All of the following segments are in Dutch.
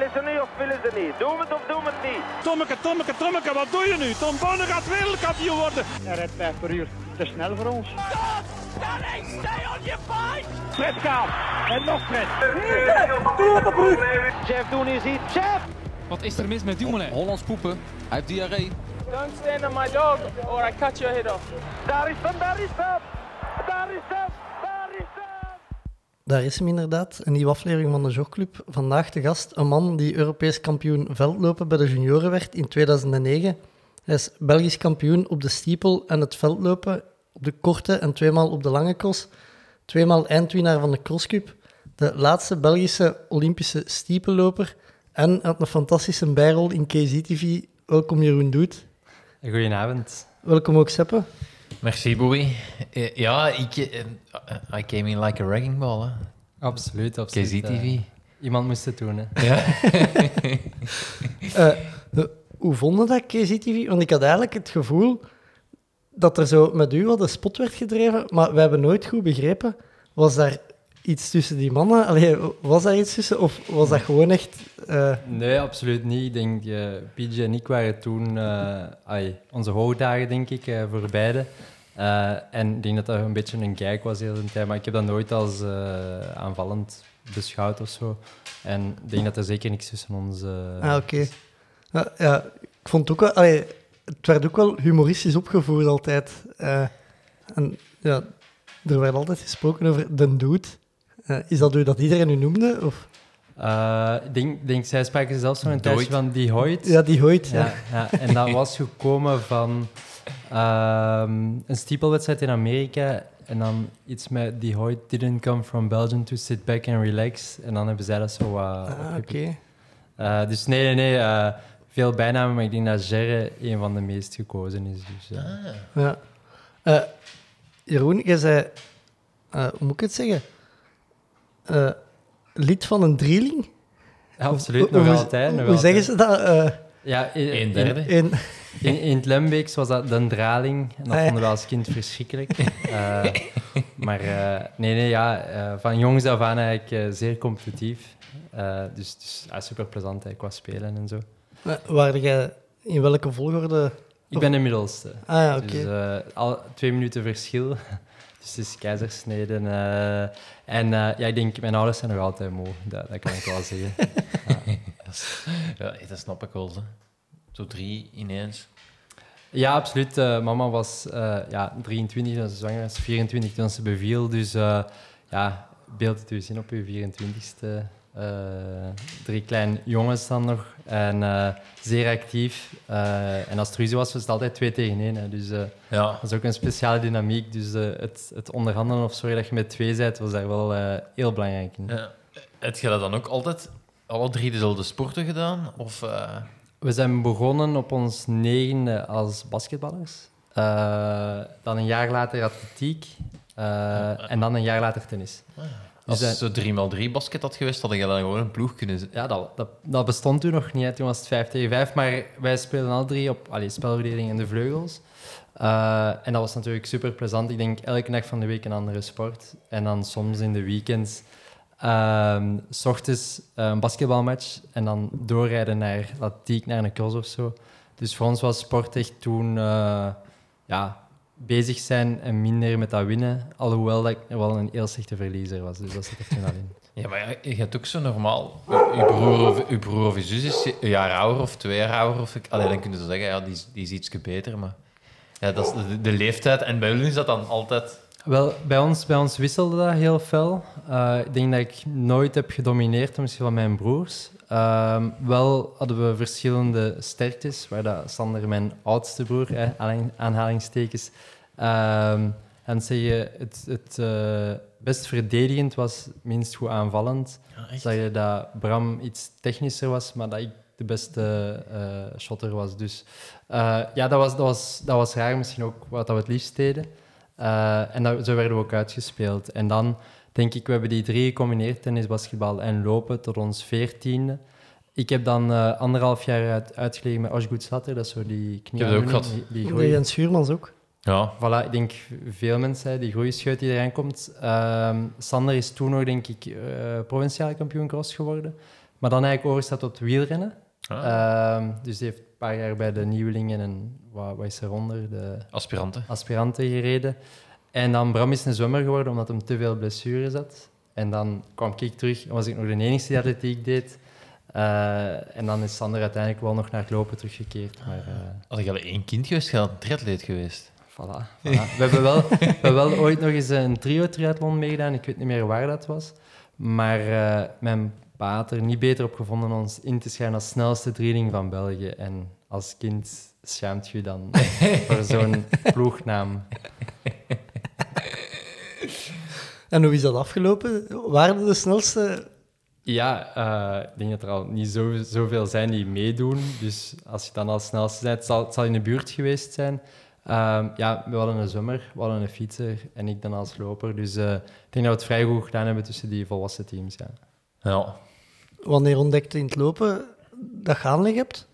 Willen ze nu of willen ze niet? Doen we het of doen we het niet? Tommeke, Tommeke, Tommeke, wat doe je nu? Tom Bonne gaat wereldkampioen worden. Hij rijdt 5 per uur. Te snel voor ons. stay on your fight. Fred Kaap. En nog Fred. Chef, doen is iets. Chef! Wat is er mis met Dumoulin? Hollands poepen. Hij heeft diarree. Don't stand on my dog or I cut your head off. Daar is hem, daar is hem! Daar is hem! Daar is hem! Inderdaad, een nieuwe aflevering van de Jogclub. Vandaag de gast, een man die Europees kampioen veldlopen bij de junioren werd in 2009. Hij is Belgisch kampioen op de stiepel en het veldlopen, op de korte en tweemaal op de lange cross. Tweemaal eindwinnaar van de crosscup. De laatste Belgische Olympische stiepelloper. En had een fantastische bijrol in KZ-TV. Welkom Jeroen Doet. Goedenavond. Welkom ook Seppe. Merci, Bowie. Eh, Ja, ik, eh, I came in like a wrecking ball. Hè. Absoluut, absoluut. KZTV. Eh, iemand moest het doen, hè. Ja. Eh, hoe vonden dat KZ-TV? Want ik had eigenlijk het gevoel dat er zo met u wat de spot werd gedreven, maar we hebben nooit goed begrepen. Was daar iets tussen die mannen? Allee, was daar iets tussen? Of was dat gewoon echt... eh, Nee, absoluut niet. Ik denk, eh PJ en ik waren toen eh, ai, onze hoogdagen, denk ik, voor beide. En ik denk dat dat een beetje een kijk was de hele tijd, maar ik heb dat nooit als aanvallend beschouwd of zo. En ik denk dat er zeker niks tussen ons... ah, oké. Ja, ja, ik vond het ook wel... Allee, het werd ook wel humoristisch opgevoerd altijd. En ja, er werd altijd gesproken over de dude. Eh, is dat hoe dat iedereen u noemde? Of? eh, ik denk, denk, zij spraken zelfs nog een Doit. van die Hoyt. Ja, die Hoyt. Ja. Ja, ja, en dat was gekomen van ehm, een stiepelwedstrijd in Amerika. En dan iets met die Hoyt didn't come from Belgium to sit back and relax. En dan hebben zij dat zo wat Ah, oké. Eh, dus nee, nee, nee. eh, veel bijnamen, maar ik denk dat Gerre een van de meest gekozen is. Dus, Ah. ja. Ja. Eh, Jeroen, jij zei, eh, hoe moet ik het zeggen? Eh, lid van een drieling? Ja, absoluut, nog hoe- altijd. nog Hoe zeggen ze dat? Eh, Ja, in, Een derde. in, In, in het Lembeeks was dat de draling. En dat Ah, vonden we als kind verschrikkelijk. Eh, maar eh, nee, nee, ja, eh, van jongs af aan eigenlijk eh, zeer competitief. Eh, dus dus ja, super plezant eigenlijk qua spelen en zo. waar jij in welke volgorde? Ik ben de middelste. Ah ja, oké. Dus eh, al twee minuten verschil. Dus het is keizersneden. eh, en eh, ja, ik denk, mijn ouders zijn nog altijd moe. Dat, dat kan ik wel zeggen. ja, dat snap ik wel. Hè. Zo drie ineens. Ja, absoluut. Eh, mama was eh, ja, 23 toen ze zwanger was, 24 toen ze beviel. Dus eh, ja, beeld het u zien op uw 24ste. Eh, drie kleine jongens dan nog. En eh, zeer actief. Eh, en als het ruzie was, was het altijd twee tegen één. Hè. Dus Ja. dat is ook een speciale dynamiek. Dus het, het onderhandelen of zorgen dat je met twee bent, was daar wel heel belangrijk in. ja. Heb je dat dan ook altijd alle drie dezelfde sporten gedaan? Of, We zijn begonnen op ons negende als basketballers. Dan een jaar later atletiek. en dan een jaar later tennis. Als het zo 3x3 basket had geweest, had je dan gewoon een ploeg kunnen. Ja, dat, dat, dat bestond toen nog niet. hè. Toen was het 5 tegen 5. Maar wij speelden al drie op allee, spelverdeling en de vleugels. Eh, en dat was natuurlijk super plezant. Ik denk elke dag van de week een andere sport. En dan soms in de weekends. ehm, s ochtends eh, een basketbalmatch en dan doorrijden naar atletiek, naar een cross of zo. Dus voor ons was sport echt toen eh, ja, bezig zijn en minder met dat winnen. Alhoewel dat ik wel een heel slechte verliezer was. Dus dat zit er toen al in. Ja, maar je hebt ook zo normaal... Je broer of, uw broer of je zus is een jaar ouder of twee jaar ouder. Of, ik- allee, dan kun je zo zeggen, ja, die, is- die is ietsje beter. Maar ja, dat is de, de leeftijd. En bij jullie is dat dan altijd... Wel, bij ons, bij ons wisselde dat heel fel. Eh, ik denk dat ik nooit heb gedomineerd opzichte van mijn broers. Ehm, wel hadden we verschillende sterktes, waar dat Sander, mijn oudste broer, eh, aanhalingstekens, ehm, en zeggen het, het eh, best verdedigend was, minst goed aanvallend. Zag je dat Bram iets technischer was, maar dat ik de beste eh, shotter was. Dus eh, ja, dat was, dat, was, dat was raar, misschien ook wat dat we het liefst deden. En dat, zo werden we ook uitgespeeld. En dan denk ik, we hebben die drie gecombineerd, tennis, basketbal en lopen, tot ons veertiende. Ik heb dan eh, anderhalf jaar uit, uitgelegen met Osgood Slatter, dat is zo die knie. heb dat ook gehad. Die, die. Jens Schuurmans ook. Ja, Voilà, ik denk veel mensen, die groeischeut die eraan komt. Ehm, Sander is toen nog, denk ik, eh, provinciaal kampioen cross geworden. maar dan eigenlijk overgestapt op wielrennen. Ah. Ehm, dus die heeft een paar jaar bij de nieuwelingen en wat, wat is eronder, de Aspiranten. aspiranten gereden. En dan Bram is een zwemmer geworden omdat hem te veel blessures had. En dan kwam ik terug en was ik nog de enige die atletiek deed. Eh, en dan is Sander uiteindelijk wel nog naar het lopen teruggekeerd. Maar eh, Had ik al één kind geweest, had een triatleet geweest. voilà. voilà. We, hebben wel, we hebben wel ooit nog eens een trio-triathlon meegedaan. Ik weet niet meer waar dat was. Maar eh, mijn pa had er niet beter op gevonden om ons in te schrijven als snelste training van België. En als kind schaamt je dan voor zo'n ploegnaam. En hoe is dat afgelopen? Waren de snelste? Ja, eh, ik denk dat er al niet zo, zoveel zijn die meedoen. Dus als je dan als snelste bent, het zal, het zal in de buurt geweest zijn. Ehm, ja, we hadden een zwemmer, we hadden een fietser en ik dan als loper. Dus eh, ik denk dat we het vrij goed gedaan hebben tussen die volwassen teams. Ja. Ja. Wanneer ontdekte je in het lopen dat je aanleg hebt?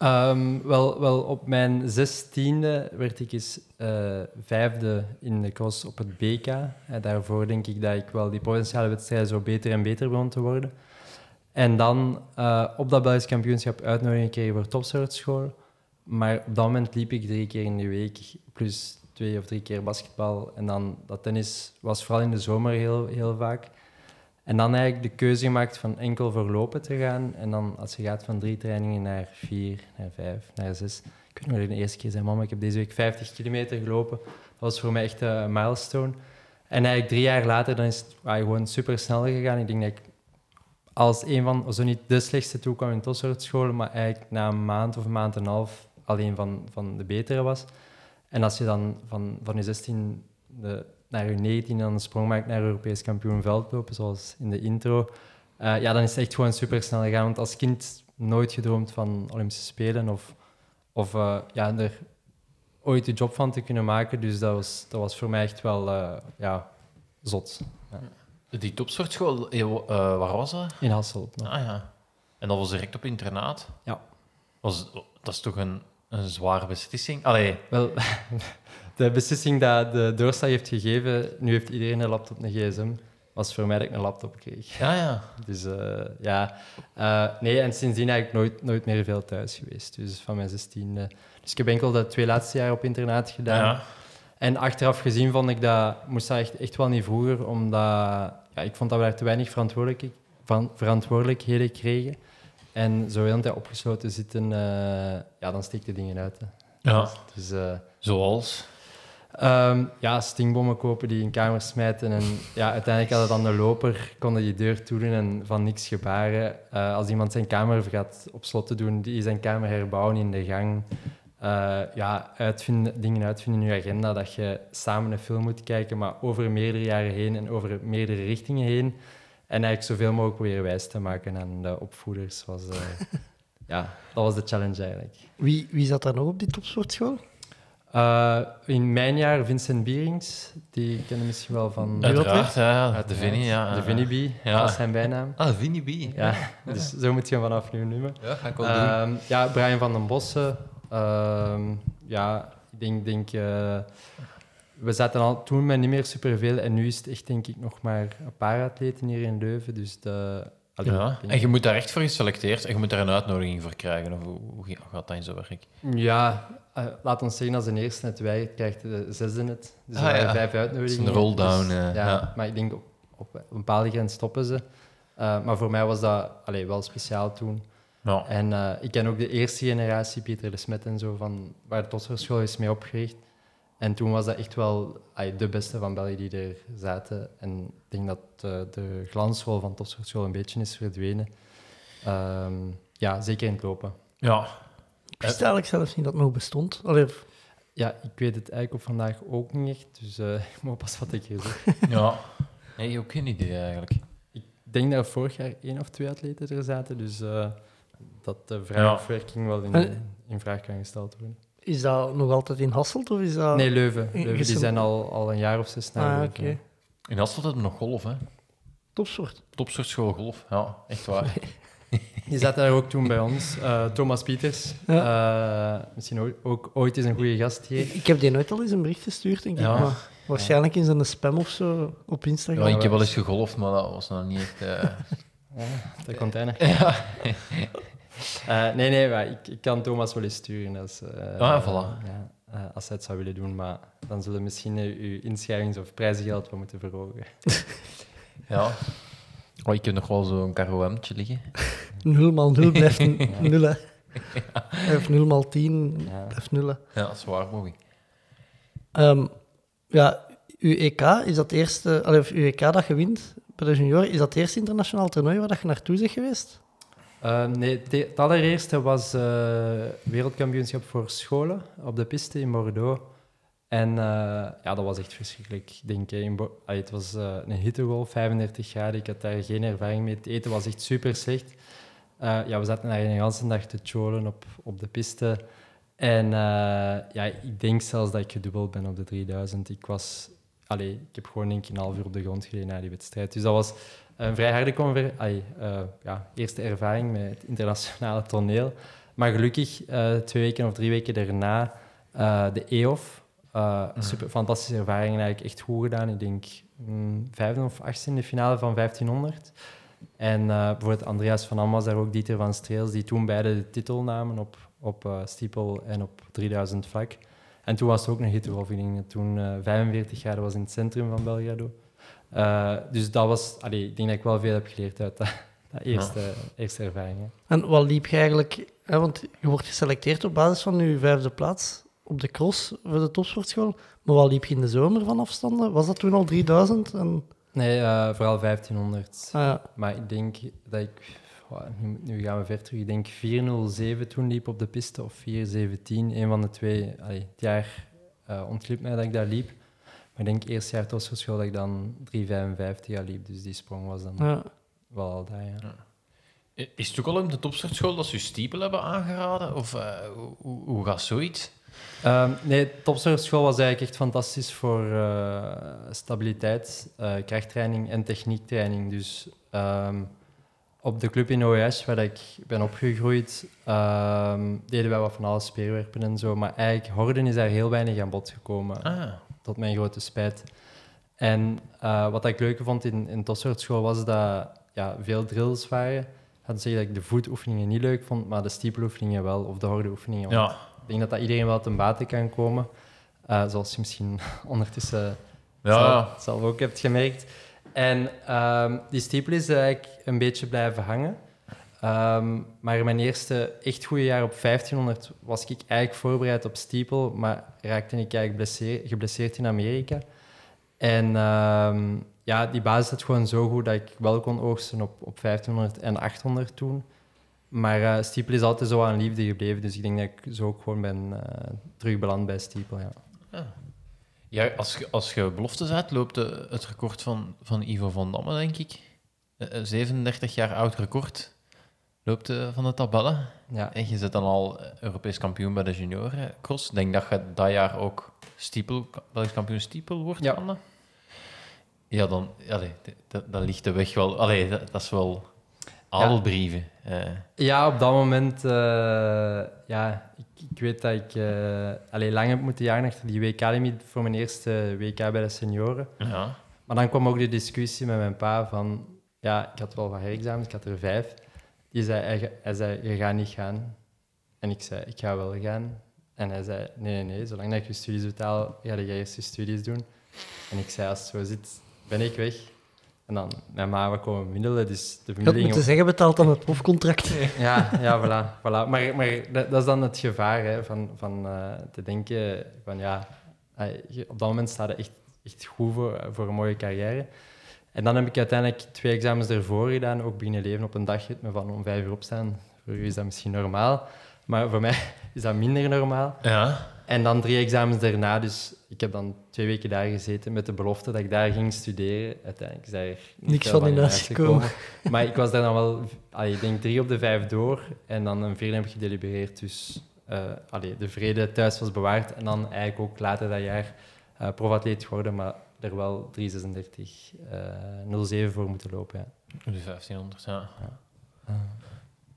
Ehm, wel, wel, op mijn zestiende werd ik eens eh, vijfde in de cross op het BK. En daarvoor denk ik dat ik wel die provinciale wedstrijden zo beter en beter begon te worden. En dan eh, op dat Belgisch kampioenschap uitnodiging gekregen voor topsportschool. Maar op dat moment liep ik drie keer in de week, plus twee of drie keer basketbal. En dan dat tennis was vooral in de zomer heel, heel vaak. En dan eigenlijk de keuze gemaakt van enkel voor lopen te gaan. En dan als je gaat van drie trainingen naar vier, naar vijf, naar zes. Ik weet nog de eerste keer zei, mama, ik heb deze week 50 kilometer gelopen. Dat was voor mij echt een milestone. En eigenlijk drie jaar later dan is het ah, gewoon super snel gegaan. Ik denk dat ik als een van, zo niet de slechtste toekwam in topsportscholen, maar eigenlijk na een maand of een maand en een half alleen van, van de betere was. En als je dan van, van je 16 de, naar je 19 dan een sprong maakt naar Europees kampioen veldlopen, zoals in de intro, eh, ja, dan is het echt gewoon super snel gegaan. Want als kind nooit gedroomd van Olympische Spelen of, of eh, ja, er ooit een job van te kunnen maken. Dus dat was, dat was voor mij echt wel eh, ja, zot. Die topsportschool, waar was dat? In Hasselt. nog. Ah ja. En dat was direct op internaat? Ja. Was, dat is toch een, een zware beslissing? Allee, Wel, de beslissing dat de doorslag heeft gegeven, nu heeft iedereen een laptop, een gsm, was voor mij dat ik een laptop kreeg. ja, ja. Dus eh, ja, Eh, nee, en sindsdien eigenlijk nooit, nooit meer veel thuis geweest. Dus van mijn 16. dus ik heb enkel de twee laatste jaar op internaat gedaan. ja. En achteraf gezien vond ik dat, moest dat echt, echt wel niet vroeger, omdat ja, ik vond dat we daar te weinig verantwoordelijk, van, verantwoordelijkheden kregen. En zo heel de tijd opgesloten zitten, eh, ja, dan steekt de dingen uit. Hè. ja. Dus Zoals? Ehm, ja, stinkbommen kopen die in kamers smijten. En ja, uiteindelijk hadden dan de loper, konden die deur toedoen en van niks gebaren. Eh, als iemand zijn kamer gaat op slot te doen, die zijn kamer herbouwen in de gang. Eh, ja, uitvinden, dingen uitvinden in je agenda, dat je samen een film moet kijken, maar over meerdere jaren heen en over meerdere richtingen heen. En eigenlijk zoveel mogelijk proberen wijs te maken aan de opvoeders. Was, eh, ja, dat was de challenge eigenlijk. Wie, wie zat daar nog op die topsportschool? Eh, in mijn jaar Vincent Bierings, die kennen misschien wel van... Uiteraard, ja. ja. De Uiteraard. Vinnie, ja. De Vinnie B, Ja. dat is zijn bijnaam. Ah, Vinnie B. Ja, dus zo moet je hem vanaf nu noemen. Ja, ga ik wel doen. Ehm, ja, Brian van den Bossen. ehm, ja, ik denk... denk eh, we zaten al toen met niet meer superveel en nu is het echt denk ik nog maar een paar atleten hier in Leuven. Dus de, allee, Ja. En je moet daar echt voor geselecteerd en je moet daar een uitnodiging voor krijgen. Of hoe, hoe gaat dat in zijn werk? Ja, eh, laat ons zeggen, als de eerste het weigert, krijgt de zesde het. Dus Ah, ja. vijf Het uitnodigingen. is een roll-down, Dus, eh, ja, ja. Maar ik denk, op, op een bepaalde grens stoppen ze. Eh, maar voor mij was dat allee, wel speciaal toen. Ja. En eh, ik ken ook de eerste generatie, Pieter de Smet en zo, van, waar de Totterschool is mee opgericht. En toen was dat echt wel de beste van België die er zaten. En ik denk dat eh, de glansrol van Totterschool een beetje is verdwenen. Ehm, ja, zeker in het lopen. ja. Ik wist eigenlijk zelfs niet dat het nog bestond. Allee, Ja, ik weet het eigenlijk op vandaag ook niet echt, dus eh, ik moet pas wat ik hier zeg. ja. Nee, ook geen idee eigenlijk. Ik denk dat er vorig jaar één of twee atleten er zaten, dus eh, dat de vraagopwerking wel in, in vraag kan gesteld worden. Is dat nog altijd in Hasselt of is dat... Nee, Leuven. Leuven die zijn al, al een jaar of zes naar Ah, Leuven. oké. In Hasselt hebben we nog golf, hè. Topsport. Topsportschool golf. Ja, echt waar. Die zaten daar ook toen bij ons. Eh, Thomas Pieters. Eh, misschien ook, ook ooit eens een goede gast hier. Ik heb die nooit al eens een bericht gestuurd, denk ik. Ja. Maar waarschijnlijk in zijn spam of zo op Ja, Instagram. ik heb wel eens gegolfd, maar dat was nog niet echt... eh, Ja, de container. Eh, nee, nee, maar ik, ik kan Thomas wel eens sturen als, eh, Ah, voilà. ja, eh, als hij het zou willen doen. Maar dan zullen we misschien uw inschrijvings- of prijzengeld wat moeten verhogen. ja. Oh, ik heb nog wel zo'n KOM'tje liggen. 0 maal 0 blijft een 0, hè. Of 0 maal 10 Ja. blijft 0. hè. Ja, dat is waar, Bobby. Ehm, ja, uw EK, is dat eerste... Allee, of uw EK dat je wint bij de junioren, is dat het eerste internationaal toernooi waar dat je naartoe bent geweest? Eh, nee, het, allereerste was eh, wereldkampioenschap voor scholen op de piste in Bordeaux. En eh, ja, dat was echt verschrikkelijk. Ik denk, eh, in het was een hittegolf, 35 graden. Ik had daar geen ervaring mee. Het eten was echt super slecht. Ja, we zaten daar een hele dag te cholen op, op de piste. En ja, ik denk zelfs dat ik gedubbeld ben op de 3000. Ik was... Allee, ik heb gewoon denk ik een half uur op de grond gelegen na die wedstrijd. Dus dat was een vrij harde conver eh, ja, eerste ervaring met het internationale toneel. Maar gelukkig, eh, twee weken of drie weken daarna, eh, de EOF. eh super fantastische ervaring, eigenlijk echt goed gedaan. Ik denk mm, vijfde of achtste in de finale van 1500. En bijvoorbeeld Andreas van Am was daar ook, Dieter van Streels, die toen beide de titel namen op, op steeple en op 3000 vlak. En toen was het ook een hittegolf. Ik denk dat toen eh 45 jaar was in het centrum van Belgrado. Eh, dus dat was, allee, ik denk dat ik wel veel heb geleerd uit dat, dat eerste, eerste ervaring. hè. En wat liep je eigenlijk... Hè, want je wordt geselecteerd op basis van je vijfde plaats op de cross voor de topsportschool. Maar wat liep je in de zomer van afstanden? Was dat toen al 3000? En, Nee, eh, vooral 1500. ah, ja. Maar ik denk dat ik, wow, nu, nu gaan we ver terug, ik denk 407 toen liep op de piste of 417, een van de twee. Allee, het jaar uh, ontglipt mij dat ik daar liep. Maar ik denk eerste jaar topsportschool dat ik dan 355 al liep, dus die sprong was dan ja. wel al daar. Ja. Is het ook al in de topsportschool dat ze stiepel hebben aangeraden? Of eh, hoe, hoe, gaat zoiets? Ehm, nee, topsportschool was eigenlijk echt fantastisch voor eh, stabiliteit, eh, krachttraining en techniektraining. Dus ehm, op de club in OES, waar ik ben opgegroeid, ehm, deden wij wat van alles, speerwerpen en zo. Maar eigenlijk, horden is daar heel weinig aan bod gekomen, Ah, tot mijn grote spijt. En eh, wat ik leuker vond in, in topsportschool was dat ja, veel drills waren. Ik had zeggen dat ik de voetoefeningen niet leuk vond, maar de stiepeloefeningen wel, of de hordeoefeningen. Want ja. ik denk dat dat iedereen wel ten bate kan komen. Eh, zoals je misschien ondertussen Ja, zelf, ja. zelf ook hebt gemerkt. En ehm, die stiepel is eigenlijk een beetje blijven hangen. Ehm, maar mijn eerste echt goede jaar op 1500 was ik eigenlijk voorbereid op stiepel, maar raakte ik eigenlijk blesseer- geblesseerd in Amerika. En ehm, ja, die basis zat gewoon zo goed dat ik wel kon oogsten op, op 1500 en 800 toen. Maar eh stiepel is altijd zo aan liefde gebleven, dus ik denk dat ik zo ook gewoon ben eh terugbeland bij stiepel. Ja. Ja, als je, als je belofte zet, loopt de- het record van, van Ivo van Damme, denk ik. Eh, eh, 37 jaar oud record. Loopt eh, van de tabellen. Ja. En je zit dan al eh, Europees kampioen bij de junioren cross. Ik denk dat je dat jaar ook stiepel, Belgisch kampioen stiepel wordt. Ja. Anne. Ja, dan allee, d- d- dan ligt de weg wel... Allee, dat, dat is wel adelbrieven. eh. Ja, op dat moment, eh, ja, ik, ik weet dat ik eh allee, lang heb moeten jagen achter die WK-limiet voor mijn eerste WK bij de senioren. ja. Maar dan kwam ook de discussie met mijn pa van, ja, ik had wel wat herexamens, ik had er vijf. Die zei, hij, zei, je gaat niet gaan. En ik zei, ik ga wel gaan. En hij zei, nee, nee, nee, zolang dat ik je studies betaal, ga je eerst je studies doen. En ik zei, als het zo zit, ben ik weg. En dan, mijn ma, we komen middelen, dus de Je familie... moeten zeggen, betaalt dan het profcontract. Ja, ja voilà. voilà. Maar, maar dat, dat is dan het gevaar hè, van, van eh, te denken van ja, eh, je- op dat moment staat het echt, echt goed voor, voor een mooie carrière. En dan heb ik uiteindelijk twee examens ervoor gedaan, ook beginnen leven op een dagritme van om vijf uur opstaan. Voor u is dat misschien normaal, maar voor mij is dat minder normaal. ja. En dan drie examens daarna, dus ik heb dan twee weken daar gezeten met de belofte dat ik daar ging studeren. Uiteindelijk is daar Niks van in huis uitgekomen. Maar ik was daar dan wel, allee, ik denk drie op de vijf door en dan een vierde heb ik gedelibereerd. Dus allee, de vrede thuis was bewaard en dan eigenlijk ook later dat jaar eh profatleet geworden, maar er wel 3,36, eh 07 voor moeten lopen. Ja. De 1500, ja.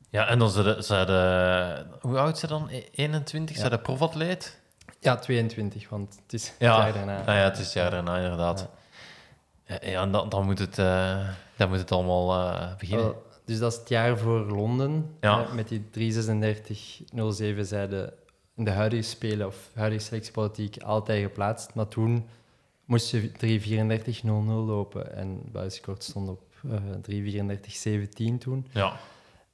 Ja, en dan zijn de... Hoe oud zijn dan? E- 21? Ja. Zijn de profatleet? ja, 22, want het is het Ja. jaar daarna. Ah ja, het is het jaar daarna, inderdaad. Ja, ja en dan, dan, moet het, eh, dan moet het allemaal eh, beginnen. Wel, dus dat is het jaar voor Londen. Ja. Eh, met die 336-07 zeiden in de huidige spelen of huidige selectiepolitiek altijd geplaatst. Maar toen moest je 334-00 lopen. En buitenskort stond op eh 334-17 toen. Ja.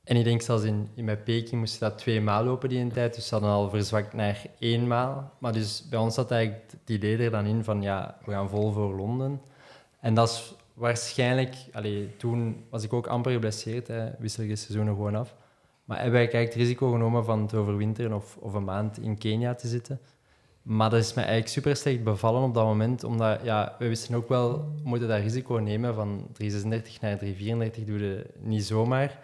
En ik denk zelfs in, in met Peking moesten dat twee maal lopen die een tijd. Dus ze hadden al verzwakt naar één maal. Maar dus bij ons zat eigenlijk het idee er dan in van ja, we gaan vol voor Londen. En dat is waarschijnlijk... Allee, toen was ik ook amper geblesseerd. Hè, wissel je seizoenen gewoon af. Maar hebben wij eigenlijk het risico genomen van te overwinteren of, of een maand in Kenia te zitten. Maar dat is mij eigenlijk super slecht bevallen op dat moment. Omdat ja, we wisten ook wel, we moeten dat risico nemen van 336 naar 334 doe je niet zomaar.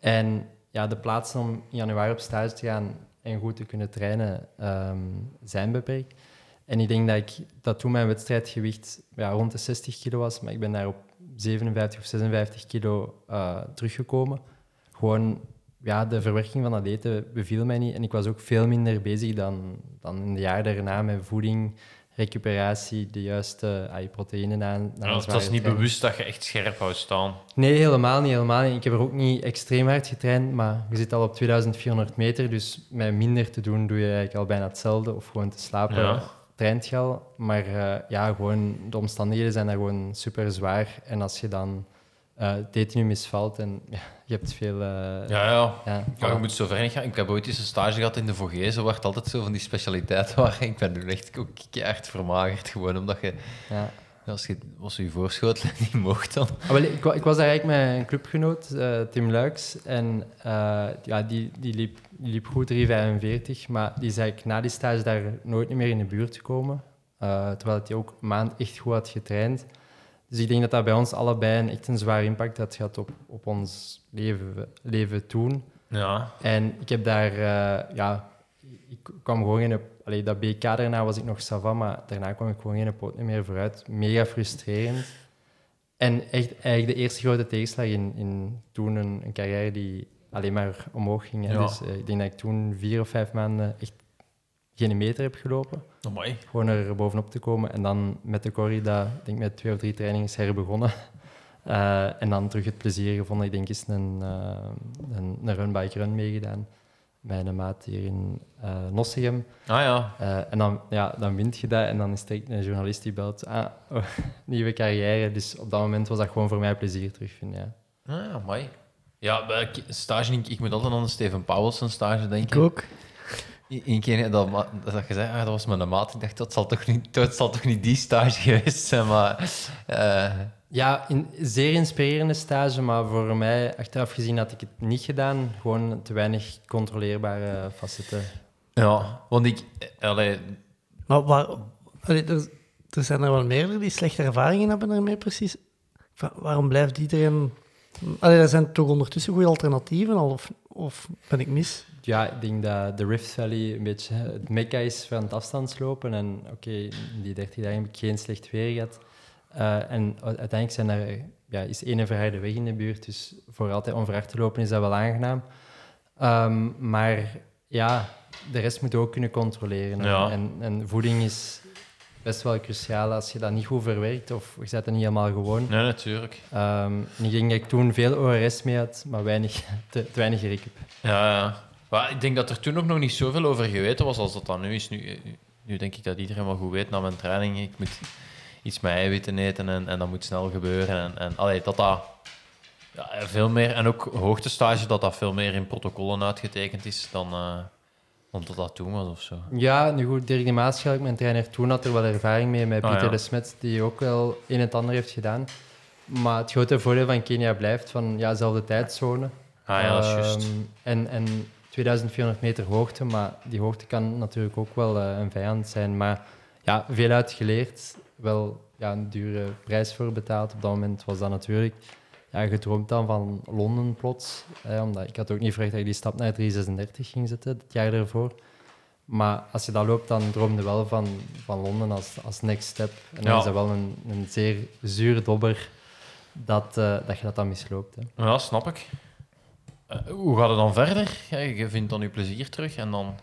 En ja, de plaatsen om in januari op stage te gaan en goed te kunnen trainen ehm, zijn beperkt. En ik denk dat ik dat toen mijn wedstrijdgewicht ja, rond de 60 kilo was, maar ik ben daar op 57 of 56 kilo eh, teruggekomen. Gewoon, ja, de verwerking van dat eten beviel mij niet. En ik was ook veel minder bezig dan, dan in de jaren daarna met voeding, recuperatie, de juiste ah, proteïnen aan. Ja, het was niet bewust dat je echt scherp houdt staan. Nee, helemaal niet, helemaal niet. Ik heb er ook niet extreem hard getraind, maar je zit al op 2400 meter, dus met minder te doen doe je eigenlijk al bijna hetzelfde. Of gewoon te slapen, Ja. traint je al. Maar eh, ja, gewoon, de omstandigheden zijn daar gewoon super zwaar. En als je dan eh het eten nu misvalt en ja, je hebt veel... eh, Ja, ja. ja, Ja, je moet zo ver niet gaan. Ik heb ooit eens een stage gehad in de Vogé. Zo werd altijd zo van die specialiteiten waren. Ik ben toen echt ook echt vermagerd. Gewoon omdat je, ja. als je, als je voorschotel niet mocht dan. Ah, wel, ik, ik was daar eigenlijk met een clubgenoot, eh, Tim Luiks. En ja, die, die, liep, die liep goed 3,45. Maar die zei ik na die stage daar nooit meer in de buurt te komen. Terwijl hij ook een maand echt goed had getraind. Dus ik denk dat dat bij ons allebei een, echt een zwaar impact had gehad op, op ons leven, leven toen. Ja. En ik heb daar, eh, ja, ik kwam gewoon geen, allee, dat BK daarna was ik nog savant, maar daarna kwam ik gewoon geen poot meer vooruit. Mega frustrerend. En echt eigenlijk de eerste grote tegenslag in, in toen een, een carrière die alleen maar omhoog ging. Ja. Dus eh, ik denk dat ik toen vier of vijf maanden echt geen meter heb gelopen. Oh, mooi. Gewoon er bovenop te komen. En dan met de corrida, ik denk met twee of drie trainingen, is herbegonnen. Eh, en dan terug het plezier gevonden. Ik denk eens een, eh, een, een run-bike run meegedaan. Bij een maat hier in eh Nossegem. Ah ja. Eh, en dan, ja, dan wint je dat. En dan is er een journalist die belt. Ah, oh, nieuwe carrière. Dus op dat moment was dat gewoon voor mij plezier terugvinden. Ja. Ah, ja, mooi. Ja, stage, ik, ik moet altijd aan de Steven zijn stage Ik denken. ook. Eén keer dat, dat je zei, ah, dat was mijn maat. Ik dacht, dat zal toch niet, dat zal toch niet die stage geweest zijn, maar... eh, Ja, een zeer inspirerende stage, maar voor mij, achteraf gezien, had ik het niet gedaan. Gewoon te weinig controleerbare facetten. ja, want ik... eh, Allee, Maar waar, allee, er, er zijn er wel meerdere die slechte ervaringen hebben ermee, precies. Wa- Waarom blijft iedereen... Allee, er zijn toch ondertussen goede alternatieven al, of, of ben ik mis? Ja, ik denk dat de Rift Valley een beetje het mekka is van het afstandslopen. En oké, in die 13 dagen heb ik geen slecht weer gehad. Eh, en uiteindelijk zijn er, ja, is één verharde weg in de buurt, dus voor altijd onverhard te lopen is dat wel aangenaam. Ehm, maar ja, de rest moet je ook kunnen controleren. Ja. En, en voeding is best wel cruciaal als je dat niet goed verwerkt of je zet het niet helemaal gewoon. nee, natuurlijk. En ik denk dat ik toen veel ORS mee had, maar weinig, te, te weinig recup. Ja, ja. Maar ik denk dat er toen ook nog niet zoveel over geweten was als dat dan nu is. Nu, nu denk ik dat iedereen wel goed weet na mijn training. Ik moet iets met eiwitten eten en, en dat moet snel gebeuren. En, en allee, dat dat ja, veel meer, en ook hoogtestage, dat dat veel meer in protocollen uitgetekend is dan, dan dat dat toen was of zo. Ja, nu goed, Dirk de Maaschalk, mijn trainer toen, had er wel ervaring mee met Ah, Pieter ja. de Smet, die ook wel een en het ander heeft gedaan. Maar het grote voordeel van Kenia blijft van ja, dezelfde tijdzone. Ah ja, dat is juist. Ehm, en, en 2400 meter hoogte, maar die hoogte kan natuurlijk ook wel eh, een vijand zijn. Maar ja, veel uitgeleerd, wel ja, een dure prijs voor betaald. Op dat moment was dat natuurlijk ja, gedroomd dan van Londen plots. Hè, omdat ik had ook niet verwacht dat ik die stap naar 336 ging zetten, het jaar daarvoor. Maar als je dat loopt, dan droomde wel van, van Londen als, als next step. En dan Ja. is dat wel een, een zeer zuur dobber dat, eh, dat je dat dan misloopt. Hè. Ja, snap ik. Eh, hoe gaat het dan verder? Je vindt dan je plezier terug en dan...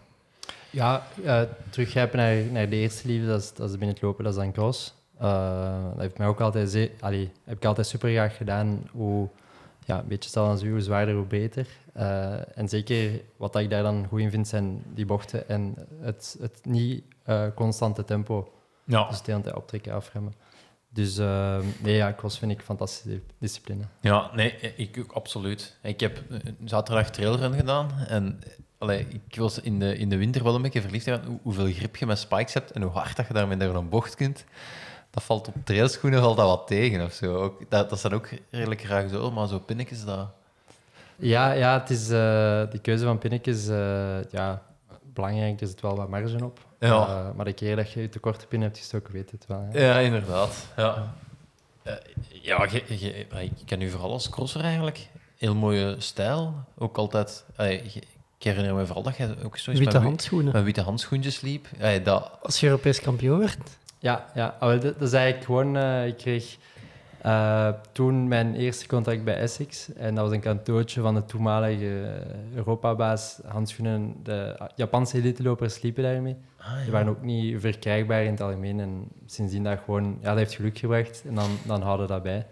Ja, eh, teruggrijpen naar, naar de eerste liefde, dat is, dat is binnen het lopen, dat is dan cross. Eh, dat heeft mij ook altijd, allee, heb ik altijd super graag gedaan. Hoe, ja, een beetje stel als u, hoe zwaarder, hoe beter. Eh, en zeker wat ik daar dan goed in vind, zijn die bochten en het, het niet constante tempo. Ja. Dus de hele tijd optrekken, afremmen. Dus eh, nee, ja, cross vind ik fantastische discipline. Ja, nee, ik ook absoluut. Ik heb eh, zaterdag trailrun gedaan en eh, allee, ik was in de, in de winter wel een beetje verliefd aan hoe- hoeveel grip je met spikes hebt en hoe hard dat je daarmee door een bocht kunt. Dat valt op trailschoenen valt dat wat tegen of zo. Ook, dat, dat zijn ook redelijk graag zo, maar zo pinnetjes dat... Ja, ja het is, eh die keuze van pinnetjes, eh, ja, belangrijk er zit wel wat marge op. Ja. Eh, maar de keer dat je te korte pin hebt gestoken, weet het wel. hè. Ja, inderdaad. Ja, Eh, ja je, je, ik ken u vooral als crosser eigenlijk. Heel mooie stijl. Ook altijd... je- ik herinner me vooral dat je ook zo eens Witte met, handschoenen. met witte handschoentjes liep. Dat, Als je Europees kampioen werd. Ja, ja. Oh, dat, dat is eigenlijk gewoon... ik kreeg eh, toen mijn eerste contract bij Essex. En dat was een kantoortje van de toenmalige Europabaas. Handschoenen, de Japanse elitelopers liepen daarmee. Die waren ook niet verkrijgbaar in het algemeen. En sindsdien dat gewoon... Ja, dat heeft geluk gebracht. En dan, dan houden we dat bij.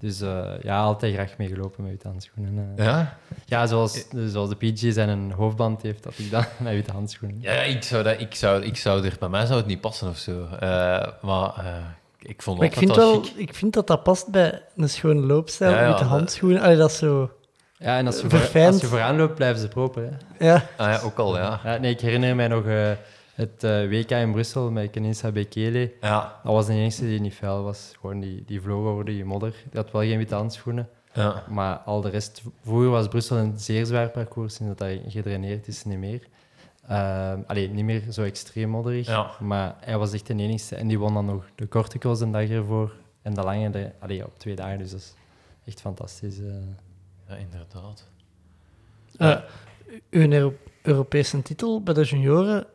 Dus eh, ja, altijd graag meegelopen met witte handschoenen. eh. ja? Ja, zoals, zoals de PG zijn een hoofdband heeft, dat ik dan met witte handschoenen. Ja, ik zou, dat, ik, zou, ik zou er... Bij mij zou het niet passen of zo. Eh, maar eh, ik vond Maar ik vind, wel chic. ik vind dat dat past bij een schone loopstijl, Ja, ja, witte handschoenen. Allee, dat is zo... Ja, en als je, voor, als je vooraan loopt, blijven ze proper. Hè? Ja, Ah, ja, ook al, ja. Ja, nee, ik herinner mij nog eh, het eh, WK in Brussel met Kenisa Bekele. Ja, Dat was de enige die niet vuil was. Gewoon die, die vloog over die modder. Die had wel geen witte handschoenen. ja. Maar al de rest... Vroeger was Brussel een zeer zwaar parcours. Sinds dat dat gedraineerd is, niet meer. Ehm allee, niet meer zo extreem modderig. Ja. Maar hij was echt de enige. En die won dan nog de korte cross een dag ervoor. En de lange de, allee, op twee dagen. Dus dat is echt fantastisch. eh. ja inderdaad. Eh, uw Euro- Europese titel bij de junioren,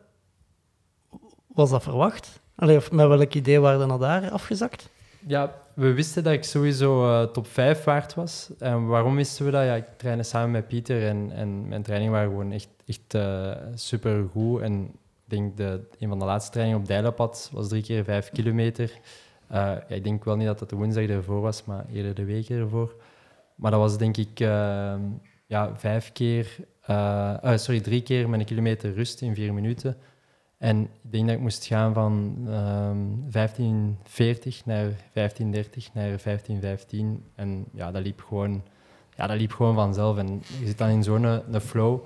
was dat verwacht? Allee, of met welk idee waren naar daar afgezakt? Ja, we wisten dat ik sowieso eh, top 5 waard was. En waarom wisten we dat? Ja, ik trainde samen met Pieter en, en mijn trainingen waren gewoon echt, echt super goed. En denk de een van de laatste trainingen op Dijlenpad was drie keer vijf kilometer. Eh, ja, ik denk wel niet dat dat de woensdag ervoor was, maar eerder de week ervoor. Maar dat was denk ik eh, ja, vijf keer, eh, eh, sorry, drie keer met een kilometer rust in vier minuten. En ik denk dat ik moest gaan van ehm 15.40 naar 15.30 naar 15.15. En ja, dat liep gewoon, ja, dat liep gewoon vanzelf. En je zit dan in zo'n een flow.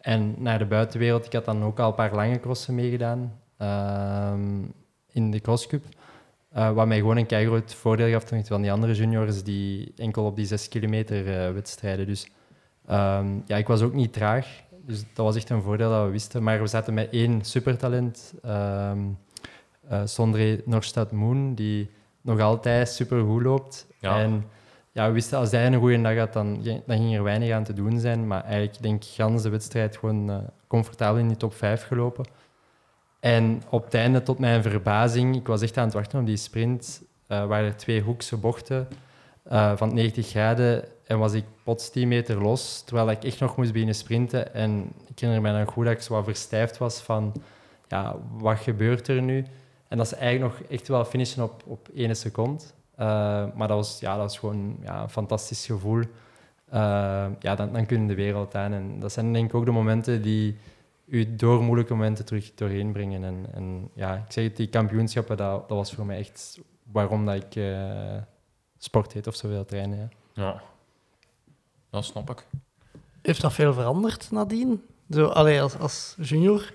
En naar de buitenwereld, ik had dan ook al een paar lange crossen meegedaan ehm, in de crosscup. Eh, wat mij gewoon een keigroot voordeel gaf ten van die andere juniors die enkel op die 6 kilometer eh, wedstrijden. Dus ehm, ja, ik was ook niet traag. Dus dat was echt een voordeel dat we wisten. Maar we zaten met één supertalent, ehm eh, Sondre Norstad Moon, die nog altijd supergoed loopt. Ja. En ja, we wisten als hij een goede dag had, dan, dan ging er weinig aan te doen zijn. Maar eigenlijk denk ik gans de wedstrijd gewoon eh, comfortabel in die top 5 gelopen. En op het einde, tot mijn verbazing, ik was echt aan het wachten op die sprint, eh waren er twee hoekse bochten eh, van 90 graden en was ik plots 10 meter los, terwijl ik echt nog moest beginnen sprinten. En ik herinner me dan goed dat ik zo wat verstijfd was van, ja, wat gebeurt er nu? En dat ze eigenlijk nog echt wel finishen op, op één seconde. Eh, maar dat was, ja, dat was gewoon ja, een fantastisch gevoel. Eh, ja, dan, dan kunnen de wereld aan. En dat zijn denk ik ook de momenten die u door moeilijke momenten terug doorheen brengen. En, en ja, ik zeg het, die kampioenschappen, dat, dat was voor mij echt waarom dat ik sport heet of zoveel trainen. Ja. Ja. Dat snap ik. Heeft dat veel veranderd nadien? Zo, allee, als, als junior?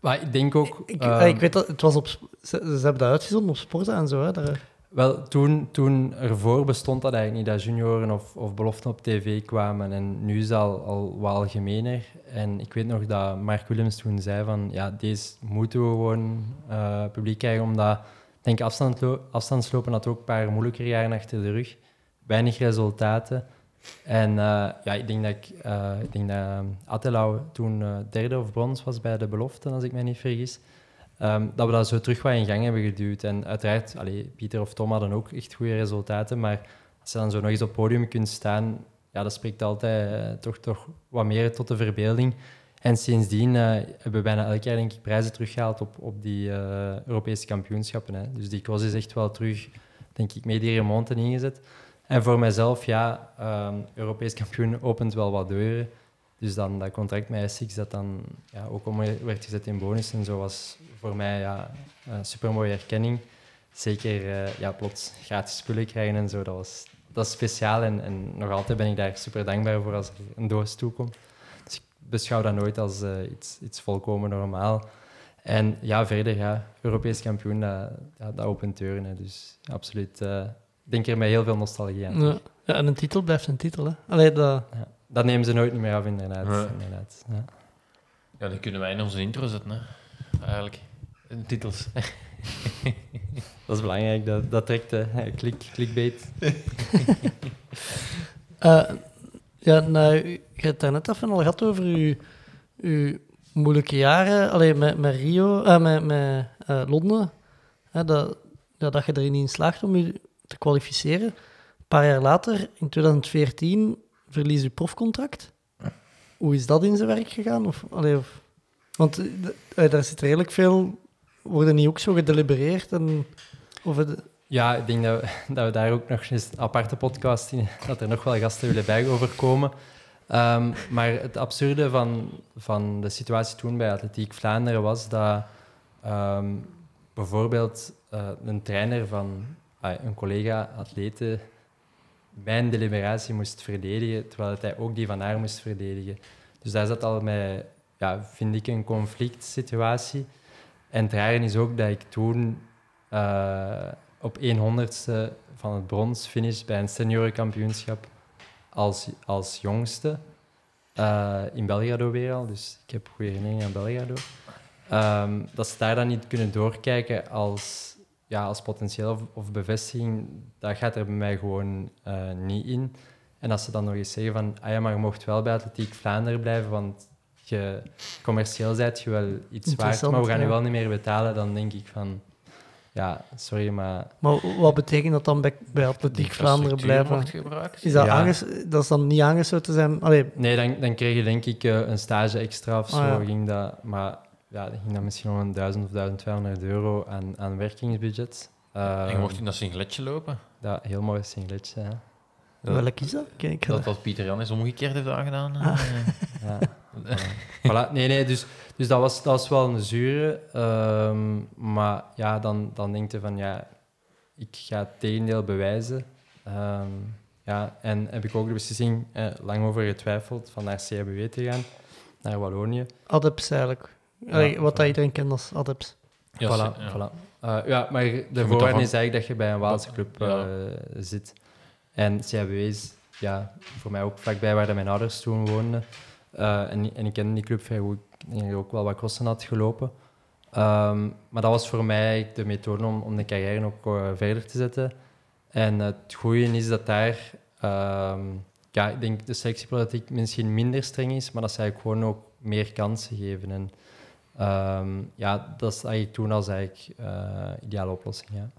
Maar ik denk ook... Ik, ehm, ik weet dat het was op... Ze, ze hebben dat uitgezonden op sporten en zo. Hè, daar, Wel, toen, toen ervoor bestond dat eigenlijk niet, dat junioren of, of beloften op tv kwamen. En nu is dat al, al wat algemener. En ik weet nog dat Mark Willems toen zei van, ja, deze moeten we gewoon eh, publiek krijgen, omdat, denk, afstandslopen had ook een paar moeilijkere jaren achter de rug. Weinig resultaten. En eh, ja, ik denk dat, ik, eh, ik denk dat uh, Attelau toen eh, derde of brons was bij de beloften, als ik mij niet vergis. Ehm, dat we dat zo terug wat in gang hebben geduwd. En uiteraard, allee, Pieter of Tom hadden ook echt goede resultaten, maar als je dan zo nog eens op het podium kunt staan, ja, dat spreekt altijd eh, toch, toch wat meer tot de verbeelding. En sindsdien eh, hebben we bijna elk jaar denk ik, prijzen teruggehaald op, op die eh, Europese kampioenschappen. Hè. Dus die cross is echt wel terug, denk ik, met die remonten ingezet. En voor mijzelf, ja, ehm, Europees kampioen opent wel wat deuren. Dus dan dat contract met Essex, dat dan ja, ook om werd gezet in bonus en zo, was voor mij ja, een supermooie erkenning. Zeker eh, ja, plots gratis spullen krijgen en zo, dat, was, dat is speciaal. En, en nog altijd ben ik daar super dankbaar voor als er een doos toekomt. Beschouw dat nooit als eh, iets, iets volkomen normaal. En ja, verder, ja, Europees kampioen, dat, ja, dat opent deuren. Hè. Dus absoluut, eh, ik denk er met heel veel nostalgie aan. Ja. ja, en een titel blijft een titel. Hè. Allee, dat... Ja, dat nemen ze nooit meer af, inderdaad. Ja. inderdaad ja. Ja, die kunnen wij in onze intro zetten, hè. Eigenlijk. De titels. Dat is belangrijk, dat, dat trekt hè. Klik, clickbait. Eh, ja, nou, je hebt het net even al gehad over uw, uw moeilijke jaren alleen met, met Rio, eh, met, met eh, Londen. Hè, dat, ja, dat je erin in slaagt om je te kwalificeren. Een paar jaar later, in 2014, verlies je profcontract. Hoe is dat in zijn werk gegaan? Of, allee, of, want eh, daar zit redelijk veel... Worden niet ook zo gedelibereerd? En, of het, Ja, ik denk dat we, daar ook nog eens een aparte podcast in, dat er nog wel gasten willen bij overkomen. Ehm, maar het absurde van, van de situatie toen bij Atletiek Vlaanderen was dat ehm, bijvoorbeeld eh, een trainer van ah, een collega-atlete mijn deliberatie moest verdedigen, terwijl hij ook die van haar moest verdedigen. Dus daar zat al met, ja, vind ik, een conflict situatie. En het rare is ook dat ik toen eh, op 100ste van het brons finish bij een seniorenkampioenschap als, als jongste eh, in Belgrado weer al. Dus ik heb goede herinneringen aan Belgrado. Ehm, dat ze daar dan niet kunnen doorkijken als, ja, als potentieel of, of bevestiging, dat gaat er bij mij gewoon eh, niet in. En als ze dan nog eens zeggen van, ah ja, maar je mocht wel bij Atletiek Vlaanderen blijven, want je, commercieel zijt je wel iets waard, maar we gaan je wel niet meer betalen, dan denk ik van, ja, sorry, maar maar wat betekent dat dan bij, bij Atletiek Vlaanderen blijven? Is dat, Ja. aanges- dat is dan niet aangesloten zijn? Allee, nee, dan, dan kreeg je denk ik eh, een stage extra of zo, Ah, ja. ging dat, maar ja, dan ging dat misschien om een 1000 of 1200 euro aan, aan werkingsbudget. En Ehm, je mocht in dat singletje lopen. dat heel mooi singletje, hè. Ja. welk is dat? Kijk, Dat wat Pieter Jan is omgekeerd heeft aangedaan. Ah. eh. Ja. Voilà. Nee, nee, dus, dus dat, was, dat was wel een zure. ehm, maar ja, dan, dan denk je van, ja, ik ga het tegendeel bewijzen. Ehm, ja, en heb ik ook de beslissing eh, lang over getwijfeld van naar CHBW te gaan, naar Wallonië. Adeps eigenlijk. Allee, wat dat iedereen kent als Adeps. Ja, voilà, ja. voilà. Eh, ja, maar de voorwaarde is eigenlijk dat je bij een Waalse club eh, Ja. zit. En CHBW is ja, voor mij ook vlakbij waar mijn ouders toen woonden. Eh, en, en ik kende die club vrij goed. Ik ook wel wat crossen had gelopen. Ehm, maar dat was voor mij de methode om, om de carrière ook eh, verder te zetten. En het goede is dat daar... ehm, ja, ik denk de selectiepolitiek misschien minder streng is, maar dat zij gewoon ook meer kansen geven. En ehm, ja, dat is eigenlijk toen als eigenlijk eh ideale oplossing, ja.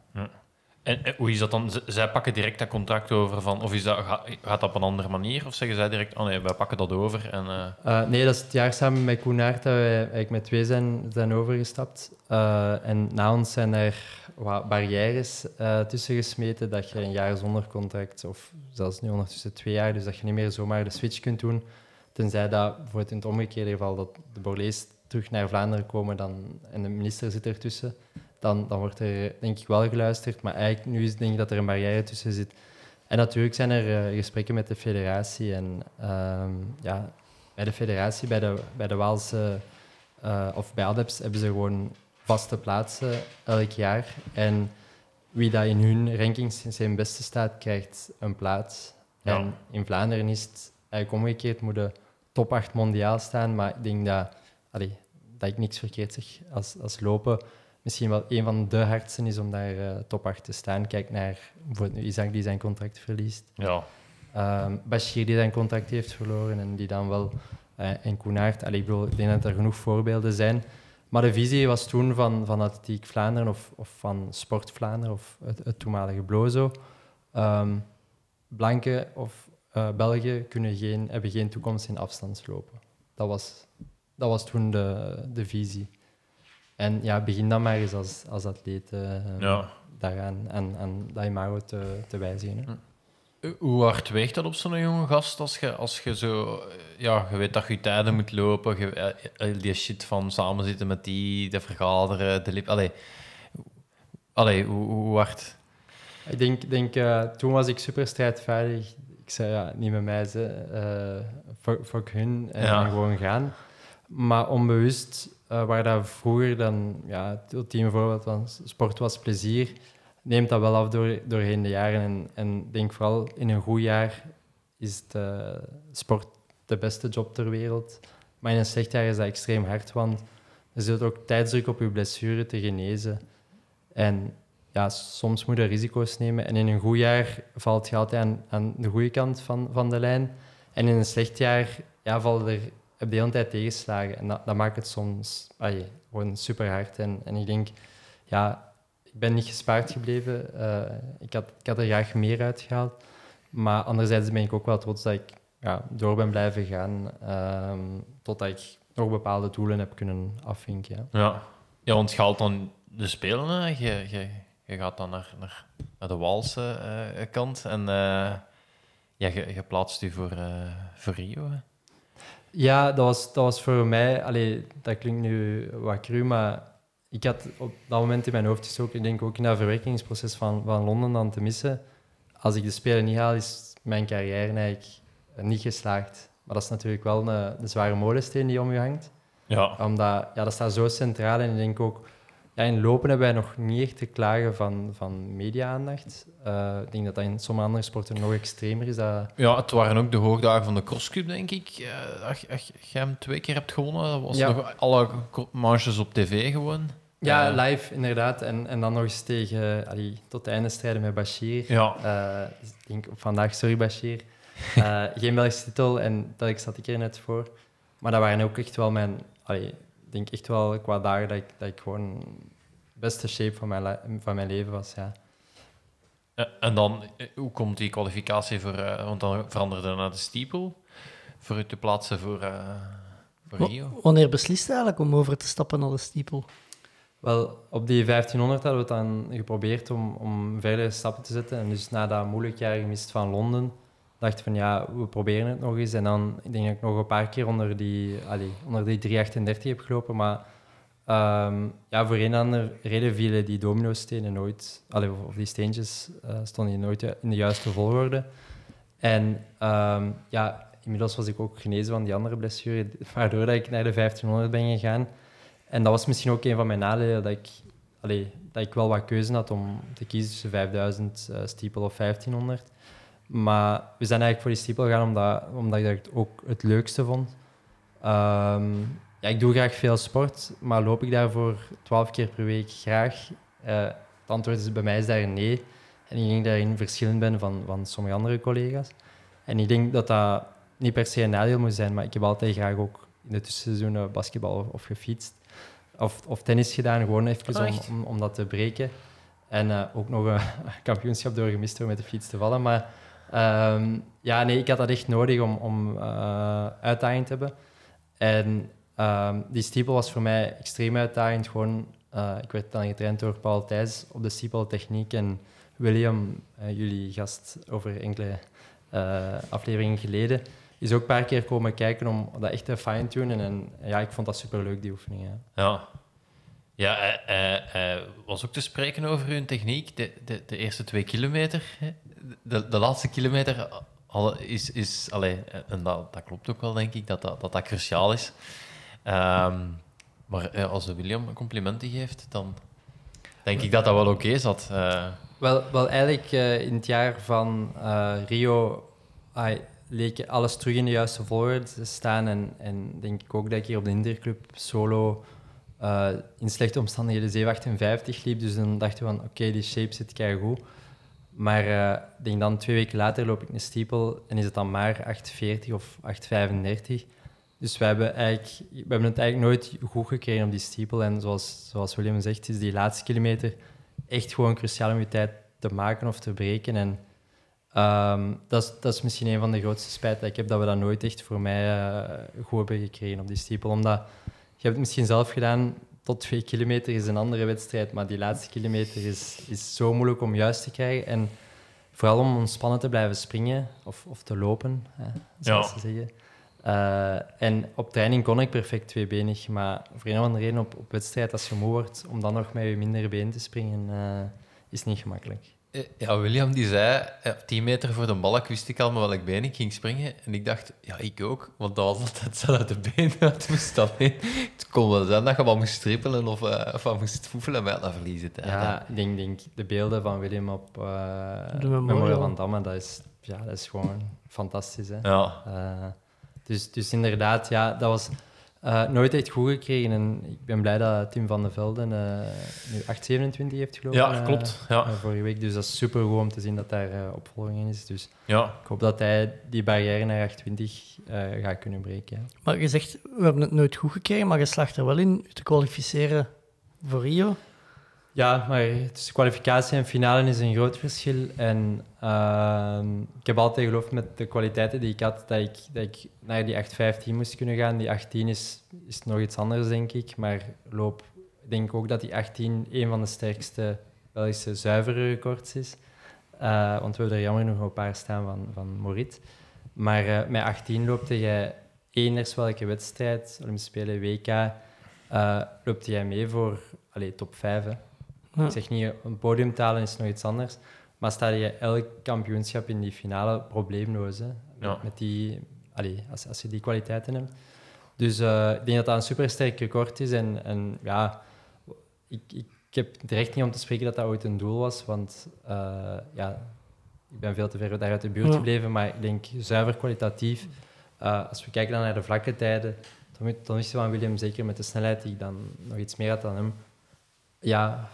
En, en hoe is dat dan? Zij pakken direct dat contract over van, of is dat, ga- gaat dat op een andere manier? Of zeggen zij direct, oh nee, wij pakken dat over en... eh, Eh, nee, dat is het jaar samen met Koen dat wij eigenlijk met twee zijn, zijn overgestapt. Eh, en na ons zijn er wat barrières eh, tussen gesmeten dat je een jaar zonder contract, of zelfs nu ondertussen twee jaar, dus dat je niet meer zomaar de switch kunt doen. Tenzij dat, bijvoorbeeld in het omgekeerde geval, dat de Borlees terug naar Vlaanderen komen dan, en de minister zit ertussen, dan, dan wordt er denk ik wel geluisterd. Maar eigenlijk nu is denk ik dat er een barrière tussen zit. En natuurlijk zijn er eh, gesprekken met de federatie. En ehm, ja, bij de federatie, bij de, bij de Waalse eh, of bij ADEPS, hebben ze gewoon vaste plaatsen elk jaar. En wie dat in hun rankingsysteem beste staat, krijgt een plaats. Ja. En in Vlaanderen is het eigenlijk omgekeerd, moet de top 8 mondiaal staan. Maar ik denk dat, allee, dat ik niks verkeerd zeg als, als lopen misschien wel een van de hardste is om daar eh, top 8 te staan. Kijk naar bijvoorbeeld Isaac die zijn contract verliest. ja. Ehm Bashir die zijn contract heeft verloren en die dan wel... eh en Koenaert, allee, ik, bedoel, ik denk dat er genoeg voorbeelden zijn. Maar de visie was toen van, van Atletiek Vlaanderen of, of van Sport Vlaanderen of het, het toenmalige Blozo. Blanken of eh Belgen kunnen geen, hebben geen toekomst in afstandslopen. Dat was dat was toen de, de visie. En ja, begin dan maar eens als, als atleet eh, Ja. daaraan en, en dat imago te, te wijzigen. hè. Eh, Hoe hard weegt dat op zo'n jonge gast als je, als je zo... eh, Ja, je weet dat je tijden moet lopen, je, die shit van samen zitten met die, de vergaderen, de lip... Allee, allee hoe, hoe hard... Ik denk, denk toen was ik super strijdvaardig. Ik zei, ja, niet met mij, ze. fuck, fuck hun en, Ja. en gewoon gaan. Maar onbewust, eh, waar dat vroeger dan, ja, het ultieme voorbeeld van sport was plezier, neemt dat wel af door, doorheen de jaren. En, en denk vooral in een goed jaar is het, eh, sport de beste job ter wereld. Maar in een slecht jaar is dat extreem hard, want er zit ook tijdsdruk op je blessure te genezen. En ja, soms moet je risico's nemen. En in een goed jaar valt je altijd aan, aan de goede kant van, van de lijn. En in een slecht jaar ja, valt er, heb de hele tijd tegenslagen. En dat, maakt het soms allee, gewoon super hard. En, en ik denk, ja, ik ben niet gespaard gebleven. Eh, ik, had, ik had er graag meer uitgehaald. Maar anderzijds ben ik ook wel trots dat ik ja, door ben blijven gaan. ehm, totdat ik nog bepaalde doelen heb kunnen afvinken. Ja. Ja, ja want je dan de Spelen. Je, je, je gaat dan naar, naar, naar de Waalse eh, kant en eh, ja, je, plaatst je voor, eh, voor Rio. Ja, dat was, dat was voor mij... Allee, dat klinkt nu wat cru, maar ik had op dat moment in mijn hoofd gestoken, ik denk ook in dat verwerkingsproces van, van Londen dan te missen. Als ik de Spelen niet haal, is mijn carrière eigenlijk niet geslaagd. Maar dat is natuurlijk wel een, een zware molensteen die om je hangt. Ja. Omdat, ja, dat staat zo centraal en ik denk ook... Ja, in lopen hebben wij nog niet echt te klagen van, van media-aandacht. Eh, ik denk dat dat in sommige andere sporten nog extremer is. Dat, ja, het waren ook de hoogdagen van de crosscup, denk ik. Eh, Als, als je hem twee keer hebt gewonnen, dat was Ja. nog alle manches op tv gewoon. Ja, Eh, live inderdaad. En, en dan nog eens tegen, allee, tot het einde strijden met Bashir. Ja. Ik denk vandaag, sorry Bashir. Geen Belgische titel en dat zat ik er net voor. Maar dat waren ook echt wel mijn, allee, ik denk echt wel qua dagen dat ik, dat ik gewoon de beste shape van mijn, van mijn leven was. Ja. Eh, En dan, eh, hoe komt die kwalificatie voor... eh, want dan veranderde naar de steeple. Voor u te plaatsen voor, voor Rio. Wanneer beslist je eigenlijk om over te stappen naar de stiepel? Wel, op die 1500 hadden we het dan geprobeerd om, om verdere stappen te zetten. En dus na dat moeilijk jaar gemist van Londen, dacht van ja, we proberen het nog eens. En dan, ik denk ik nog een paar keer onder die, onder die 338 heb gelopen. Maar ehm, ja, voor een of andere reden vielen die domino-stenen nooit, allee, of, die steentjes eh, stonden nooit in de juiste volgorde. En ehm, ja, inmiddels was ik ook genezen van die andere blessure, waardoor dat ik naar de 1500 ben gegaan. En dat was misschien ook een van mijn nadelen, dat ik, allee, dat ik wel wat keuze had om te kiezen tussen 5000 eh steeple of 1500. Maar we zijn eigenlijk voor die steeple gegaan omdat, omdat ik dat ook het leukste vond. Ehm, ja, ik doe graag veel sport, maar loop ik daarvoor 12 keer per week graag? Eh, het antwoord is bij mij is daar nee. En ik denk daarin verschillend ben van, van sommige andere collega's. En ik denk dat dat niet per se een nadeel moet zijn, maar ik heb altijd graag ook in de tussenseizoenen basketbal of, of gefietst. Of, of tennis gedaan, gewoon even om, om dat te breken. En eh, ook nog een kampioenschap doorgemist door met de fiets te vallen. Maar ehm, ja, nee, ik had dat echt nodig om, om eh, uitdaging te hebben. En ehm, die steeple was voor mij extreem uitdagend. Gewoon, eh, ik werd dan getraind door Paul Thijs op de steeple techniek. En William, eh, jullie gast over enkele afleveringen geleden, is ook een paar keer komen kijken om dat echt te fine-tunen. En ja, ik vond dat superleuk, die oefening. Ja. Ja. Eh, was ook te spreken over hun techniek. De, de, de eerste twee kilometer, de, de laatste kilometer is... is allee, en dat, dat klopt ook wel, denk ik, dat dat, dat, cruciaal is. Ehm, maar als de William complimenten geeft, dan denk ik dat dat wel oké zat. Eh, Wel, wel eigenlijk in het jaar van Rio leek alles terug in de juiste volgorde te staan. En, en denk ik ook dat ik hier op de Interclub solo eh, in slechte omstandigheden 758 liep. Dus dan dachten we van, oké, die shape zit goed. Maar eh, denk dan twee weken later loop ik een steeple en is het dan maar 840 of 835. Dus we hebben, eigenlijk, we hebben het eigenlijk nooit goed gekregen op die steeple. En zoals, zoals William zegt, is die laatste kilometer echt gewoon cruciaal om je tijd te maken of te breken. En Ehm, dat, is, dat is misschien een van de grootste spijten dat ik heb, dat we dat nooit echt voor mij eh, goed hebben gekregen op die stiepel. Omdat, hebt het misschien zelf gedaan, tot twee kilometer is een andere wedstrijd, maar die laatste kilometer is, is zo moeilijk om juist te krijgen. En vooral om ontspannen te blijven springen of, of te lopen, hè, zoals Ja. ze zeggen. Eh, en op training kon ik perfect tweebenig, maar voor een of andere reden op, op wedstrijd, als je moe wordt, om dan nog met je mindere been te springen, eh, is niet gemakkelijk. Eh, Ja, William die zei, eh, 10 meter voor de balk wist ik al met welk been ik ging springen. En ik dacht, ja, ik ook. Want dat was altijd zo uit de been uit moest alleen. Het kon wel zijn dat je wat moest strippelen of, eh, of wat moest voefelen, ja, dat verliezen. hè. Ja, ik denk, denk de beelden van Willem op eh De Memorial. Memorial van Damme, dat is, ja, dat is gewoon fantastisch. Hè? Ja. Eh, dus, dus inderdaad, ja, dat was eh, nooit echt goed gekregen. En ik ben blij dat Tim van de Velden eh nu 827 heeft gelopen. Ja, klopt. Ja. eh, vorige week. Dus dat is super goed om te zien dat daar eh, opvolging in is. Dus Ja. ik hoop dat hij die barrière naar 820 eh, gaat kunnen breken. ja. Maar je zegt, we hebben het nooit goed gekregen, maar je slaagt er wel in te kwalificeren voor Rio. Ja, maar tussen kwalificatie en finale is een groot verschil. En ehm, ik heb altijd geloofd met de kwaliteiten die ik had, dat ik, dat ik naar die 8.15 moest kunnen gaan. Die 18 is, is nog iets anders, denk ik. Maar loop, ik denk ook dat die 18 een van de sterkste Belgische zuivere records is. Eh, want we hebben er jammer nog een paar staan van, van Morit. Maar eh, met 18 loopte jij eners welke wedstrijd, Olympische Spelen, WK, eh loopte jij mee voor allee, top 5. Hè. Ja. Ik zeg niet, een podium te halen is nog iets anders. Maar sta je elk kampioenschap in die finale probleemloos. Hè? Ja. Met die, allee, als, als je die kwaliteiten hebt. Dus eh, ik denk dat dat een supersterk record is. En, en ja, ik, ik, ik heb echt niet om te spreken dat dat ooit een doel was. Want eh, ja, ik ben veel te ver daar uit de buurt Ja. gebleven. Maar ik denk zuiver kwalitatief. Eh, als we kijken dan naar de vlakke tijden, dan, dan wist je van William, zeker met de snelheid die ik dan nog iets meer had dan hem. Ja,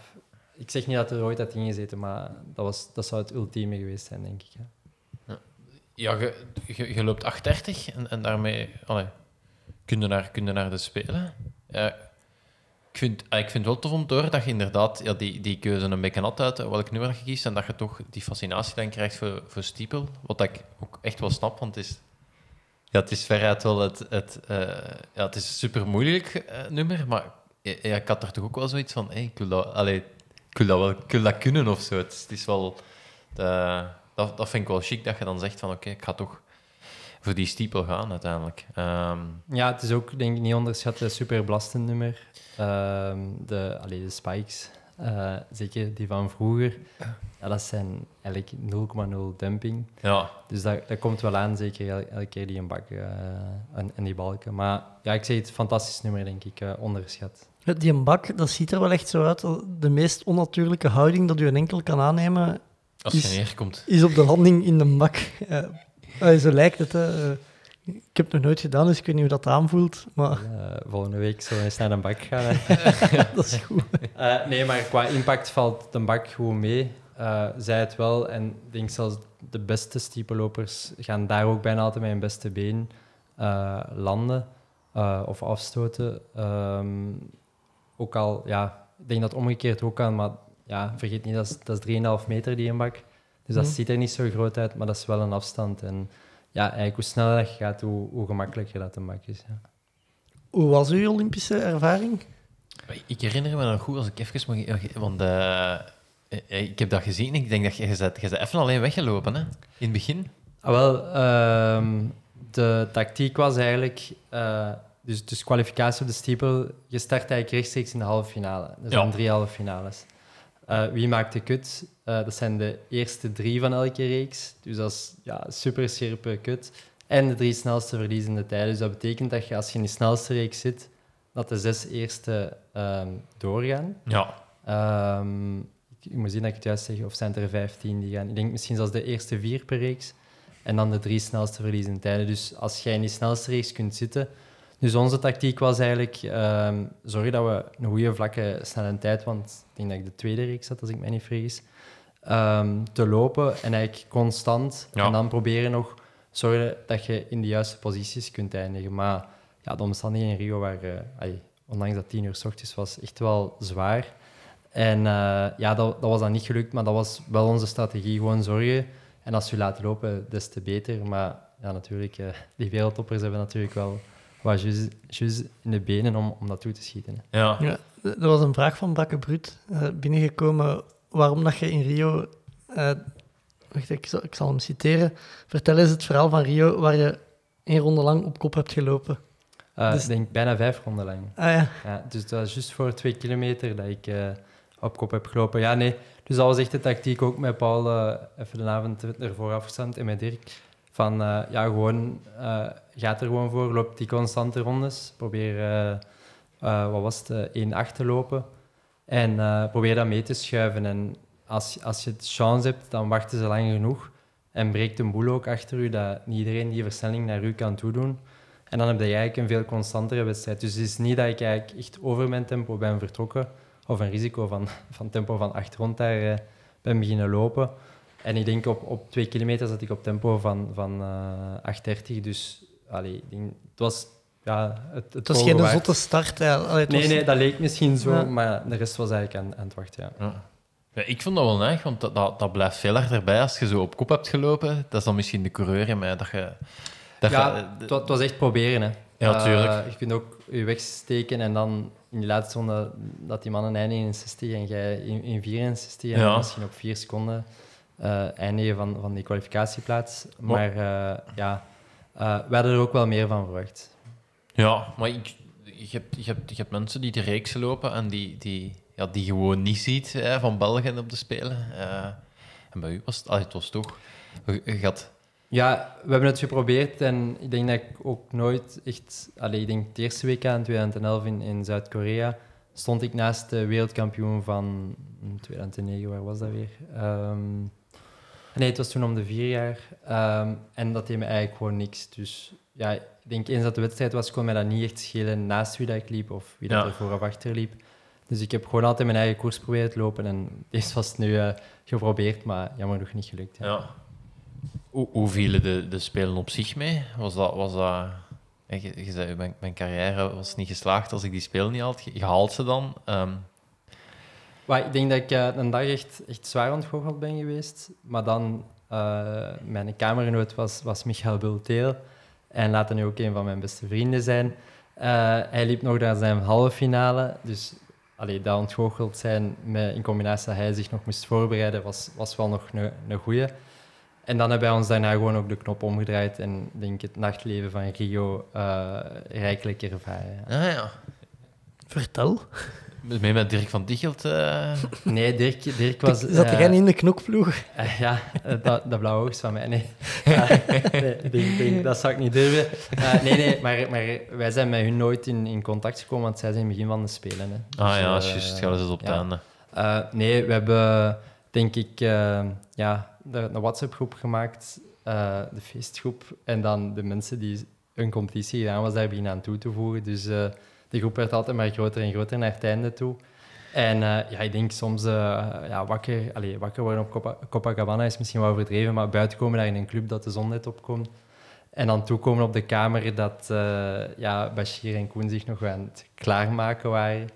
ik zeg niet dat er ooit had ingezeten, maar dat, was, dat zou het ultieme geweest zijn, denk ik. Ja, je, loopt 830 en, en daarmee allee, kun, je naar, kun je naar de Spelen. Ja, ik, vind, ah, ik vind het wel tof om te dat je inderdaad ja, die, die keuze een beetje had uit welk nummer je kiest en dat je toch die fascinatie dan krijgt voor, voor Stiepel. Wat ik ook echt wel snap, want het is, ja, het is veruit wel het... het eh, ja, het is een super moeilijk nummer, maar ja, ik had er toch ook wel zoiets van, hey, ik, wil dat, allee, ik, wil dat wel, ik wil dat kunnen of zo. Het is, het is wel... De, dat, dat vind ik wel chic, dat je dan zegt van oké, ik ga toch voor die stiepel gaan uiteindelijk. Ehm, Ja, het is ook, denk ik, niet onderschat, een super belastend nummer. Ehm, de, allee, de spikes, eh, zeker die van vroeger, ja, dat zijn eigenlijk 0,0 dumping. ja, Dus dat, dat komt wel aan, zeker el- elke keer die een bak eh, en, en die balken. Maar ja, ik zeg het, fantastisch nummer, denk ik, eh, onderschat. Die een bak, dat ziet er wel echt zo uit. De meest onnatuurlijke houding dat u een enkel kan aannemen, als je Is- neerkomt. is op de landing in de bak. Eh, eh, zo lijkt het. Hè. Eh, Ik heb het nog nooit gedaan, dus ik weet niet hoe dat aanvoelt. Maar Eh, volgende week zullen we eens naar de bak gaan. dat is goed. Eh, nee, maar qua impact valt de bak goed mee. Eh zij het wel. En ik denk zelfs de beste stiepelopers gaan daar ook bijna altijd met hun beste been eh, landen eh, of afstoten. Ehm, ook al, ja, ik denk dat het omgekeerd ook kan, maar ja, vergeet niet, dat is, dat is 3,5 meter die een bak. Dus dat Mhm. ziet er niet zo groot uit, maar dat is wel een afstand. En ja, eigenlijk hoe sneller dat je gaat, hoe, hoe gemakkelijker dat een bak is. Ja. Hoe was uw Olympische ervaring? Ik herinner me nog goed als ik even mag... Want eh, eh, ik heb dat gezien. Ik denk dat je, je, bent, je bent even alleen weggelopen, hè? In het begin. Ah, wel, ehm, de tactiek was eigenlijk... eh, dus, dus kwalificatie op de stiepel, je start eigenlijk rechtstreeks in de halve finale. Er zijn Ja. drie halve finales. Eh, wie maakt de kut? Eh, dat zijn de eerste drie van elke reeks. Dus dat is ja, super scherpe kut. En de drie snelste verliezende tijden. Dus dat betekent dat je, als je in de snelste reeks zit, dat de zes eerste ehm, doorgaan. Ja. Ehm, ik, ik moet zien dat ik het juist zeg, of zijn er 15 die gaan? Ik denk misschien zelfs de eerste vier per reeks. En dan de drie snelste verliezende tijden. Dus als jij in die snelste reeks kunt zitten. Dus onze tactiek was eigenlijk ehm zorgen dat we een goede vlakke snelle tijd, want ik denk dat ik de tweede reeks had, als ik mij niet vergis, ehm, te lopen en eigenlijk constant. Ja. En dan proberen nog zorgen dat je in de juiste posities kunt eindigen. Maar ja, de omstandigheden in Rio waren, ai, ondanks dat tien uur s ochtends was, echt wel zwaar. En eh, ja, dat, dat was dan niet gelukt, maar dat was wel onze strategie. Gewoon zorgen. En En als je laat lopen, des te beter. Maar ja, natuurlijk, eh, die wereldtoppers hebben natuurlijk wel wat jus, jus in de benen om, om dat toe te schieten. hè. Ja. Ja, er was een vraag van Bakke Brut eh, binnengekomen waarom dat je in Rio... eh, wacht, ik zal, ik zal hem citeren. Vertel eens het verhaal van Rio waar je één ronde lang op kop hebt gelopen. Eh, Dus- Ik denk bijna vijf ronden lang. Ah ja, Ja, dus dat was juist voor twee kilometer dat ik eh, op kop heb gelopen. Ja, nee. Dus dat was echt de tactiek ook met Paul, even de avond ervoor afgestemd en met Dirk. Van, eh, ja, gewoon, eh gaat er gewoon voor, loop die constante rondes. Probeer, eh, eh, wat was het, eh, 1-8 te lopen. En eh, probeer dat mee te schuiven. En als, als je het chance hebt, dan wachten ze lang genoeg. En breekt een boel ook achter u, dat niet iedereen die versnelling naar u kan toedoen. En dan heb je eigenlijk een veel constantere wedstrijd. Dus het is niet dat ik eigenlijk echt over mijn tempo ben vertrokken, of een risico van, van tempo van 8 rond daar eh, ben beginnen lopen. En ik denk op, op twee kilometer zat ik op tempo van, van eh 8.30. Dus allee, ik denk, het was ja, het, het het was geen waard. zotte start. Ja. Allee, het Nee, was- nee, dat leek misschien zo, Ja. maar de rest was eigenlijk aan, aan het wachten. Ja. Ja. Ja, ik vond dat wel neig, want dat, dat, dat blijft veel achterbij als je zo op kop hebt gelopen. Dat is dan misschien de coureur in mij dat je... Dat Ja, je- het, wa- het was echt proberen. Hè. Ja, Eh, tuurlijk. je kunt ook je wegsteken en dan in die laatste ronde dat die mannen eindigen in 60 en jij in, in 64 en Ja. misschien op 4 seconden eh eindigen van, van die kwalificatieplaats. Maar eh, ja, eh we hadden er ook wel meer van verwacht. Ja, maar ik, je, hebt, je, hebt, je hebt mensen die de reeks lopen en die, die, ja, die gewoon niet ziet hè, van België op de Spelen. Eh, en bij u was het, allee, het was toch... Je, je had, Ja, we hebben het geprobeerd en ik denk dat ik ook nooit echt... Allee, ik denk het eerste WK in 2011 in, in Zuid-Korea stond ik naast de wereldkampioen van hm, 2009, waar was dat weer? Ehm, nee, het was toen om de vier jaar. Ehm, en dat deed me eigenlijk gewoon niks. Dus ja, ik denk eens dat de wedstrijd was, kon mij dat niet echt schelen naast wie dat ik liep of wie dat Ja. er voor of achter liep. Dus ik heb gewoon altijd mijn eigen koers proberen te lopen en deze was nu eh, geprobeerd, maar jammer nog niet gelukt. ja. ja. Hoe, hoe vielen de, de Spelen op zich mee? Was dat... Was dat hè, je, je zei, mijn, mijn carrière was niet geslaagd als ik die Spelen niet had. Je, haalt ze dan. Ehm, Maar ik denk dat ik eh, een dag echt, echt zwaar ontgoocheld ben geweest. Maar dan, eh, mijn kamergenoot was, was Michael Bulteel. En laat nu ook een van mijn beste vrienden zijn. Eh, hij liep nog naar zijn halve finale. Dus allee, dat ontgoocheld zijn met, in combinatie dat hij zich nog moest voorbereiden, was, was wel nog een, een goeie. En dan hebben wij ons daarna gewoon ook de knop omgedraaid. En denk het nachtleven van Rio rijkelijk ervaren. ja. ah ja. Vertel. Mee met Dirk van Dichelt. eh, Nee, Dirk, Dirk was... Zat eh, jij niet in de knokploeg? Eh, ja, eh, dat, dat blauwe oogst van mij. Nee, Eh, nee ik denk, denk, dat zou ik niet durven. Eh, nee, nee, maar, maar wij zijn met hun nooit in, in contact gekomen, want zij zijn in het begin van de Spelen. Hè. ah Dus, ja, eh, juist. Gaan ze op het ja. einde. Eh, nee, we hebben, denk ik, eh, ja, de, een WhatsApp-groep gemaakt, eh, de feestgroep, en dan de mensen die een competitie gedaan was, daar beginnen aan toe te voegen. Dus eh de groep werd altijd maar groter en groter naar het einde toe. En eh, ja, ik denk soms eh, ja, wakker, allez, wakker worden op Copa- Copacabana is misschien wel overdreven, maar buiten komen daar in een club dat de zon net opkomt. En dan toekomen op de kamer dat eh, ja, Bashir en Koen zich nog aan het klaarmaken waren.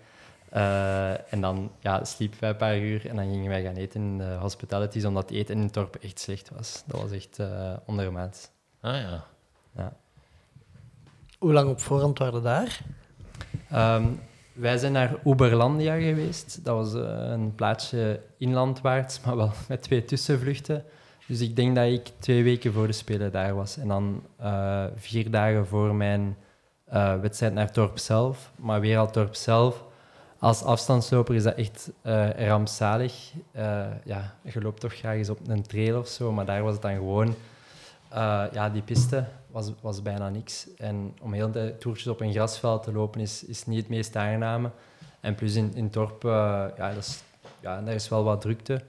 Eh, en dan ja, sliepen wij een paar uur en dan gingen wij gaan eten in de hospitalities, omdat het eten in het dorp echt slecht was. Dat was echt uh, ondermaats. Ah ja. Ja. Hoe lang op voorhand waren we daar? Ehm, wij zijn naar Uberlandia geweest. Dat was eh, een plaatsje inlandwaarts, maar wel met twee tussenvluchten. Dus ik denk dat ik twee weken voor de Spelen daar was. En dan eh, vier dagen voor mijn eh, wedstrijd naar het dorp zelf. Maar weer al het dorp zelf. Als afstandsloper is dat echt eh, rampzalig. Ja, je loopt toch graag eens op een trail of zo, maar daar was het dan gewoon... ja, die piste was, was bijna niks. En om heel de toertjes op een grasveld te lopen is, is niet het meest aangename. En plus in, in het eh, ja, dat is, ja, daar is wel wat drukte.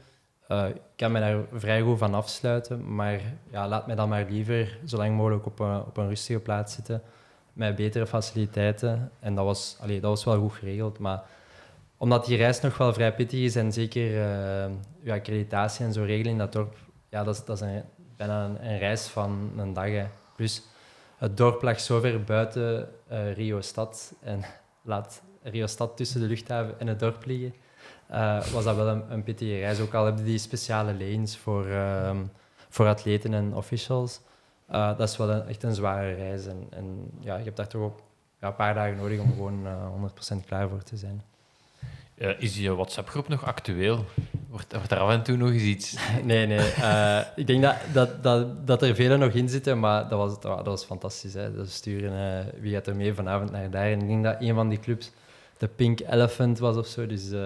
Eh, ik kan me daar vrij goed van afsluiten, maar ja, laat mij dan maar liever zo lang mogelijk op een, op een rustige plaats zitten, met betere faciliteiten. En dat was, allee, dat was wel goed geregeld, maar omdat die reis nog wel vrij pittig is en zeker uh, ja, accreditatie en zo regelen in dat dorp, ja, dat is, dat is bijna een, een, reis van een dag. Hè. Plus, het dorp lag zo ver buiten uh, Rio-stad en laat Rio-stad tussen de luchthaven en het dorp liggen. Uh, was dat wel een, pittige reis. Ook al hebben die speciale lanes voor, uh, voor atleten en officials. Eh, dat is wel echt een zware reis. En, en ja, je hebt daar toch ook ja, een paar dagen nodig om gewoon eh 100% klaar voor te zijn. Eh, is je WhatsApp-groep nog actueel? Wordt, wordt er af en toe nog eens iets... Nee, nee. eh, ik denk dat, dat, dat, dat er velen nog in zitten, maar dat was, dat, wa- dat was fantastisch. Hè. Dat sturen eh, wie gaat er mee vanavond naar daar. En ik denk dat een van die clubs de Pink Elephant was of zo. Dus eh,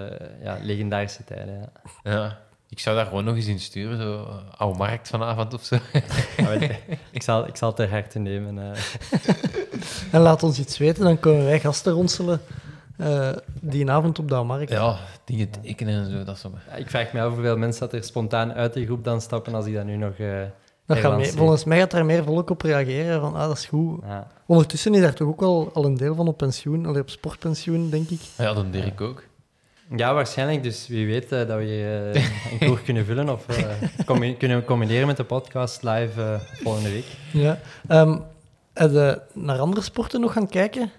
ja, legendarische tijden. Ja. Ja. Ik zou daar gewoon nog eens in sturen, zo oude markt vanavond of zo. Weet je, ik, zal, ik zal het ter harte nemen. eh. En laat ons iets weten, dan kunnen wij gasten ronselen eh, die avond op de markt. Ja, dingen tekenen en zo, dat zo. Ja, ik vraag me af hoeveel mensen dat er spontaan uit die groep dan stappen als ik dat nu nog... eh, Dat gaat mee, volgens mij gaat daar meer volk op reageren, van ah, dat is goed. ja. Ondertussen is daar toch ook wel al een deel van op pensioen, allee, op sportpensioen, denk ik. Ja, dan Dirk ook. Ja, waarschijnlijk. Dus wie weet eh, dat we eh, een kroeg kunnen vullen of eh, combi- kunnen combineren met de podcast live volgende week. Ja. Ehm, heb je naar andere sporten nog gaan kijken,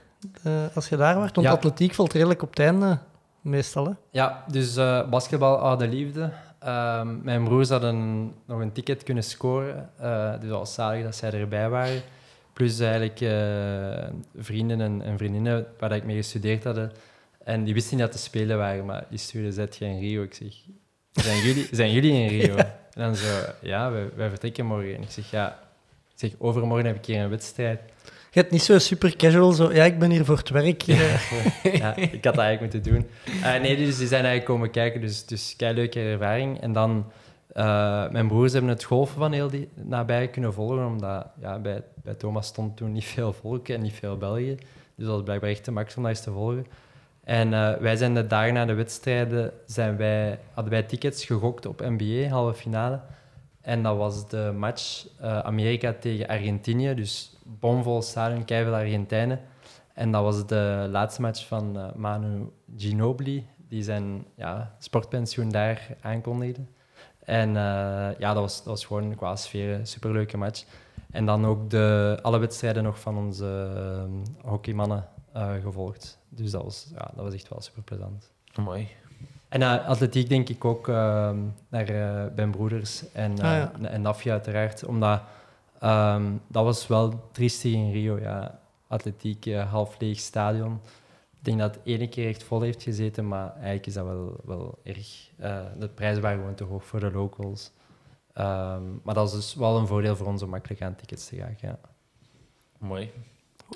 eh, als je daar was? Want Ja. atletiek valt redelijk op het einde, meestal. Hè? Ja, dus eh, basketbal oude liefde. Ehm, mijn broers hadden nog een ticket kunnen scoren. eh, dus was zalig dat zij erbij waren. Plus eigenlijk eh, vrienden en, en vriendinnen waar ik mee gestudeerd hadden. En die wisten niet dat te spelen waren, maar die stuurden zet je in Rio. Ik zeg, zijn jullie, zijn jullie in Rio? En dan zo, ja, wij, wij vertrekken morgen. En ik zeg, ja, ik zeg, overmorgen heb ik hier een wedstrijd. Je hebt niet zo super casual, zo, ja, ik ben hier voor het werk. eh. ja, ik had dat eigenlijk moeten doen. Eh, nee, dus die zijn eigenlijk komen kijken, dus, dus kei leuke ervaring. En dan, eh, mijn broers hebben het golfen van heel die, nabij kunnen volgen, omdat ja, bij, bij Thomas stond toen niet veel volk en niet veel België. Dus dat was blijkbaar echt de max om dat eens te volgen. En eh, wij zijn de dagen na de wedstrijden, zijn wij, hadden wij tickets gegokt op NBA, halve finale. En dat was de match eh, Amerika tegen Argentinië, dus bomvol stadion, keiveel Argentijnen. En dat was de laatste match van eh, Manu Ginobili, die zijn ja, sportpensioen daar aankondigde. En eh, ja, dat was, dat was gewoon qua sfeer een superleuke match. En dan ook de, alle wedstrijden nog van onze eh, hockeymannen gevolgd. Dus dat was, ja, dat was echt wel super plezant. Mooi. En atletiek denk ik ook naar mijn broeders en, Ah, ja. en Nafia uiteraard. Omdat ehm, dat was wel triestig in Rio. Ja. Atletiek, eh, half leeg stadion. Ik denk dat het ene keer echt vol heeft gezeten, maar eigenlijk is dat wel, wel erg. eh, de prijzen waren gewoon te hoog voor de locals. Ehm, maar dat is dus wel een voordeel voor ons om makkelijk aan tickets te gaan. Ja. Mooi.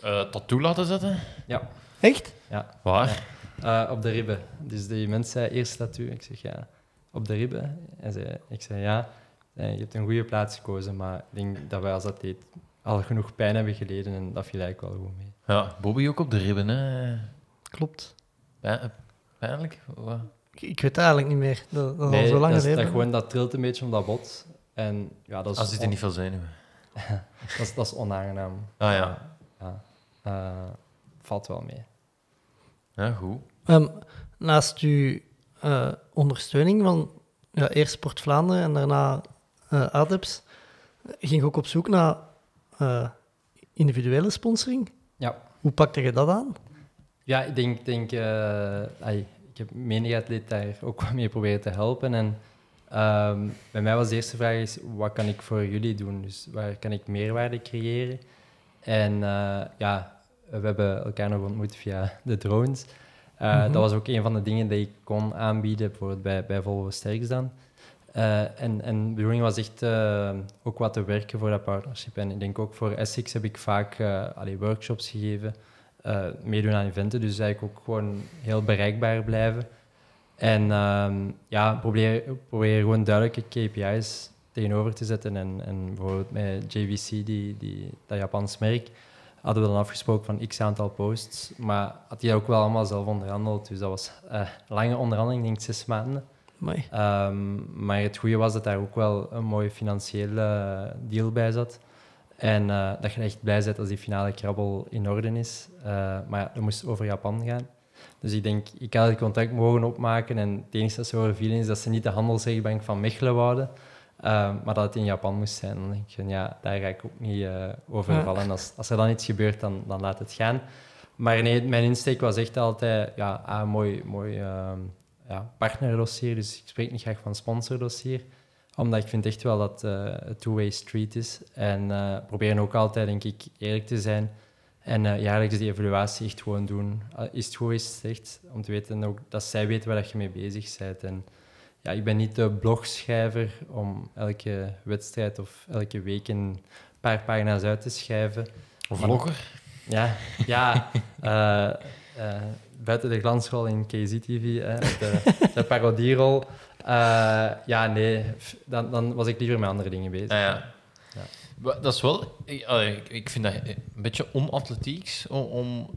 Eh, tattoo laten zetten? ja. Echt? ja. Waar? Eh, op de ribben. Dus die mens zei eerst tattoo. Ik zeg ja, op de ribben. En zei, ik zei ja, je hebt een goede plaats gekozen, maar ik denk dat wij als atleet al genoeg pijn hebben geleden en dat viel eigenlijk wel goed mee. Ja, Bobby ook op de ribben, hè. Klopt. Pijn- Pijnlijk? Wat? Ik, weet het eigenlijk niet meer. Dat, al zo lang dat, dat, gewoon, dat trilt een beetje om dat bot. En ja, dat is, Als zit er niet veel zenuwen. dat is, dat is onaangenaam. Ah ja. Ja. Eh, valt wel mee. Ja, goed. Ehm, naast uw eh, ondersteuning van ja, eerst Sport Vlaanderen en daarna eh ADEPS, ging ook op zoek naar eh, individuele sponsoring. Ja. Hoe pakte je dat aan? Ja, ik denk, denk eh, ai, ik heb menig atleet daar ook wat mee proberen te helpen. En ehm, bij mij was de eerste vraag is, wat kan ik voor jullie doen? Dus waar kan ik meerwaarde creëren? En ja, we hebben elkaar nog ontmoet via de drones. Mhm. Dat was ook een van de dingen die ik kon aanbieden, bijvoorbeeld bij, bij Volvo Sterks dan. Eh, en, en de bedoeling was echt eh, ook wat te werken voor dat partnership. En ik denk ook voor Essex heb ik vaak eh, workshops gegeven, meedoen aan eventen. Dus eigenlijk ook gewoon heel bereikbaar blijven. En ehm, ja, probeer, gewoon duidelijke KPI's tegenover te zetten. En, en bijvoorbeeld met JVC, die, die, dat Japans merk, hadden we dan afgesproken van x aantal posts. Maar had hij ook wel allemaal zelf onderhandeld. Dus dat was lange onderhandeling, ik denk zes maanden. Ehm, maar het goede was dat daar ook wel een mooie financiële deal bij zat. En eh, dat je echt blij bent als die finale krabbel in orde is. Eh, maar ja, dat moest over Japan gaan. Dus ik denk, ik had het contract mogen opmaken. En het enige dat ze horen vielen is dat ze niet de handelsrechtbank van Mechelen wouden. Ehm, maar dat het in Japan moest zijn. Dan denk ik, ja, daar ga ik ook niet eh over vallen. Als, als er dan iets gebeurt, dan, dan laat het gaan. Maar nee, mijn insteek was echt altijd ja, ah, mooi, mooi ehm, ja, partnerdossier. Dus ik spreek niet graag van sponsordossier. Omdat ik vind echt wel dat het een two-way street is. En uh, proberen ook altijd, denk ik, eerlijk te zijn. En uh, jaarlijks die evaluatie echt gewoon doen. Uh, is het goed, is het slecht? Om te weten ook dat zij weten waar je mee bezig bent. En ja, ik ben niet de blogschrijver om elke wedstrijd of elke week een paar pagina's uit te schrijven. Of vlogger? Ja, ja uh, buiten de glansrol in KZ-TV, de, de parodierol. ja, nee, dan, dan was ik liever met andere dingen bezig. Ah, ja. ja. Dat is wel... Ik, ik vind dat een beetje onatletieks om... om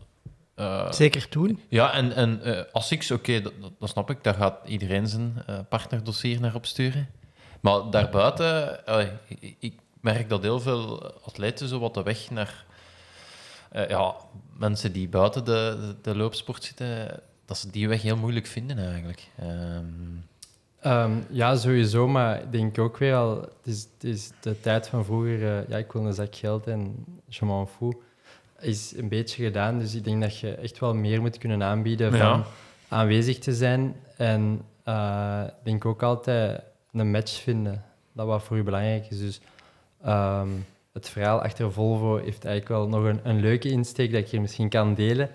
uh, Zeker toen. Ja, en, en uh, ASICS, oké, okay, dat, dat, snap ik. Daar gaat iedereen zijn uh, partnerdossier naar opsturen. Maar daarbuiten, ik, ik merk dat heel veel atleten zo wat de weg naar uh, ja, mensen die buiten de, de, de, loopsport zitten, dat ze die weg heel moeilijk vinden eigenlijk. Um... Um, ja, sowieso, maar ik denk ook weer al, het is, het is de tijd van vroeger, uh, ja, ik wil een zak geld en je m'en fous, is een beetje gedaan. Dus ik denk dat je echt wel meer moet kunnen aanbieden van ja. aanwezig te zijn. En uh, ik denk ook altijd een match vinden, dat wat voor u belangrijk is. Dus um, het verhaal achter Volvo heeft eigenlijk wel nog een, een leuke insteek dat ik hier misschien kan delen.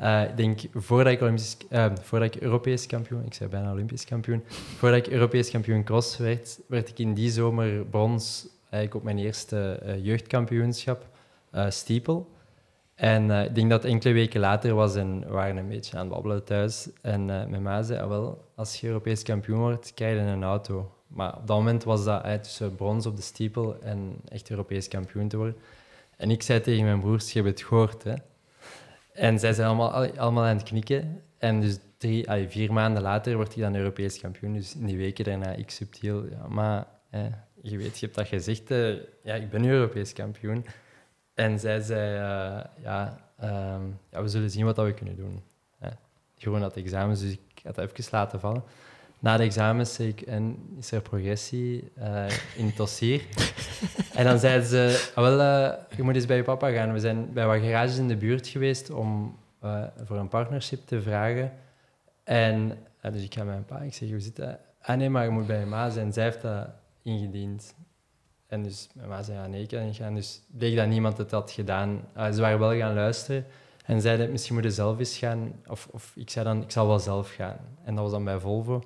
Uh, ik denk, voordat ik, Olympisch, uh, voordat ik Europees kampioen, ik zei bijna Olympisch kampioen, voordat ik Europees kampioen cross werd, werd ik in die zomer brons eigenlijk op mijn eerste uh, jeugdkampioenschap, steeple. En ik denk dat enkele weken later was en we waren een beetje aan het babbelen thuis. En mijn ma zei, ah, wel, als je Europees kampioen wordt, krijg je een auto. Maar op dat moment was dat uit tussen brons op de stiepel en echt Europees kampioen te worden. En ik zei tegen mijn broers, je hebt het gehoord, hè. En zij zijn allemaal, allemaal aan het knikken. En dus drie, allee, vier maanden later wordt hij dan Europees kampioen. Dus in die weken daarna, ik subtiel, ja, maar je weet, je hebt dat gezegd, hè, ja, ik ben Europees kampioen. En zij zei, uh, ja, uh, ja, we zullen zien wat we kunnen doen. Hè. Gewoon dat examen, dus ik had het even laten vallen na de examens zei ik, en is er progressie uh, in het dossier? en dan zeiden ze, ah, wel, uh, je moet eens bij je papa gaan. We zijn bij wat garages in de buurt geweest om uh, voor een partnership te vragen. En dus ik ga met mijn pa, ik zeg, hoe zit dat? Ah nee, maar je moet bij je ma zijn. Zij heeft dat ingediend. En dus mijn ma zei, ja nee, ik kan niet gaan. Dus bleek dat niemand het had gedaan. ze waren wel gaan luisteren. En zeiden, misschien moet je zelf eens gaan. Of, of ik zei dan, ik zal wel zelf gaan. En dat was dan bij Volvo.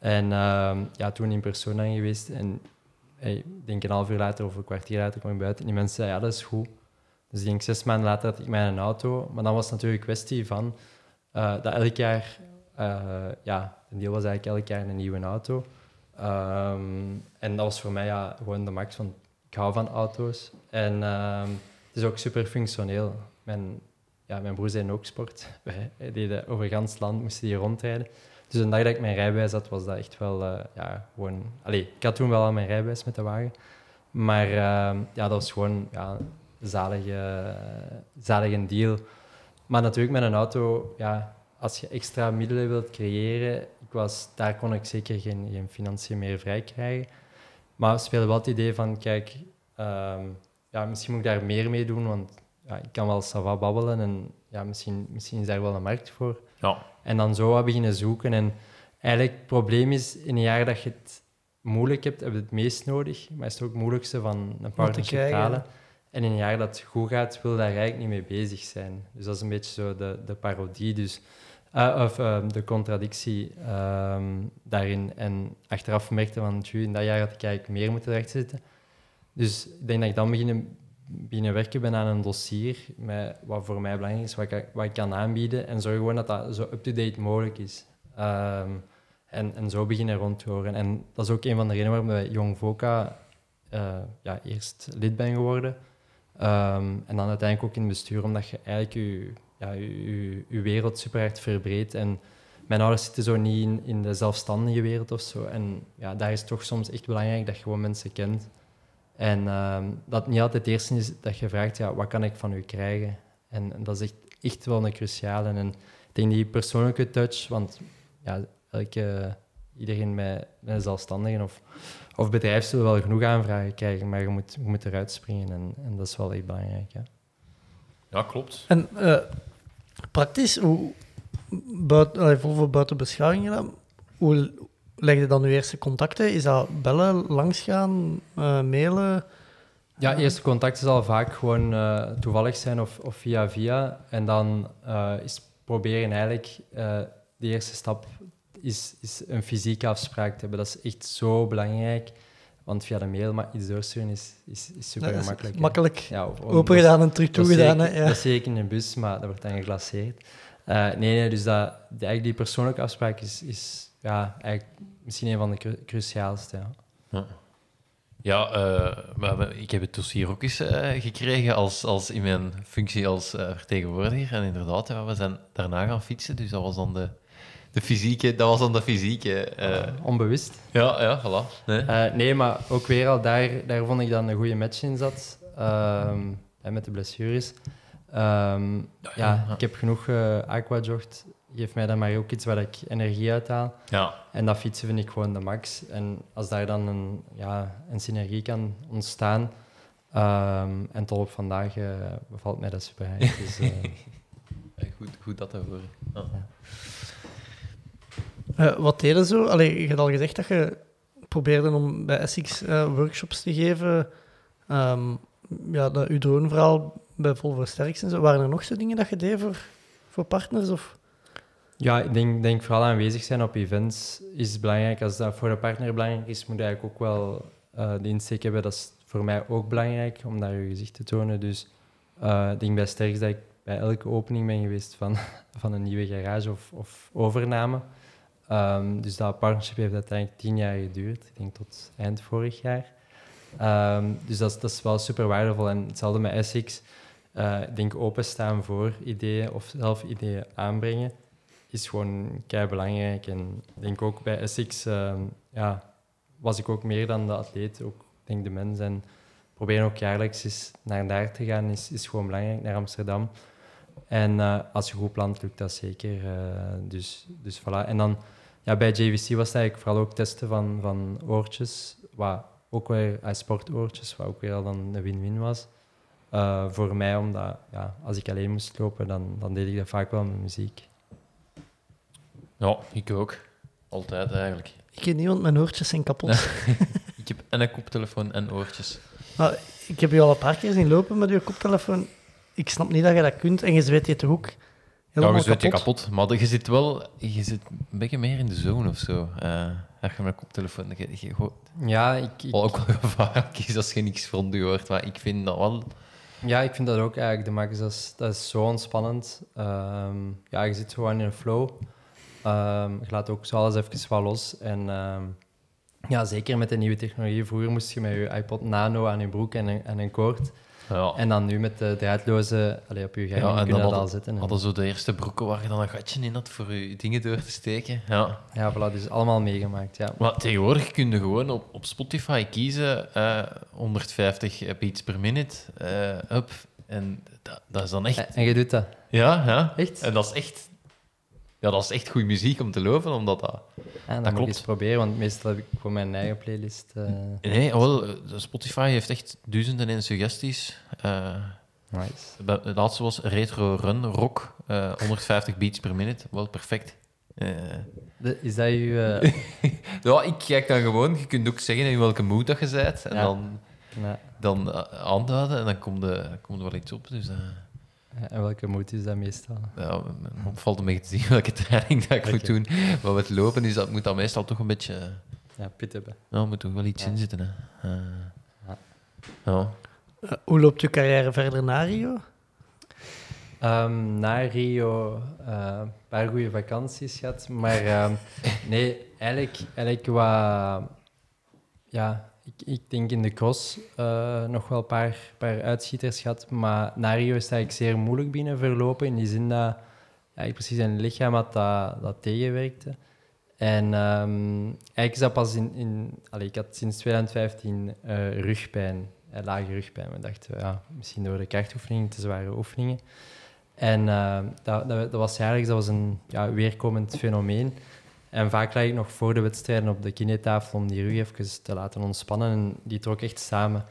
En uh, ja, toen in persoon aan geweest. En ik denk een half uur later of een kwartier later kwam ik buiten. En die mensen zeiden, ja, dat is goed. Dus ik denk zes maanden later had ik mijn auto. Maar dan was het natuurlijk een kwestie van uh, dat elk jaar... Uh, ja, een deel was eigenlijk elk jaar een nieuwe auto. Um, en dat was voor mij ja, gewoon de max van... Ik hou van auto's. En um, het is ook super functioneel. Mijn, ja, mijn broer zei ook sport. Wij deden over gans land, moesten die rondrijden. Dus een dag dat ik mijn rijbewijs had, was dat echt wel uh, ja, gewoon... Allee, ik had toen wel al mijn rijbewijs met de wagen. Maar uh, ja, dat was gewoon ja, zalige, zalig een deal. Maar natuurlijk met een auto, ja, als je extra middelen wilt creëren, ik was, daar kon ik zeker geen, geen financiën meer vrij krijgen. Maar speelde wel het idee van, kijk, um, ja, misschien moet ik daar meer mee doen, want ja, ik kan wel sava babbelen en ja, misschien, misschien is daar wel een markt voor. Ja. En dan zo wat beginnen zoeken. En eigenlijk het probleem is, in een jaar dat je het moeilijk hebt, heb je het meest nodig. Maar is het ook het moeilijkste van een partnership te halen. En in een jaar dat het goed gaat, wil daar eigenlijk niet mee bezig zijn. Dus dat is een beetje zo de, de parodie. Dus, uh, of uh, de contradictie um, daarin. En achteraf merkte van, in dat jaar had ik eigenlijk meer moeten rechtzetten. Dus ik denk dat ik dan begin binnen werken ben aan een dossier met wat voor mij belangrijk is, wat ik, wat ik kan aanbieden en zorg gewoon dat dat zo up-to-date mogelijk is. Um, en, en zo beginnen rond te horen. En dat is ook een van de redenen waarom ik bij Jong Voca uh, ja, eerst lid ben geworden. Um, en dan uiteindelijk ook in het bestuur, omdat je eigenlijk je, ja, je, je wereld super hard verbreedt. En mijn ouders zitten zo niet in, in de zelfstandige wereld of zo. En ja, daar is toch soms echt belangrijk dat je gewoon mensen kent. En uh, dat niet altijd het eerste is dat je vraagt, ja, wat kan ik van u krijgen? En, en dat is echt, echt wel een cruciale. En ik denk die persoonlijke touch, want ja, elke, iedereen met, met een zelfstandige of, of bedrijf zullen wel genoeg aanvragen krijgen, maar je moet, je moet eruit springen en, en dat is wel echt belangrijk. Ja, ja klopt. En uh, praktisch, hoe, buiten, voor buiten beschouwingen, hoe, leg je dan je eerste contacten? Is dat bellen, langsgaan, eh, mailen? Ja, eerste contact zal vaak gewoon eh, toevallig zijn of, of via via. En dan eh, is proberen eigenlijk de eerste stap is, is een fysieke afspraak te hebben. Dat is echt zo belangrijk. Want via de mail maar iets doorsturen is, is, is super Dat is gemakkelijk. Makkelijk. Ja, of- Open gedaan en terug dat toegedaan. zeker- Ja. Dat is zeker in een bus, maar dat wordt dan geglaceerd. Eh, nee, nee, dus dat, die, eigenlijk die persoonlijke afspraak is, is ja, eigenlijk misschien een van de cru- cruciaalste. Ja. Ja, eh, maar ik heb het dossier ook eens eh, gekregen als, als in mijn functie als eh, vertegenwoordiger. En inderdaad, ja, we zijn daarna gaan fietsen, dus dat was dan de, de fysieke... Dat was dan de fysieke... Onbewust. ja, ja, voilà. Nee. Nee, maar ook weer al, daar, daar vond ik dat een goede match in zat. Ehm, met de blessures. Ehm, ja, ja. ik heb genoeg uh, aquajogt. Geef mij dan maar ook iets waar ik energie uit haal. Ja, En dat fietsen vind ik gewoon de max. En als daar dan een, ja, een synergie kan ontstaan... ehm, en tot op vandaag eh, bevalt mij dat super. Dus, eh, goed, goed dat te horen. Ja. Eh, wat deden zo? Allee, je had al gezegd dat je probeerde om bij Essex eh, workshops te geven. Ehm, ja, dat uw droneverhaal bij Volvo Sterks en zo. Waren er nog zo dingen dat je deed voor, voor partners? Of? Ja, ik denk, denk vooral aanwezig zijn op events is belangrijk. Als dat voor de partner belangrijk is, moet je eigenlijk ook wel eh, de insteek hebben. Dat is voor mij ook belangrijk, om daar je gezicht te tonen. Dus eh, ik denk bij Sterks dat ik bij elke opening ben geweest van, van een nieuwe garage of, of overname. Ehm, dus dat partnership heeft uiteindelijk tien jaar geduurd. Ik denk tot eind vorig jaar. Ehm, dus dat is, dat is wel super waardevol. En hetzelfde met Essex. Eh, ik denk openstaan voor ideeën of zelf ideeën aanbrengen is gewoon kei belangrijk. En ik denk ook bij Essex ehm, ja, was ik ook meer dan de atleet, ook denk de mens. En proberen ook jaarlijks eens naar daar te gaan is, is gewoon belangrijk, naar Amsterdam. En eh, als je goed plant, lukt dat zeker. eh, dus, dus voilà. En dan ja, bij JVC was het eigenlijk vooral ook testen van, van oortjes, wat ook weer uh, sportoortjes, wat ook weer al dan een win-win was. Voor mij, omdat ja, als ik alleen moest lopen, dan, dan deed ik dat vaak wel met muziek. Ja, ik ook. Altijd eigenlijk. Ik weet niet, want mijn oortjes zijn kapot. ik heb en een koptelefoon en oortjes. Maar ik heb je al een paar keer zien lopen met je koptelefoon. Ik snap niet dat je dat kunt en je zweet je toch ook helemaal ja, je zweet je kapot. Maar je zit wel je zit een beetje meer in de zone of zo. Uh, als je met een koptelefoon... Je, je, ja, ik... ik... Wat ook wel gevaarlijk is als je niks van je hoort. Maar ik vind dat wel... Ja, ik vind dat ook eigenlijk de max. Dat is, dat is zo ontspannend. Um, ja, je zit gewoon in een flow. Um, je laat ook zo alles even wat los. En um, ja, zeker met de nieuwe technologie. Vroeger moest je met je iPod Nano aan je broek en een, en een koord. Ja. En dan nu met de draadloze allee, op je Garmin ja, kun je dat al zetten. Hadden zo de eerste broeken waar je dan een gatje in had voor je dingen door te steken. Ja, ja voilà, dus allemaal meegemaakt. Ja. Maar tegenwoordig kun je gewoon op, op Spotify kiezen uh, 150 beats per minute. Uh, up. En dat, dat is dan echt... En, en je doet dat? Ja, ja. Echt? En dat is echt... Ja, dat is echt goede muziek om te lopen, omdat dat... Ja, dat, ik eens proberen, want meestal heb ik voor mijn eigen playlist... Uh... Nee, wel, Spotify heeft echt duizenden en suggesties. Uh, nice. Het laatste was Retro Run Rock, uh, 150 beats per minute. Wel perfect. De, is dat je... ja, ik kijk dan gewoon. Je kunt ook zeggen in welke mood dat je bent. En ja. dan, ja. dan aanduiden en dan komt er komt wel iets op. Dus, en welke moed is dat meestal? Ja, het valt een beetje te zien welke training dat ik okay. moet doen. Maar met lopen is dat, moet dat meestal toch een beetje... Ja, pit hebben. Ja, moet toch wel iets ja. in zitten. Hè. Uh, ja. ja. Uh, hoe loopt je carrière verder na Rio? Um, na Rio een uh, paar goede vakanties gehad. Maar um, nee, eigenlijk, eigenlijk wat... Ja, ik, ik denk in de cross uh, nog wel een paar, paar uitschieters gehad. Maar na Rio is het eigenlijk zeer moeilijk binnen verlopen. In die zin dat ik precies een lichaam had dat, dat tegenwerkte. En um, eigenlijk is dat pas in... in allez, ik had sinds 2015 uh, rugpijn, uh, lage rugpijn. We dachten, ja, misschien door de krachtoefeningen, te zware oefeningen. En uh, dat, dat, dat, was jaarlijks dat was een ja, weerkomend fenomeen. En vaak lag ik nog voor de wedstrijden op de kinetafel om die rug even te laten ontspannen. En die trok echt samen.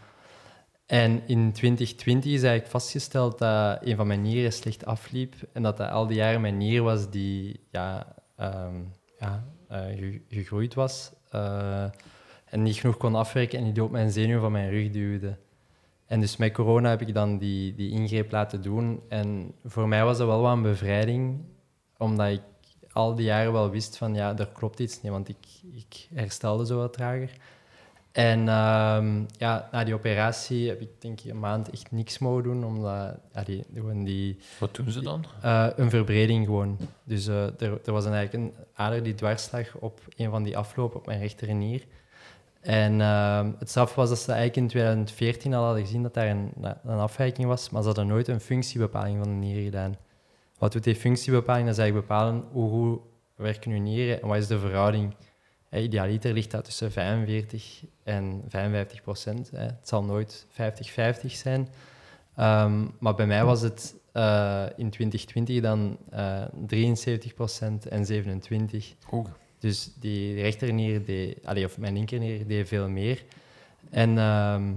En in 2020 is eigenlijk vastgesteld dat een van mijn nieren slecht afliep. En dat dat al die jaren mijn nier was die ja, um, ja, eh, ge- gegroeid was. eh, en niet genoeg kon afwerken en die op mijn zenuw van mijn rug duwde. En dus met corona heb ik dan die, die ingreep laten doen. En voor mij was dat wel wat een bevrijding, omdat ik al die jaren wel wist van ja, er klopt iets niet, want ik, ik herstelde zo wat trager. En ehm, ja, na die operatie heb ik denk ik een maand echt niks mogen doen, omdat ja, die, gewoon die, Wat doen ze dan? eh, een verbreding gewoon. Dus eh, er, er was een, eigenlijk een ader die dwars lag op een van die aflopen op mijn rechternier. En ehm, het straf was dat ze eigenlijk in 2014 al hadden gezien dat daar een, een afwijking was, maar ze hadden nooit een functiebepaling van de nier gedaan. Wat doet die functiebepaling? Dat is eigenlijk bepalen hoe goed werken uw nieren en wat is de verhouding. Hè, idealiter ligt dat tussen 45 en 55 procent. hè. Het zal nooit 50-50 zijn. Ehm, maar bij mij was het eh, in 2020 dan eh 73 procent en 27. Oeh. Dus die rechternier, deed, allee, of mijn linkernier, deed veel meer. En ehm,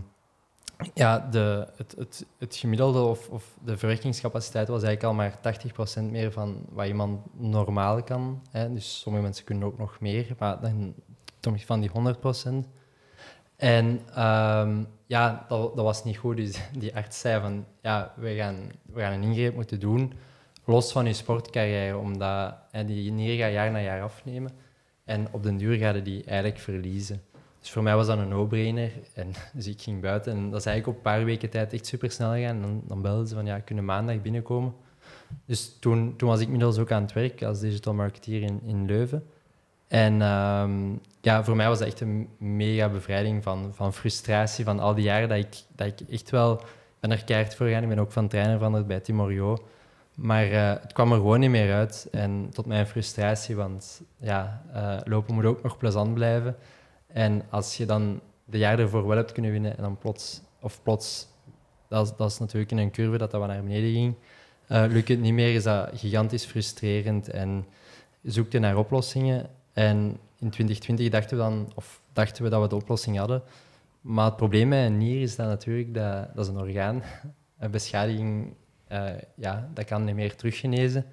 ja, de, het, het, het gemiddelde of, of de verwerkingscapaciteit was eigenlijk al maar 80% meer van wat iemand normaal kan. Hè. Dus sommige mensen kunnen ook nog meer, maar dan toch van die 100%. En ehm, ja, dat, dat was niet goed. Dus die arts zei van, ja, we gaan, we gaan een ingreep moeten doen, los van je sportcarrière, omdat hè, die nier gaat jaar na jaar afnemen. En op den duur ga je die eigenlijk verliezen. Dus voor mij was dat een no-brainer. En dus ik ging buiten. En dat is eigenlijk op een paar weken tijd echt super snel gegaan. En dan, dan belden ze van, ja, kunnen maandag binnenkomen. Dus toen, toen was ik inmiddels ook aan het werk als digital marketeer in, in Leuven. En ehm, ja, voor mij was dat echt een mega bevrijding van, van frustratie van al die jaren dat ik, dat ik echt wel ben er keihard voor gegaan. Ik ben ook van trainer veranderd bij Timorio. Maar eh, het kwam er gewoon niet meer uit. En tot mijn frustratie, want ja, eh, lopen moet ook nog plezant blijven. En als je dan de jaren ervoor wel hebt kunnen winnen en dan plots, of plots, dat is, dat is natuurlijk in een curve dat dat wat naar beneden ging, eh, lukt het niet meer, is dat gigantisch frustrerend en zoekt je naar oplossingen. En in 2020 dachten we dan, of dachten we dat we de oplossing hadden. Maar het probleem met een nier is dat natuurlijk, dat, dat is een orgaan. Een beschadiging, eh, ja, dat kan niet meer teruggenezen.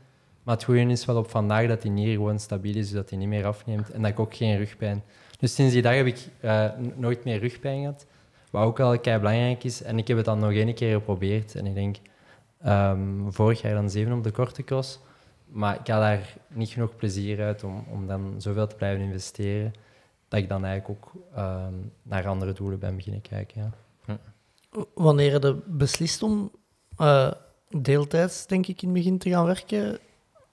Maar het goede is wel op vandaag dat die nier gewoon stabiel is, zodat hij niet meer afneemt. En dat ik ook geen rugpijn. Dus sinds die dag heb ik eh, nooit meer rugpijn gehad. Wat ook wel kei belangrijk is. En ik heb het dan nog één keer geprobeerd. En ik denk, ehm, vorig jaar dan zeven op de korte cross. Maar ik had daar niet genoeg plezier uit om, om dan zoveel te blijven investeren. Dat ik dan eigenlijk ook ehm, naar andere doelen ben beginnen kijken. Ja. Wanneer heb je beslist om eh, deeltijds, denk ik, in het begin te gaan werken?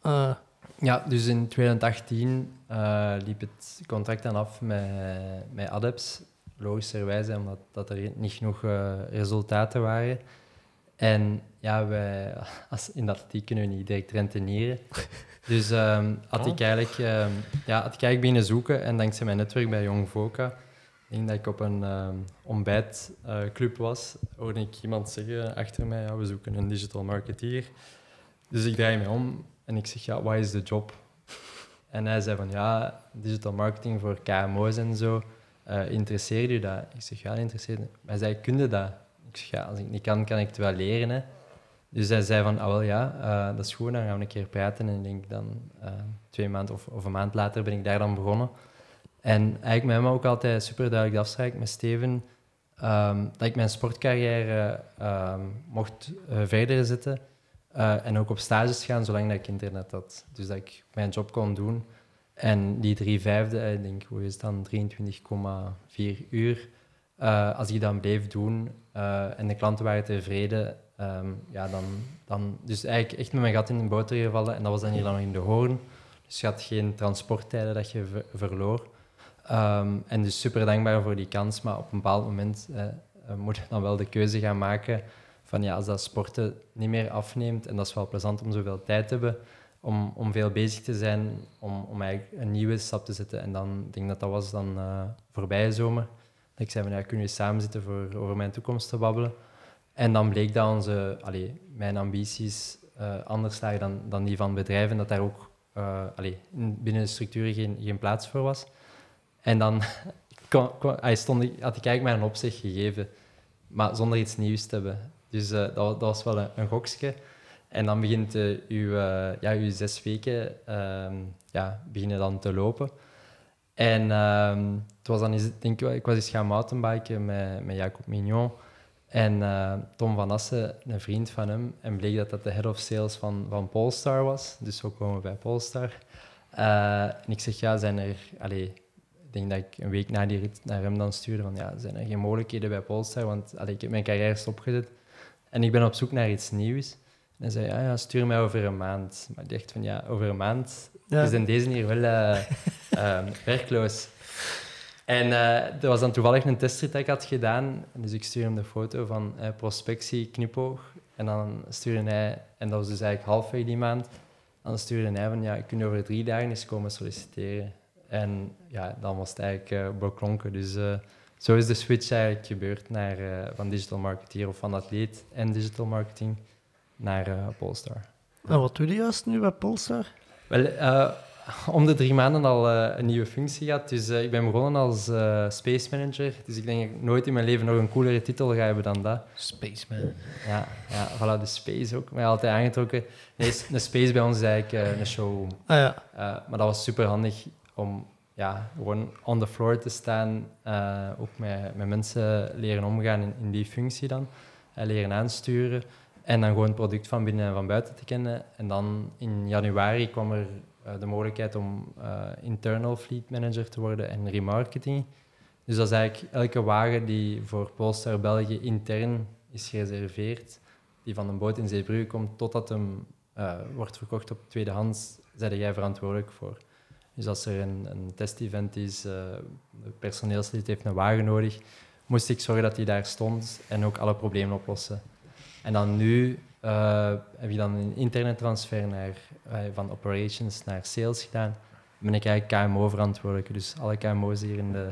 Eh, Ja, dus in 2018 eh, liep het contract dan af met, met Adeps. Logischerwijze, omdat dat er niet genoeg eh, resultaten waren. En ja, wij, als, in de atletiek kunnen we niet direct rentenieren. Dus ehm, had, ik eigenlijk, ehm, ja, had ik eigenlijk beginnen zoeken. En dankzij mijn netwerk bij Jong Voca, ik denk dat ik op een ehm, ontbijtclub was, hoorde ik iemand zeggen achter mij, ja, we zoeken een digital marketeer. Dus ik draai me om en ik zeg, ja, wat is de job? En hij zei van, ja, digital marketing voor KMO's en zo. eh interesseert u dat? Ik zeg, ja, interesseert. Hij zei, kun je dat? Ik zeg, ja, als ik niet kan, kan ik het wel leren. Hè. Dus hij zei van, ah wel ja, eh, dat is goed, dan gaan we een keer praten. En ik denk dan, eh, twee maanden of, of een maand later ben ik daar dan begonnen. En eigenlijk met hem ook altijd super duidelijk de afspraak met Steven, ehm, dat ik mijn sportcarrière ehm, mocht verder zetten. Eh, en ook op stages gaan, zolang dat ik internet had. Dus dat ik mijn job kon doen. En die drie vijfde, eh, ik denk, hoe is het dan, 23,4 uur. eh, als ik dat bleef doen en de klanten waren tevreden, ehm, ja, dan, dan... Dus eigenlijk echt met mijn gat in de boter gevallen. En dat was dan hier dan in de hoorn. Dus je had geen transporttijden dat je ver- verloor. Ehm, en dus super dankbaar voor die kans. Maar op een bepaald moment moet je dan wel de keuze gaan maken van ja, als dat sporten niet meer afneemt, en dat is wel plezant om zoveel tijd te hebben, om, om veel bezig te zijn, om, om eigenlijk een nieuwe stap te zetten. En dan, ik dat dat was dan eh voorbije zomer. Dat ik zei van ja, kunnen we samen zitten voor over mijn toekomst te babbelen. En dan bleek dat onze, allee, mijn ambities eh, anders lagen dan, dan die van bedrijven, dat daar ook in- binnen de structuren geen, geen plaats voor was. En dan kon, stond, had ik eigenlijk maar een opzicht gegeven, maar zonder iets nieuws te hebben. Dus eh, dat, dat was wel een, een gokje. En dan begint uh, uw, uh, ja, uw zes weken ehm, ja, beginnen dan te lopen. En ehm, het was dan eens, denk ik, ik was eens gaan mountainbiken met, met Jacob Mignon en eh, Tom van Assen, een vriend van hem. En bleek dat dat de head of sales van, van Polestar was. Dus zo komen we bij Polestar. En ik zeg, ja, zijn er... Allez, ik denk dat ik een week na die rit naar hem dan stuurde van, ja, zijn er geen mogelijkheden bij Polestar? Want allez, ik heb mijn carrière stopgezet. En ik ben op zoek naar iets nieuws. En hij zei, ja, ja, stuur mij over een maand. Maar ik dacht van, ja, over een maand ja. is in deze hier wel uh, werkloos. En uh, er was dan toevallig een testrit dat ik had gedaan. Dus ik stuurde hem de foto van uh, prospectie, knipoog. En dan stuurde hij, en dat was dus eigenlijk halfweg die maand, dan stuurde hij van, ja, ik kun over drie dagen eens komen solliciteren. En ja, dan was het eigenlijk uh, beklonken. Dus zo is de switch eigenlijk gebeurd naar, van digital marketeer of van atleet en digital marketing naar Polestar. En wat doe je juist nu bij Polestar? Wel, om de drie maanden al uh, een nieuwe functie gehad. Dus uh, ik ben begonnen als uh, space manager. Dus ik denk dat ik nooit in mijn leven nog een coolere titel ga hebben dan dat. Space man. Ja, ja voilà, de space ook. Mij altijd aangetrokken. Nee, een space bij ons is eigenlijk een show. Ah, ja. maar dat was super handig om ja, gewoon on the floor te staan. ook met, met mensen leren omgaan in, in die functie dan. leren aansturen. En dan gewoon het product van binnen en van buiten te kennen. En dan in januari kwam er uh, de mogelijkheid om internal fleet manager te worden en remarketing. Dus dat is eigenlijk elke wagen die voor Polestar België intern is gereserveerd, die van een boot in Zeebrugge komt totdat hem wordt verkocht op tweedehands, zijn jij verantwoordelijk voor. Dus als er een, een testevent is, een personeelslid heeft een wagen nodig, moest ik zorgen dat hij daar stond en ook alle problemen oplossen. En dan nu uh, heb je dan een interne transfer naar, uh, van operations naar sales gedaan. Dan ben ik eigenlijk KMO-verantwoordelijke. Dus alle KMO's hier in de,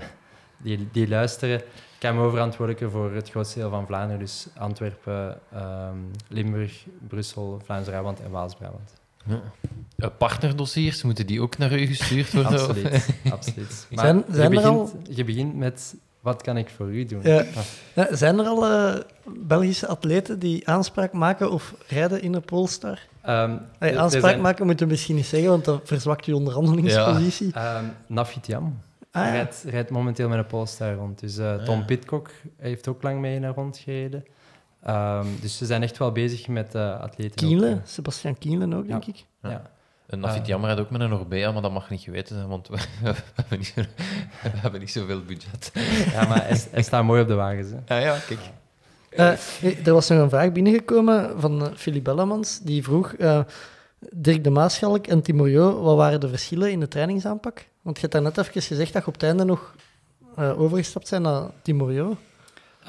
die, die luisteren, KMO-verantwoordelijke voor het grootste deel van Vlaanderen. Dus Antwerpen, um, Limburg, Brussel, Vlaams-Brabant en Waals-Brabant. Ja. Partnerdossiers, moeten die ook naar u gestuurd worden? absoluut. absoluut. Maar zijn, zijn je, begint, al... je begint met wat kan ik voor u doen? Ja. Ja, zijn er al uh, Belgische atleten die aanspraak maken of rijden in een Polestar? Um, hey, aanspraak zijn... maken moeten we misschien niet zeggen, want dat verzwakt je onderhandelingspositie. Ja. Um, Nafitiam ah, ja. rijdt, rijdt, momenteel met een Polestar rond. Dus uh, Tom ah, Pitcock heeft ook lang mee naar rond gereden. Um, dus ze zijn echt wel bezig met uh, atleten. Kienle, Sebastian Kienle ook, denk ik. Ja. Een Nafit Jammer had ook met een Orbea, maar dat mag niet geweten zijn, want we, hebben, niet, we hebben niet zoveel budget. Ja, maar hij, hij staat mooi op de wagens. Hè. Ja, ja, kijk. Uh, er was nog een vraag binnengekomen van uh, Philip Bellemans, die vroeg... Uh, Dirk de Maaschalk en Timorio, wat waren de verschillen in de trainingsaanpak? Want je hebt daar net even gezegd dat je op het einde nog overgestapt zijn naar Timorio.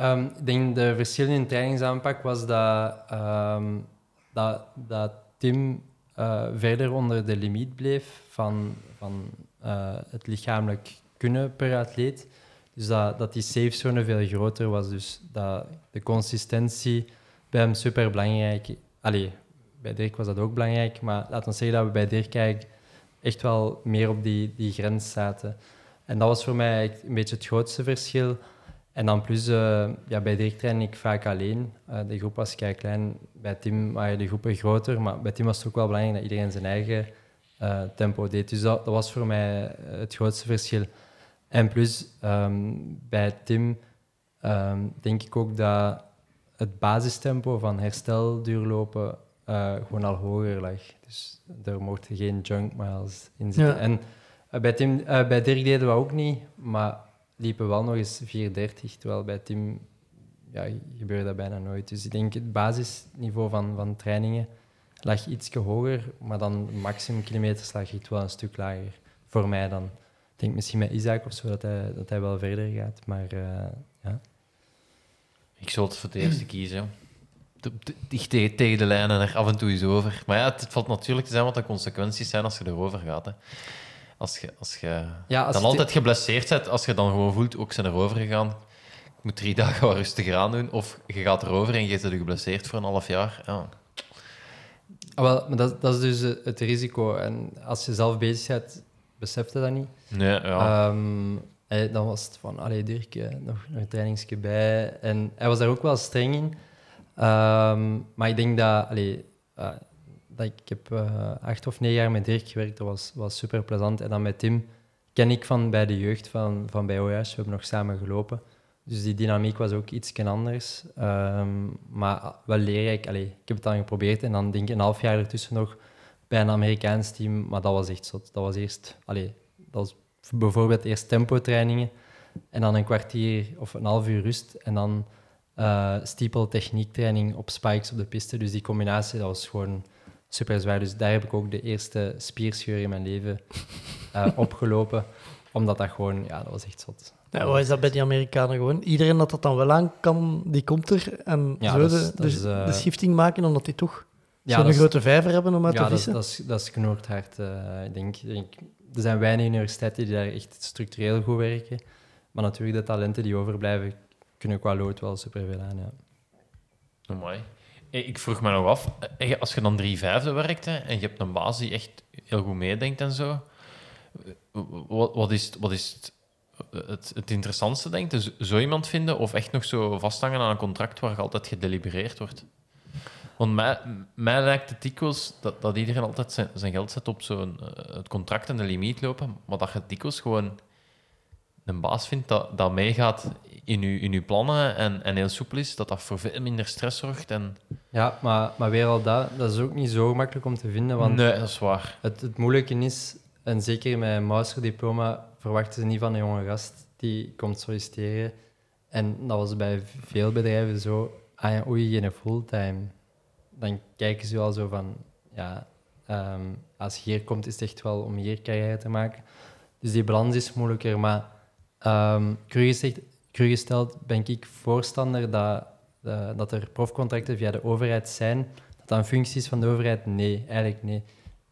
Um, ik denk de verschillen in de trainingsaanpak was dat, um, dat, dat Tim uh, verder onder de limiet bleef van, van uh, het lichamelijk kunnen per atleet. Dus dat, dat die safe zone veel groter was. Dus dat de consistentie bij hem super belangrijk. Allee, bij Dirk was dat ook belangrijk, maar laten we zeggen dat we bij Dirk eigenlijk echt wel meer op die, die grens zaten. En dat was voor mij een beetje het grootste verschil. En dan plus, uh, ja, bij Dirk train ik vaak alleen. Uh, de groep was kei klein. Bij Tim waren de groepen groter, maar bij Tim was het ook wel belangrijk dat iedereen zijn eigen uh, tempo deed. Dus dat, dat, was voor mij het grootste verschil. En plus, um, bij Tim um, denk ik ook dat het basistempo van herstelduurlopen gewoon al hoger lag. Dus er mochten geen junk miles in zitten. Ja. En bij, Tim, bij Dirk deden we ook niet, maar liepen wel nog eens 4,30, terwijl bij Tim ja, dat bijna nooit. Dus ik denk het basisniveau van, van trainingen lag iets hoger, maar dan maximum kilometers lag het wel een stuk lager. Voor mij dan. Ik denk misschien met Isaac of zo dat hij, dat hij wel verder gaat, maar uh, ja. Ik zou het voor het eerste kiezen. Dicht tegen, tegen de lijnen er af en toe eens over. Maar ja, het, valt natuurlijk te zijn wat de consequenties zijn als je erover gaat. Hè. Als je, als je ja, als dan altijd geblesseerd bent, als je dan gewoon voelt, ook zijn erover gegaan, ik moet drie dagen wat rustiger aan doen, of je gaat erover en je zit geblesseerd voor een half jaar. Ja. Ah, wel, maar dat, dat is dus het risico. En als je zelf bezig bent, beseft je dat niet. Nee, ja. Um, dan was het van, allee Dirk, nog, nog een trainingsje bij. En hij was daar ook wel streng in. Um, maar ik denk dat, allee, uh, ik, heb eh, acht of negen jaar met Dirk gewerkt. Dat was, was super plezant. En dan met Tim ken ik van bij de jeugd van, van bij OJS. We hebben nog samen gelopen. Dus die dynamiek was ook iets anders. Ehm, maar wel leerrijk. Allee, ik heb het dan geprobeerd en dan denk ik een half jaar ertussen nog bij een Amerikaans team. Maar dat was echt zot. Dat was eerst... Allee, dat was bijvoorbeeld eerst tempotrainingen en dan een kwartier of een half uur rust en dan eh steeple techniektraining op spikes op de piste. Dus die combinatie, dat was gewoon super zwaar. Dus daar heb ik ook de eerste spierscheur in mijn leven eh, opgelopen. Omdat dat gewoon, ja, dat was echt zot. Ja, wat is dat bij die Amerikanen gewoon? Iedereen dat dat dan wel aan kan, die komt er en Ja, zo dat de, is- dat de, is, eh, de shifting maken, omdat die toch Ja, zo'n grote vijver hebben om uit ja, te vissen. dat, is, dat is knoord hard. eh, ik denk, er zijn weinig universiteiten die daar echt structureel goed werken. Maar natuurlijk, de talenten die overblijven, kunnen qua lood wel superveel aan. Ja. Amai. Eh, Ik vroeg me nog af, eh, als je dan drie vijfde werkt hè, en je hebt een baas die echt heel goed meedenkt en zo, eh, wat, wat is, wat is het, het, interessantste, denk je? Zo- iemand vinden of echt nog zo vasthangen aan een contract waar altijd gedelibereerd wordt? Want mij, lijkt het dikwijls dat, dat iedereen altijd zijn, geld zet op zo'n, eh, het contract en de limiet lopen, maar dat je dikwijls gewoon een baas vindt dat, dat meegaat in je, in uw plannen en, en heel soepel is, dat dat voor veel minder stress zorgt. En... Ja, maar, maar weer al dat, dat is ook niet zo makkelijk om te vinden. Want nee, dat is waar. het, het moeilijke is, en zeker met een masterdiploma, verwachten ze niet van een jonge gast die komt solliciteren. En dat was bij veel bedrijven zo, ah ja, oei, geen fulltime. Dan kijken ze wel zo van, ja, ehm, als je hier komt, is het echt wel om hier carrière te maken. Dus die balans is moeilijker, maar ehm cru gesteld ben ik voorstander dat, eh, dat er profcontracten via de overheid zijn. Dat dat een functie is van de overheid? Nee, eigenlijk nee.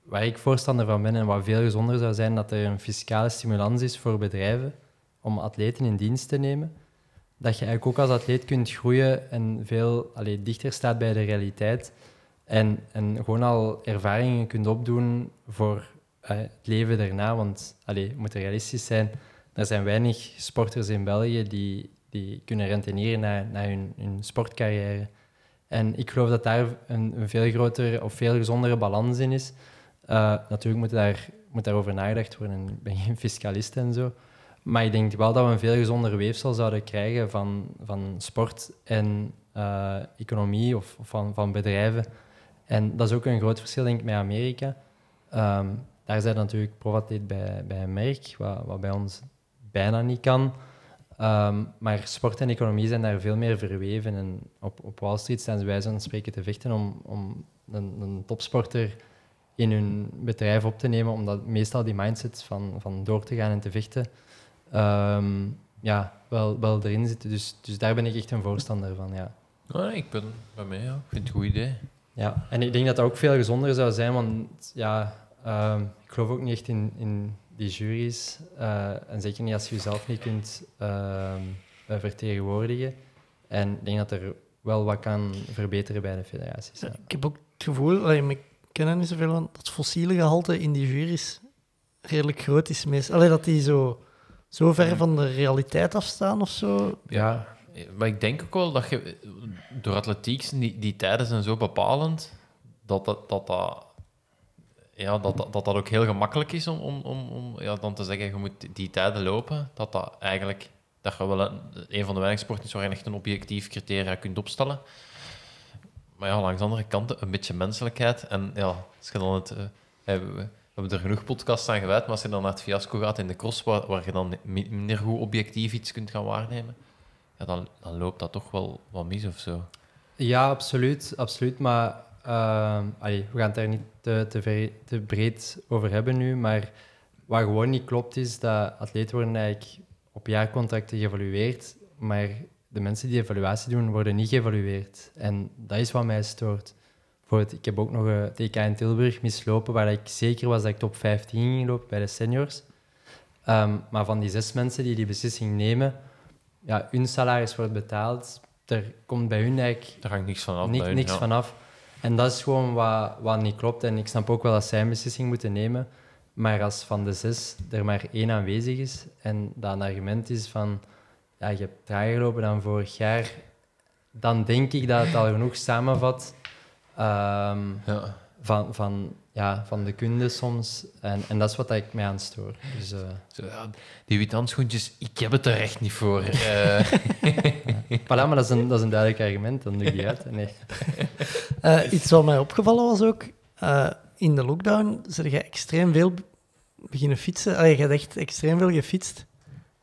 Waar ik voorstander van ben en wat veel gezonder zou zijn, dat er een fiscale stimulans is voor bedrijven om atleten in dienst te nemen. Dat je eigenlijk ook als atleet kunt groeien en veel allee, dichter staat bij de realiteit. En, en gewoon al ervaringen kunt opdoen voor eh, het leven daarna. Want allee, we moeten realistisch zijn. Er zijn weinig sporters in België die, die kunnen renteneren naar, naar hun, hun sportcarrière. En ik geloof dat daar een, een veel grotere of veel gezondere balans in is. Eh, natuurlijk moet, daar, moet daarover nagedacht worden. Ik ben geen fiscalist en zo. Maar ik denk wel dat we een veel gezonder weefsel zouden krijgen van, van sport en eh, economie of, van, van bedrijven. En dat is ook een groot verschil, denk ik, met Amerika. Ehm, daar zijn natuurlijk profatleet bij, bij een merk, wat, wat bij ons bijna niet kan. Ehm, maar sport en economie zijn daar veel meer verweven. En op, op Wall Street staan wijze van spreken te vechten om, om een, een topsporter in hun bedrijf op te nemen, omdat meestal die mindset van, van door te gaan en te vechten ehm, ja, wel, wel erin zitten. Dus, dus daar ben ik echt een voorstander van, ja. Oh, ik ben bij mij, ja. Ik vind het een goed idee. Ja, en ik denk dat dat ook veel gezonder zou zijn, want ja, ehm, ik geloof ook niet echt in, in die juries. eh, en zeker niet als je jezelf niet kunt ehm, eh, vertegenwoordigen. En ik denk dat er wel wat kan verbeteren bij de federaties. Ja. Ik heb ook het gevoel, allee, maar ik ken er niet zoveel van, dat het fossiele gehalte in die juries redelijk groot is. Meest. Allee, dat die zo, zo ver van de realiteit afstaan of zo. Ja, maar ik denk ook wel dat je door atletiek, zijn die, die tijden zijn zo bepalend, dat dat, dat, dat, ja, dat, dat, dat ook heel gemakkelijk is om, om, om, om ja, dan te zeggen, je moet die tijden lopen, dat dat eigenlijk, dat je wel een, een van de weinige sporten is waar je echt een objectief criteria kunt opstellen. Maar ja, langs de andere kant een beetje menselijkheid. En ja, als je dan het... eh, we, hebben er genoeg podcasts aan gewijd, maar als je dan naar het fiasco gaat in de cross, waar, je dan mi- minder goed objectief iets kunt gaan waarnemen, ja, dan, dan loopt dat toch wel wat mis of zo. Ja, absoluut. absoluut maar ehm, allee, we gaan het daar niet te, te, breed over hebben nu. Maar wat gewoon niet klopt is dat atleten worden eigenlijk op jaarcontracten geëvalueerd. Maar de mensen die evaluatie doen, worden niet geëvalueerd. En dat is wat mij stoort. Bijvoorbeeld, ik heb ook nog een TK in Tilburg mislopen, waar ik zeker was dat ik top 15 ging lopen bij de seniors. Ehm, maar van die zes mensen die die beslissing nemen, ja, hun salaris wordt betaald. Er komt bij hun eigenlijk Daar hangt niks van af. Niks ja. vanaf. En dat is gewoon wat, wat niet klopt. En ik snap ook wel dat zij een beslissing moeten nemen. Maar als van de zes er maar één aanwezig is en dat een argument is van ja, je hebt trager gelopen dan vorig jaar, dan denk ik dat het al genoeg samenvat. Ehm, Ja. van, van, ja, van de kunde soms. En, en dat is wat ik mij aan stoor. Dus, eh, Zo, ja, die witte handschoentjes, ik heb het er echt niet voor. Eh, voilà, maar dat is, een, dat is een duidelijk argument, dan doe ik die uit. Nee. Eh, iets wat mij opgevallen was ook, eh, in de lockdown zijn jij extreem veel beginnen fietsen. Allee, je hebt echt extreem veel gefietst.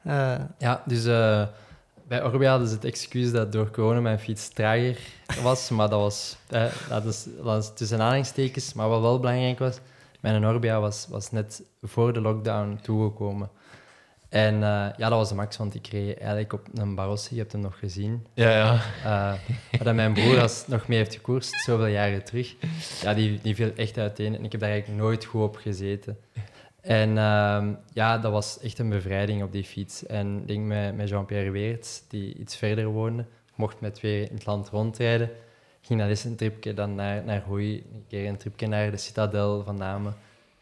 Eh, Ja, dus eh, bij Orbea hadden ze het excuus dat door corona mijn fiets trager was. Maar dat was, eh, dat is, dat is tussen aanhalingstekens. Maar wat wel belangrijk was, mijn Orbea was, was net voor de lockdown toegekomen. En eh, ja, dat was de max, want ik reed eigenlijk op een Barossi, je hebt hem nog gezien. ja, ja. Eh waar dat mijn broer als, nog mee heeft gekoerst, zoveel jaren terug. Ja, die, die viel echt uiteen en ik heb daar eigenlijk nooit goed op gezeten. En ehm, ja, dat was echt een bevrijding op die fiets. En ik denk met, met Jean-Pierre Weert, die iets verder woonde, mocht met twee in het land rondrijden. Ging dat eens een tripje dan naar, naar Hoei, een keer een tripje naar de Citadel van Namen.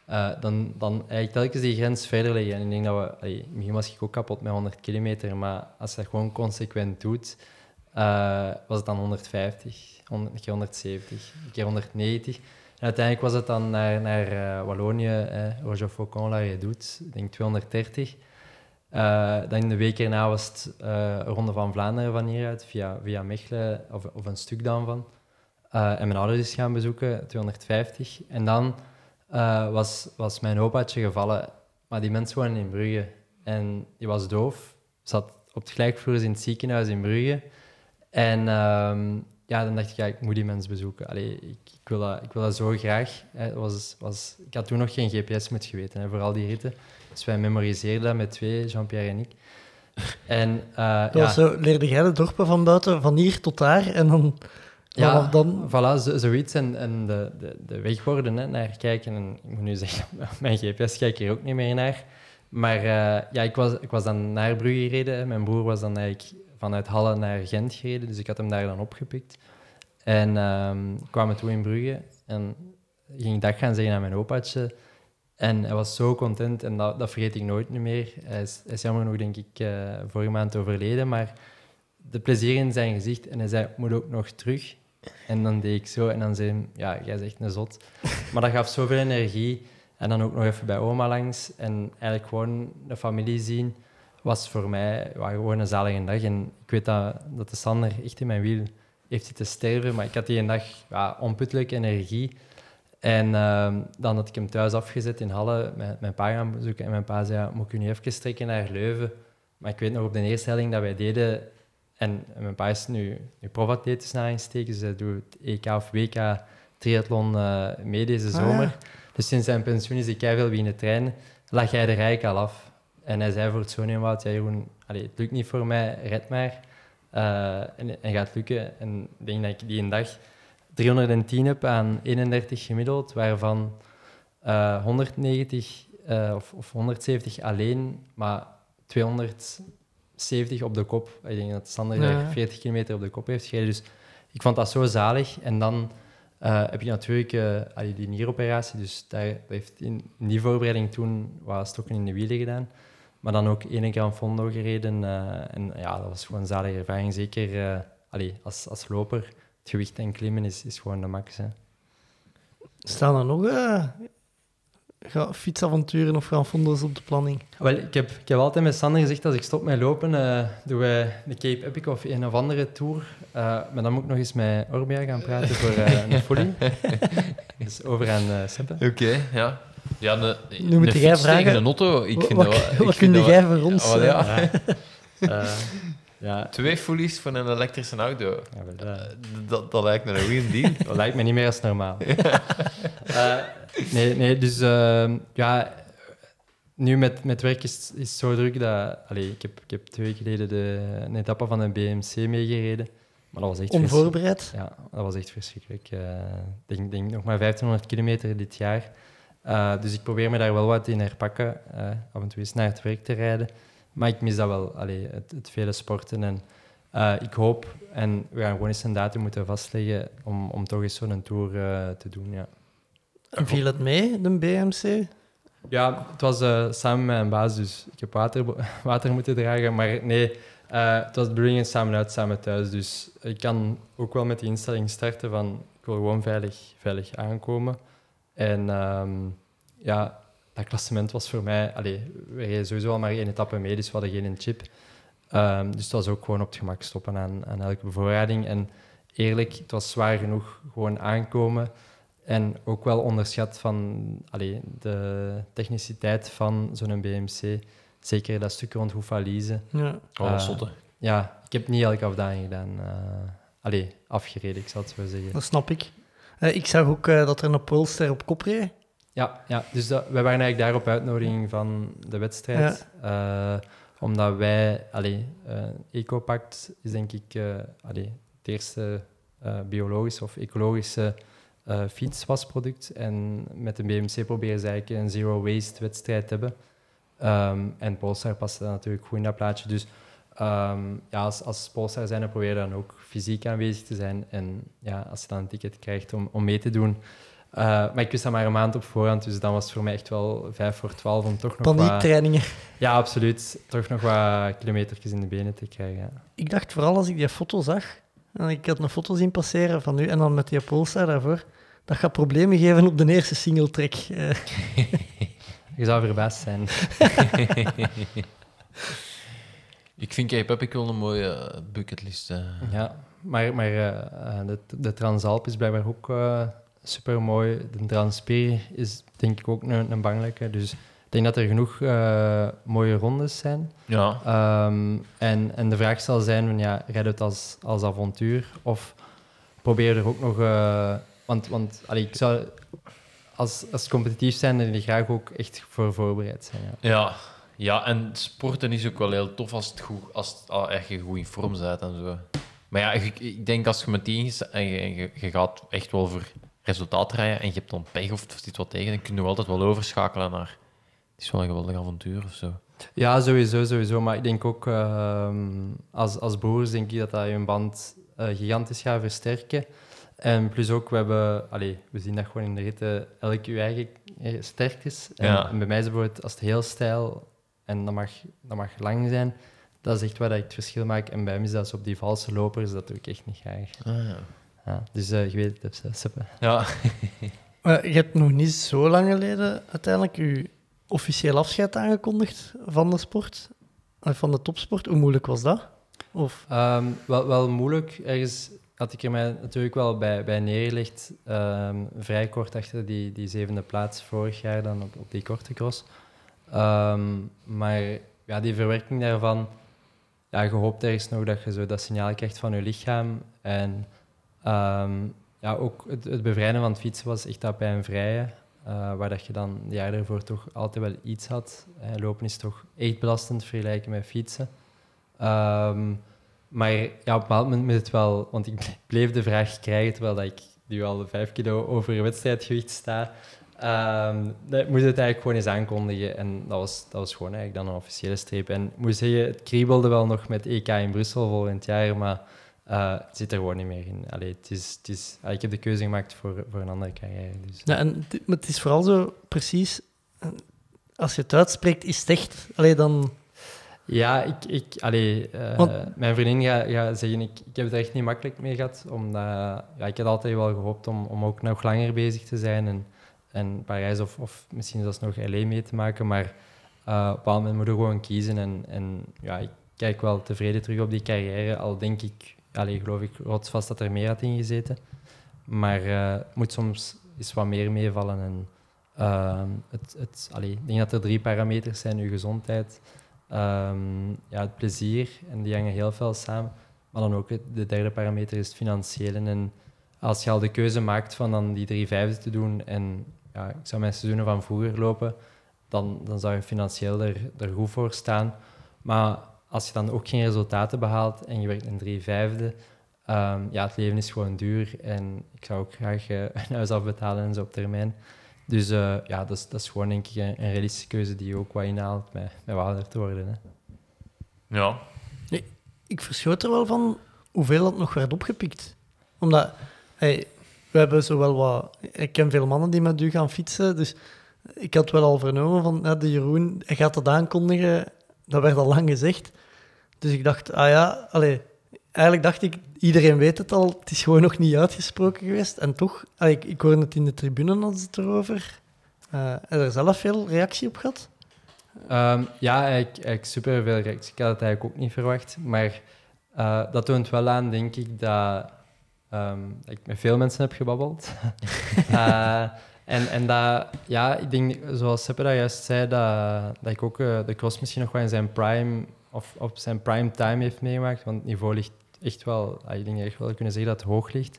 Eh, dan, dan eigenlijk telkens die grens verder leggen. En ik denk dat we... allee, was ik ook kapot met 100 kilometer, maar als je dat gewoon consequent doet, eh, was het dan 150, 100, een keer 170, een keer 190. Uiteindelijk was het dan naar, naar eh, Wallonië, eh, Roger Faucon, La Redoute, ik denk 230. Eh, dan de week erna was het eh, Ronde van Vlaanderen van hieruit, via, via Mechelen, of, of een stuk dan van. En mijn ouders is gaan bezoeken, 250. En dan was, was mijn opaatje gevallen, maar die mensen wonen in Brugge. En die was doof, zat op het gelijkvloers in het ziekenhuis in Brugge. En ehm, ja, dan dacht ik, ja, ik moet die mensen bezoeken. Allee, ik, ik, wil dat, ik wil dat zo graag. Hè. Was, was, ik had toen nog geen GPS met geweten, hè, voor al die ritten. Dus wij memoriseerden dat met twee, Jean-Pierre en ik. En eh, dat ja, was zo, leerde jij de dorpen van buiten, van hier tot daar, en dan... ja, dan voilà, zo, zoiets. En, en de, de, de wegborden hè, naar kijken. En ik moet nu zeggen, mijn GPS kijkt hier ook niet meer naar. Maar eh, ja, ik was, ik was dan naar Brugge gereden. Mijn broer was dan eigenlijk vanuit Halle naar Gent gereden. Dus ik had hem daar dan opgepikt. En ehm kwamen toe in Brugge. En ging dag gaan zeggen aan mijn opaatje. En hij was zo content en dat, dat vergeet ik nooit meer. Hij is, hij is jammer nog, denk ik, eh, vorige maand overleden. Maar de plezier in zijn gezicht. En hij zei, moet ook nog terug. En dan deed ik zo en dan zei hij, ja, jij zegt een zot. Maar dat gaf zoveel energie. En dan ook nog even bij oma langs. En eigenlijk gewoon de familie zien was voor mij ja, gewoon een zalige dag. En ik weet dat, dat de Sander echt in mijn wiel heeft zitten sterven. Maar ik had die een dag ja, onputtelijke energie. En ehm, dan had ik hem thuis afgezet in Halle, met mijn pa gaan bezoeken. En mijn pa zei, moet ik u nu even trekken naar Leuven? Maar ik weet nog op de eerste helling dat wij deden... En mijn pa is nu, nu profatleet tussen aanhalingstekens, dus hij doet EK of WK triathlon eh, mee deze Ah, zomer. ja. Dus sinds zijn pensioen is hij keihard beginnen trainen. Lag hij de rijk al af. En hij zei voor het Wout, ja Jeroen, allee, het lukt niet voor mij, red maar. Eh, en, en gaat lukken. En ik denk dat ik die een dag 310 heb aan 31 gemiddeld, waarvan eh, 190 eh, of, of 170 alleen, maar 270 op de kop. Ik denk dat Sander Ja. daar 40 kilometer op de kop heeft gereden. Dus ik vond dat zo zalig. En dan eh, heb je natuurlijk eh, die nieroperatie, dus daar heeft in, in die voorbereiding toen wat stokken in de wielen gedaan. Maar dan ook één keer aan Fondo gereden. eh, en ja, dat was gewoon een zalige ervaring. Zeker eh, allee, als, als loper. Het gewicht en klimmen is, is gewoon de max. Hè. Staan er nog eh, fietsavonturen of gaan fondos op de planning? Wel, ik heb, ik heb altijd met Sander gezegd, als ik stop met lopen, eh, doen wij de Cape Epic of een of andere tour. Eh, maar dan moet ik nog eens met Orbea gaan praten voor een fully. dus over aan uh, Seppe. Oké, ja. Ja, de, Nu moet de jij vragen, een auto. Ik Wat, vind dat wel- wat, kun jij voor ons? Eh, ja. Eh, ja, Twee fullies voor een elektrische auto. ja, eh, Dat, dat lijkt me een goede deal. Dat lijkt me niet meer als normaal. Eh, nee, nee, dus ehm, ja, nu met, met werk is, is het zo druk dat... Allee, ik, heb, ik heb twee weken geleden de, een etappe van een BMC meegereden. Maar dat was echt verschrikkelijk. onvoorbereid. Ja, dat was echt verschrikkelijk. Ik denk, denk nog maar 1500 kilometer dit jaar. Eh, dus ik probeer me daar wel wat in herpakken. eh, af en toe eens naar het werk te rijden. Maar ik mis dat wel, allee, het, het vele sporten. En eh, ik hoop, en we gaan gewoon eens een datum moeten vastleggen om, om toch eens zo'n tour te doen. Ja, En viel het mee, de BMC? ja het was samen met mijn baas, dus ik heb water, water moeten dragen. Maar nee, het was de bedoeling samen uit, samen thuis. Dus ik kan ook wel met die instelling starten van ik wil gewoon veilig, veilig aankomen. En ehm, ja, dat klassement was voor mij... Allee, we reden sowieso al maar één etappe mee, dus we hadden geen chip. Ehm, dus het was ook gewoon op het gemak stoppen aan, aan elke bevoorrading. En eerlijk, het was zwaar genoeg gewoon aankomen. En ook wel onderschat van allee, de techniciteit van zo'n BMC. Zeker dat stuk rond Hoefalize. Ja. Oh, Eh, dat. Ja, ik heb niet elke afdaling gedaan. eh allee, afgereden, ik zal het zo zeggen. Dat snap ik. Eh, ik zag ook eh, dat er een Poolster op kop reed. Ja, ja dus dat, wij waren eigenlijk daar op uitnodiging van de wedstrijd. Eh, omdat wij, allee, Ecopact is denk ik allee, het eerste biologische of ecologische fietswasproduct. En met de BMC proberen ze eigenlijk een zero waste wedstrijd te hebben. Ehm, en Polestar past daar natuurlijk goed in dat plaatje. Dus ehm, ja, als, als Polestar zijn, dan probeer je dan ook fysiek aanwezig te zijn. En ja, als je dan een ticket krijgt om, om mee te doen. Eh, maar ik wist dat maar een maand op voorhand, dus dan was het voor mij echt wel vijf voor twaalf om toch nog wat... Paniektrainingen. Ja, absoluut. Toch nog wat kilometertjes in de benen te krijgen. ja. Ik dacht vooral als ik die foto zag, en ik had een foto zien passeren van u, en dan met die Polestar daarvoor, dat gaat problemen geven op de eerste singletrack. Eh, Je zou verbaasd zijn. Ik vind Cape Epic wel een mooie bucketlist. eh. Ja, maar, maar eh, eh, de, de Transalp is blijkbaar ook super mooi. De Transpir is denk ik ook een, een belangrijke. Dus ik denk dat er genoeg mooie rondes zijn. Ja. Ehm, en, en de vraag zal zijn: van, ja, rijd het als, als avontuur of probeer er ook nog. want want allee, ik zou als, als competitief zijn, dan wil ik graag ook echt voor voorbereid zijn. Ja. Ja. Ja, en sporten is ook wel heel tof als, het goed, als, het, al echt je goed in vorm bent en zo. Maar ja, ik, ik denk als je met die is en je, je, je gaat echt wel voor resultaat rijden en je hebt dan pech of er zit wat tegen, dan kun je altijd wel overschakelen naar... Het is wel een geweldig avontuur of zo. Ja, sowieso, sowieso. Maar ik denk ook, ehm, als, als broers denk ik dat dat je band eh, gigantisch gaat versterken. En plus ook, we hebben, allee, we zien dat gewoon in de ritten, elk je eigen eh, sterktes. En, Ja. en bij mij is het bijvoorbeeld, als het heel stijl en dat mag, dat mag lang zijn, dat is echt waar dat ik het verschil maak. En bij mij is dat zo op die valse lopers, dat doe ik echt niet graag. Ah, ja. Ja, dus eh, je weet het, Sepp, Sepp. ja. maar je hebt nog niet zo lang geleden uiteindelijk je officieel afscheid aangekondigd van de sport, eh, van de topsport. Hoe moeilijk was dat? Of, Ehm, wel, wel moeilijk. Ergens had ik er mij natuurlijk wel bij, bij neergelegd. Ehm, vrij kort achter die, die zevende plaats vorig jaar dan op, op die korte cross. Ehm, maar ja, die verwerking daarvan, ja, je hoopt ergens nog dat je zo dat signaal krijgt van je lichaam. En ehm, ja, ook het, het bevrijden van het fietsen was echt dat bij een vrije. eh, waar dat je dan de jaar ervoor toch altijd wel iets had. Lopen is toch echt belastend vergelijken met fietsen. Ehm, maar ja, op een bepaald moment moet het wel... Want ik bleef de vraag krijgen, terwijl ik nu al vijf kilo over wedstrijdgewicht sta. Ehm dat moest het eigenlijk gewoon eens aankondigen. En dat was, dat was gewoon eigenlijk dan een officiële streep. En ik moet zeggen, het kriebelde wel nog met EK in Brussel volgend jaar, maar eh, het zit er gewoon niet meer in. Allee, het is, het is, ah, ik heb de keuze gemaakt voor, voor een andere carrière. Dus. ja, en het, maar het is vooral zo precies, als je het uitspreekt, is het echt. Allee, dan... Ja, ik, ik, allee, eh, Want- mijn vriendin gaat gaat zeggen, ik, ik heb het er echt niet makkelijk mee gehad. Omdat, ja, ik had altijd wel gehoopt om, om ook nog langer bezig te zijn. En, en Parijs of, of misschien zelfs nog LA mee te maken. Maar op een moment moet je gewoon kiezen. En, en ja, ik kijk wel tevreden terug op die carrière. Al denk ik, geloof ik rotsvast dat er meer had in gezeten. Maar eh, moet soms eens wat meer meevallen. En, ehm, het, het, ik denk dat er drie parameters zijn. Je gezondheid, Ehm, ja, het plezier, en die hangen heel veel samen. Maar dan ook het, de derde parameter is het financiële. En als je al de keuze maakt van dan die drie vijfde te doen en ja, ik zou mijn seizoenen van vroeger lopen, dan, dan zou je financieel er, er goed voor staan. Maar als je dan ook geen resultaten behaalt en je werkt een drie vijfde, ehm, ja, het leven is gewoon duur en ik zou ook graag eh, een huis afbetalen en zo op termijn. Dus eh, ja, dat is, dat is gewoon denk ik een, een realistische keuze die je ook wat inhaalt met, met ouder te worden. Hè. Ja. Ik verschoot er wel van hoeveel dat nog werd opgepikt. Omdat, hey, we hebben zowel wat... Ik ken veel mannen die met u gaan fietsen, dus ik had wel al vernomen van, de Jeroen, hij gaat dat aankondigen. Dat werd al lang gezegd. Dus ik dacht, ah ja, allee, eigenlijk dacht ik, iedereen weet het al, het is gewoon nog niet uitgesproken geweest. En toch, ah, ik, ik hoorde het in de tribune als het erover. Uh, heb je er zelf veel reactie op gehad? Ehm, ja, eigenlijk, eigenlijk super veel reactie. Ik had het eigenlijk ook niet verwacht. Maar uh, dat toont wel aan, denk ik, dat, um, dat ik met veel mensen heb gebabbeld. uh, en, en dat, ja, ik denk, zoals Seppe dat juist zei, dat, dat ik ook uh, de cross misschien nog wel in zijn prime, of op zijn prime time heeft meegemaakt. Want het niveau ligt echt wel, ik denk echt wel kunnen zeggen dat het hoog ligt.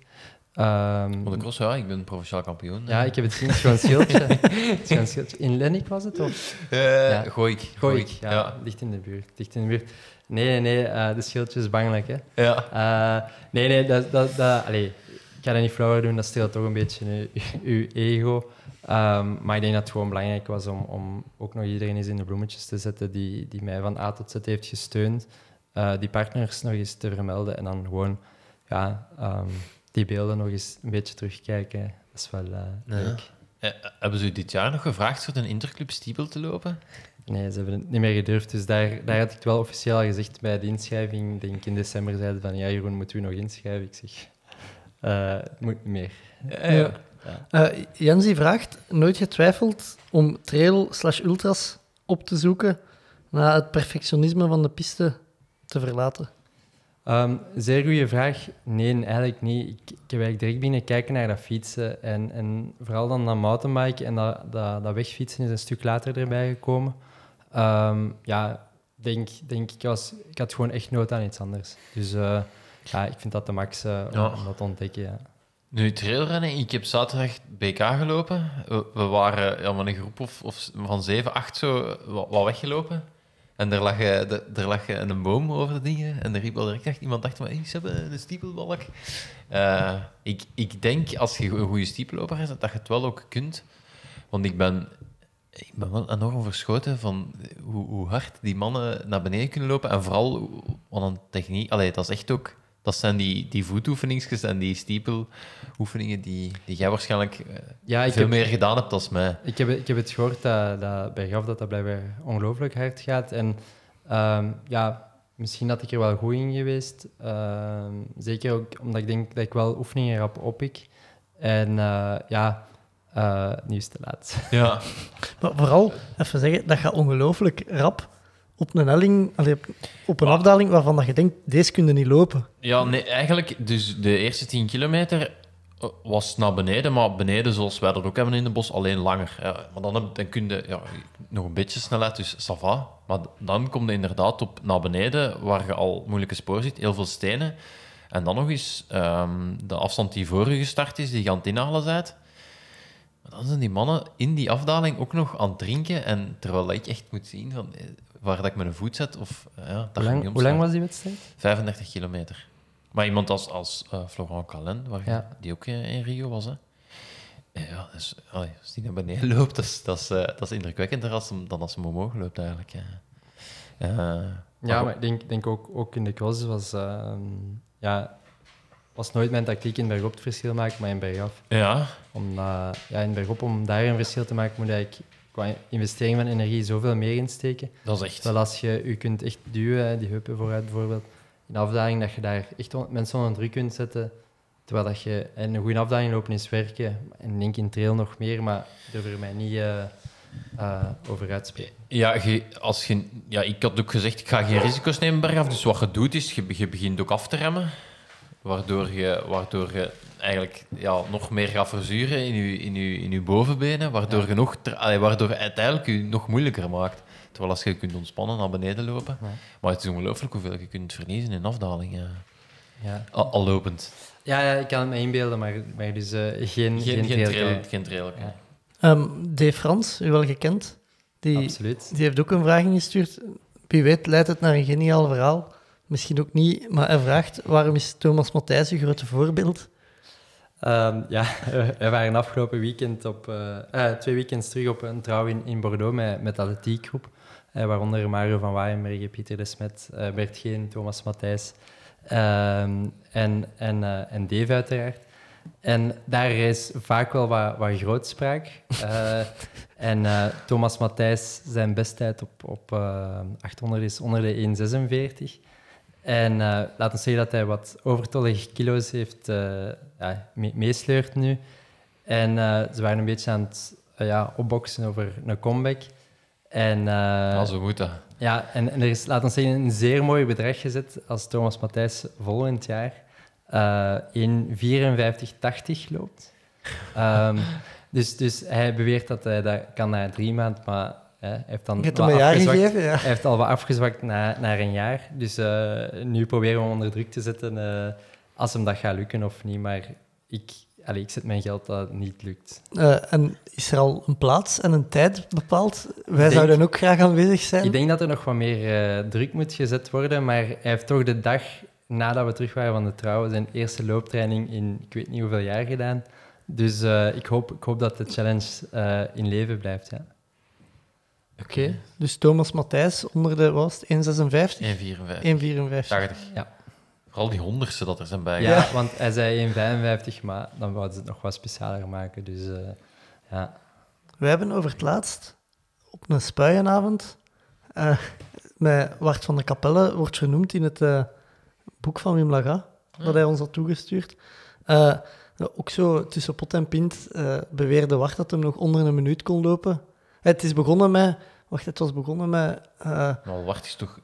Um, de cross, ja, ik ben provinciaal kampioen. Ja, ik heb het gezien, het is gewoon schildje. In Lennik was het, of? Uh, ja. Gooik. Gooik, ja, ja. Dicht in de buurt, dicht in de buurt. Nee, nee, nee, uh, de schildje is bangelijk, hè. Ja. Uh, nee, nee, dat... dat, dat allee, ik ga dat niet flauwer doen, dat steelt toch een beetje uw ego. Um, maar ik denk dat het gewoon belangrijk was om, om ook nog iedereen eens in de bloemetjes te zetten die, die mij van A tot Z heeft gesteund. Uh, die partners nog eens te vermelden en dan gewoon ja, um, die beelden nog eens een beetje terugkijken. Dat is wel uh, leuk. Ja. hebben ze u dit jaar nog gevraagd voor een interclub stiebel te lopen? Nee, ze hebben het niet meer gedurfd. Dus daar, daar had ik het wel officieel gezegd bij de inschrijving. Denk ik in december zeiden van ja, Jeroen, moet u nog inschrijven? Ik zeg, uh, het moet niet meer. Ja. ja. ja. Uh, Jensi vraagt, nooit getwijfeld om trail slash ultras op te zoeken na het perfectionisme van de piste te verlaten? Um, zeer goede vraag. Nee, eigenlijk niet. Ik, ik heb eigenlijk direct binnen kijken naar dat fietsen. En, en vooral dan dat mountainbiken en dat, dat, dat wegfietsen is een stuk later erbij gekomen. Um, ja, denk, denk ik, was, ik had gewoon echt nood aan iets anders. Dus uh, ja, ik vind dat de max uh, om, ja. om, dat te ontdekken. Ja. Nu, trailrennen, ik heb zaterdag BK gelopen. We, we waren ja, met een groep of, of van zeven, acht zo wat weggelopen. En er lag, er lag een boom over de dingen. En er riep al direct echt iemand dacht van, hey, ze hebben een stiepelbalk. Uh, ik, ik denk, als je een goede stiepelloper is, dat je het wel ook kunt. Want ik ben, ik ben wel enorm verschoten van hoe, hoe hard die mannen naar beneden kunnen lopen. En vooral wat een techniek... Allee, dat is echt ook... Dat zijn die, die voetoefeningsjes en die stiepeloefeningen die, die jij waarschijnlijk ja, ik veel heb, meer gedaan hebt dan mij. Ik heb, ik heb het gehoord dat, dat bij Graf dat dat blijkbaar ongelooflijk hard gaat. En um, ja, misschien had ik er wel goed in geweest. Um, zeker ook omdat ik denk dat ik wel oefeningen rap op ik. En uh, ja, uh, nu is het te laat. Ja. maar vooral, even zeggen, dat gaat ongelooflijk rap op een helling, allee, op een afdaling waarvan dat je denkt, deze kunnen niet lopen. Ja, nee, eigenlijk, dus de eerste 10 kilometer was naar beneden, maar beneden, zoals wij dat ook hebben in de bos, alleen langer. Ja, maar dan, dan kun je ja, nog een beetje snelheid, dus ça va. Maar dan kom je inderdaad op naar beneden, waar je al moeilijke spoor ziet, heel veel stenen. En dan nog eens um, de afstand die voor je gestart is, die je aan het inhalen bent. Dan zijn die mannen in die afdaling ook nog aan het drinken. En terwijl ik echt moet zien van, waar dat ik mijn voet zet. Of, ja, hoe, lang, hoe lang was die wedstrijd? 35 kilometer. Maar iemand als, als uh, Florent Calin, waar ja. die ook in Rio was, hè. Ja, dus, allee, als die naar beneden loopt, dat is, dat is, uh, dat is indrukwekkender als hem, dan als hij omhoog loopt, eigenlijk. Ja, uh, ja maar ik denk, denk ook, ook in de cross was... Uh, ja, was nooit mijn tactiek in bergop het verschil maken, maar in bergaf. Ja. Om, ja, in bergop, om daar een verschil te maken, moet ik qua investering van energie zoveel meer insteken. Dat is echt. Terwijl als je je kunt echt duwen, die heupen vooruit bijvoorbeeld, in afdaling, dat je daar echt mensen onder druk kunt zetten. Terwijl dat je en een goede afdaling lopen is werken. En denk in trail nog meer, maar durf er mij niet uh, uh, over uitspreken. Ja, je, als je, ja, ik had ook gezegd, ik ga geen risico's nemen bergaf. Dus wat je doet, is je, je begint ook af te remmen. Waardoor je, waardoor je eigenlijk ja, nog meer gaat verzuren in je, in je, in je bovenbenen. Waardoor, ja. je nog, waardoor je uiteindelijk je nog moeilijker maakt. Terwijl als je kunt ontspannen, naar beneden lopen. Ja. Maar het is ongelooflijk hoeveel je kunt verliezen in afdaling. Ja. Al, al, lopend. Ja, ja, ik kan het me inbeelden, maar, maar dus uh, geen, geen, geen, trail. Geen trail ja. um, Dave Frans, u wel gekend? Die, Absoluut. Die heeft ook een vraag ingestuurd. Wie weet leidt het naar een geniaal verhaal. Misschien ook niet, maar hij vraagt waarom is Thomas Matthijs een grote voorbeeld? Um, ja, we waren afgelopen weekend op, uh, uh, twee weekends terug op een trouw in, Bordeaux met, met de atletiekgroep. Uh, waaronder Mario van Waaienbergen, Pieter de Smet, Bert Geen, Thomas Matthijs en, en, en Dave uiteraard. En daar is vaak wel wat, wat grootspraak. en Thomas Matthijs, zijn besttijd op, op 800 is onder de 1,46. En eh laten we zeggen dat hij wat overtollige kilo's heeft eh, ja, me- meesleurt nu. En eh, ze waren een beetje aan het ja, opboksen over een comeback. En, Ja, zo moet dat. ja, en, en er is, laten we zeggen, een zeer mooi bedrag gezet als Thomas Matthijs volgend jaar in 54,80 loopt. Ehm, dus, dus hij beweert dat hij dat kan na drie maanden, maar hij heeft dan wat afgezwakt. gegeven, ja. Hij heeft al wat afgezwakt na, naar een jaar. Dus eh, nu proberen we hem onder druk te zetten eh, als hem dat gaat lukken of niet. Maar ik, allee, ik zet mijn geld dat het niet lukt. Eh, en is er al een plaats en een tijd bepaald? Wij denk- zouden ook graag aanwezig zijn. Ik denk dat er nog wat meer druk moet gezet worden, maar hij heeft toch de dag nadat we terug waren van de trouw zijn eerste looptraining in ik weet niet hoeveel jaar gedaan. Dus ik, hoop, ik hoop dat de challenge in leven blijft. Ja. Oké, dus Thomas Matthijs onder de, was het, 1,56? 1,54. 1,54. 80. Ja. Vooral die honderdste dat er zijn bij. Ja, want hij zei 1,55, maar dan wouden ze het nog wat specialer maken. Dus eh, ja. We hebben over het laatst op een spuienavond eh, met Wart van de Kapelle wordt vernoemd in het eh, boek van Wim Laga, dat hij ons had toegestuurd. Eh, ook zo tussen pot en pint eh, beweerde Wart dat hem nog onder een minuut kon lopen. Het is begonnen met... Wacht, het was begonnen met... Maar wacht is toch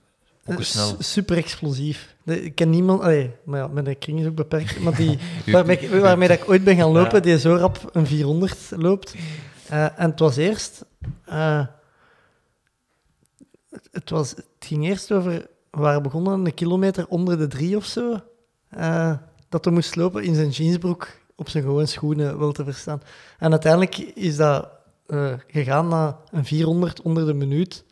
snel. Super explosief. De- Ik ken niemand, allee, maar ja, mijn kring is ook beperkt, maar die, waarmee, dat ik ooit ben gaan lopen, Ja. die zo rap een 400 loopt. Eh, en het was eerst, eh, het, was, het ging eerst over, we waren begonnen een kilometer onder de drie of zo, dat hij moest lopen in zijn jeansbroek op zijn gewone schoenen, wel te verstaan. En uiteindelijk is dat eh, gegaan naar een 400 onder de minuut.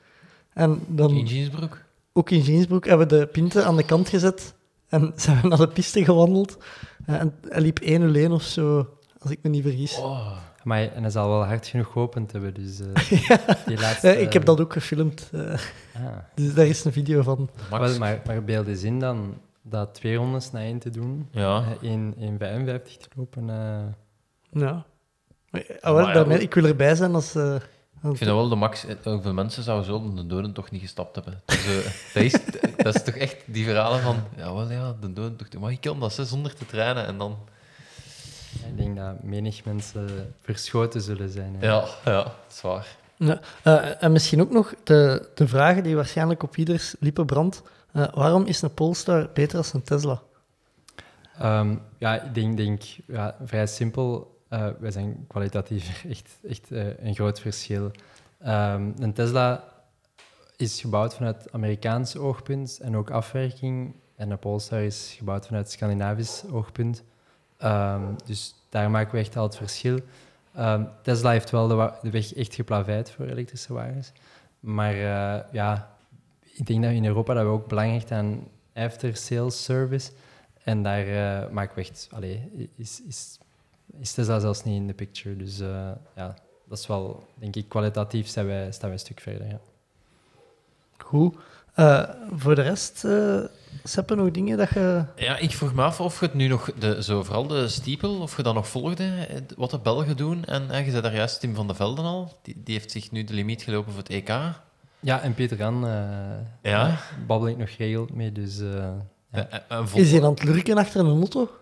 En dan In jeansbroek. ook in jeansbroek hebben we de pinten aan de kant gezet en zijn we naar de piste gewandeld. Eh, en hij liep 1-0-1 of zo, als ik me niet vergis. Oh. Maar en hij zal wel hard genoeg geopend hebben. Dus, eh, die laatste, ik heb dat ook gefilmd, eh, Ah. dus daar is een video van. Max. Wel, maar, maar beeld eens in dan dat twee rondes na één te doen, Ja. in, in 55 te lopen. Ja. Maar, ah, wel, Maar ja, daarmee- hoe- ik wil erbij zijn als... eh, Ik vind dat wel de max. eh, Hoeveel mensen zouden zo de doden toch niet gestapt hebben? Dus, eh, dat, is, dat is toch echt die verhalen van. Ja, wel ja, de doden toch. Maar ik kan dat ze zonder te trainen en dan. Ik denk dat menig mensen verschoten zullen zijn. hè. Ja, ja, dat is waar. Ja, eh, en misschien ook nog de, de vraag die waarschijnlijk op ieders lippen brandt. Eh, waarom is een Polestar beter dan een Tesla? Ehm, ja, ik denk, denk ja, vrij simpel. Eh, wij zijn kwalitatief echt, echt eh, een groot verschil. Ehm, een Tesla is gebouwd vanuit Amerikaans oogpunt en ook afwerking. En een Polestar is gebouwd vanuit Scandinavisch oogpunt. Ehm, dus daar maken we echt al het verschil. Ehm, Tesla heeft wel de, weg echt geplaveid voor elektrische wagens. Maar eh, ja, ik denk dat in Europa dat we ook belang hechten aan after-sales service. En daar maken we echt... Is, is, is Tesla zelfs niet in de picture. Dus eh, ja, dat is wel... Denk ik, kwalitatief staan wij, staan wij een stuk verder, ja. Goed. Eh, voor de rest, eh Seppe, nog dingen dat je... Ja, ik vroeg me af of je het nu nog, de, zo vooral de stiepel, of je dat nog volgde, wat de Belgen doen. En eh, je zei daar juist Tim van de Velden al, die, die heeft zich nu de limiet gelopen voor het EK. Ja, en Peter Jan eh Ja. babbel ik nog geregeld mee, dus... eh, Ja. Eh, eh, Is hij aan het lurken achter een auto?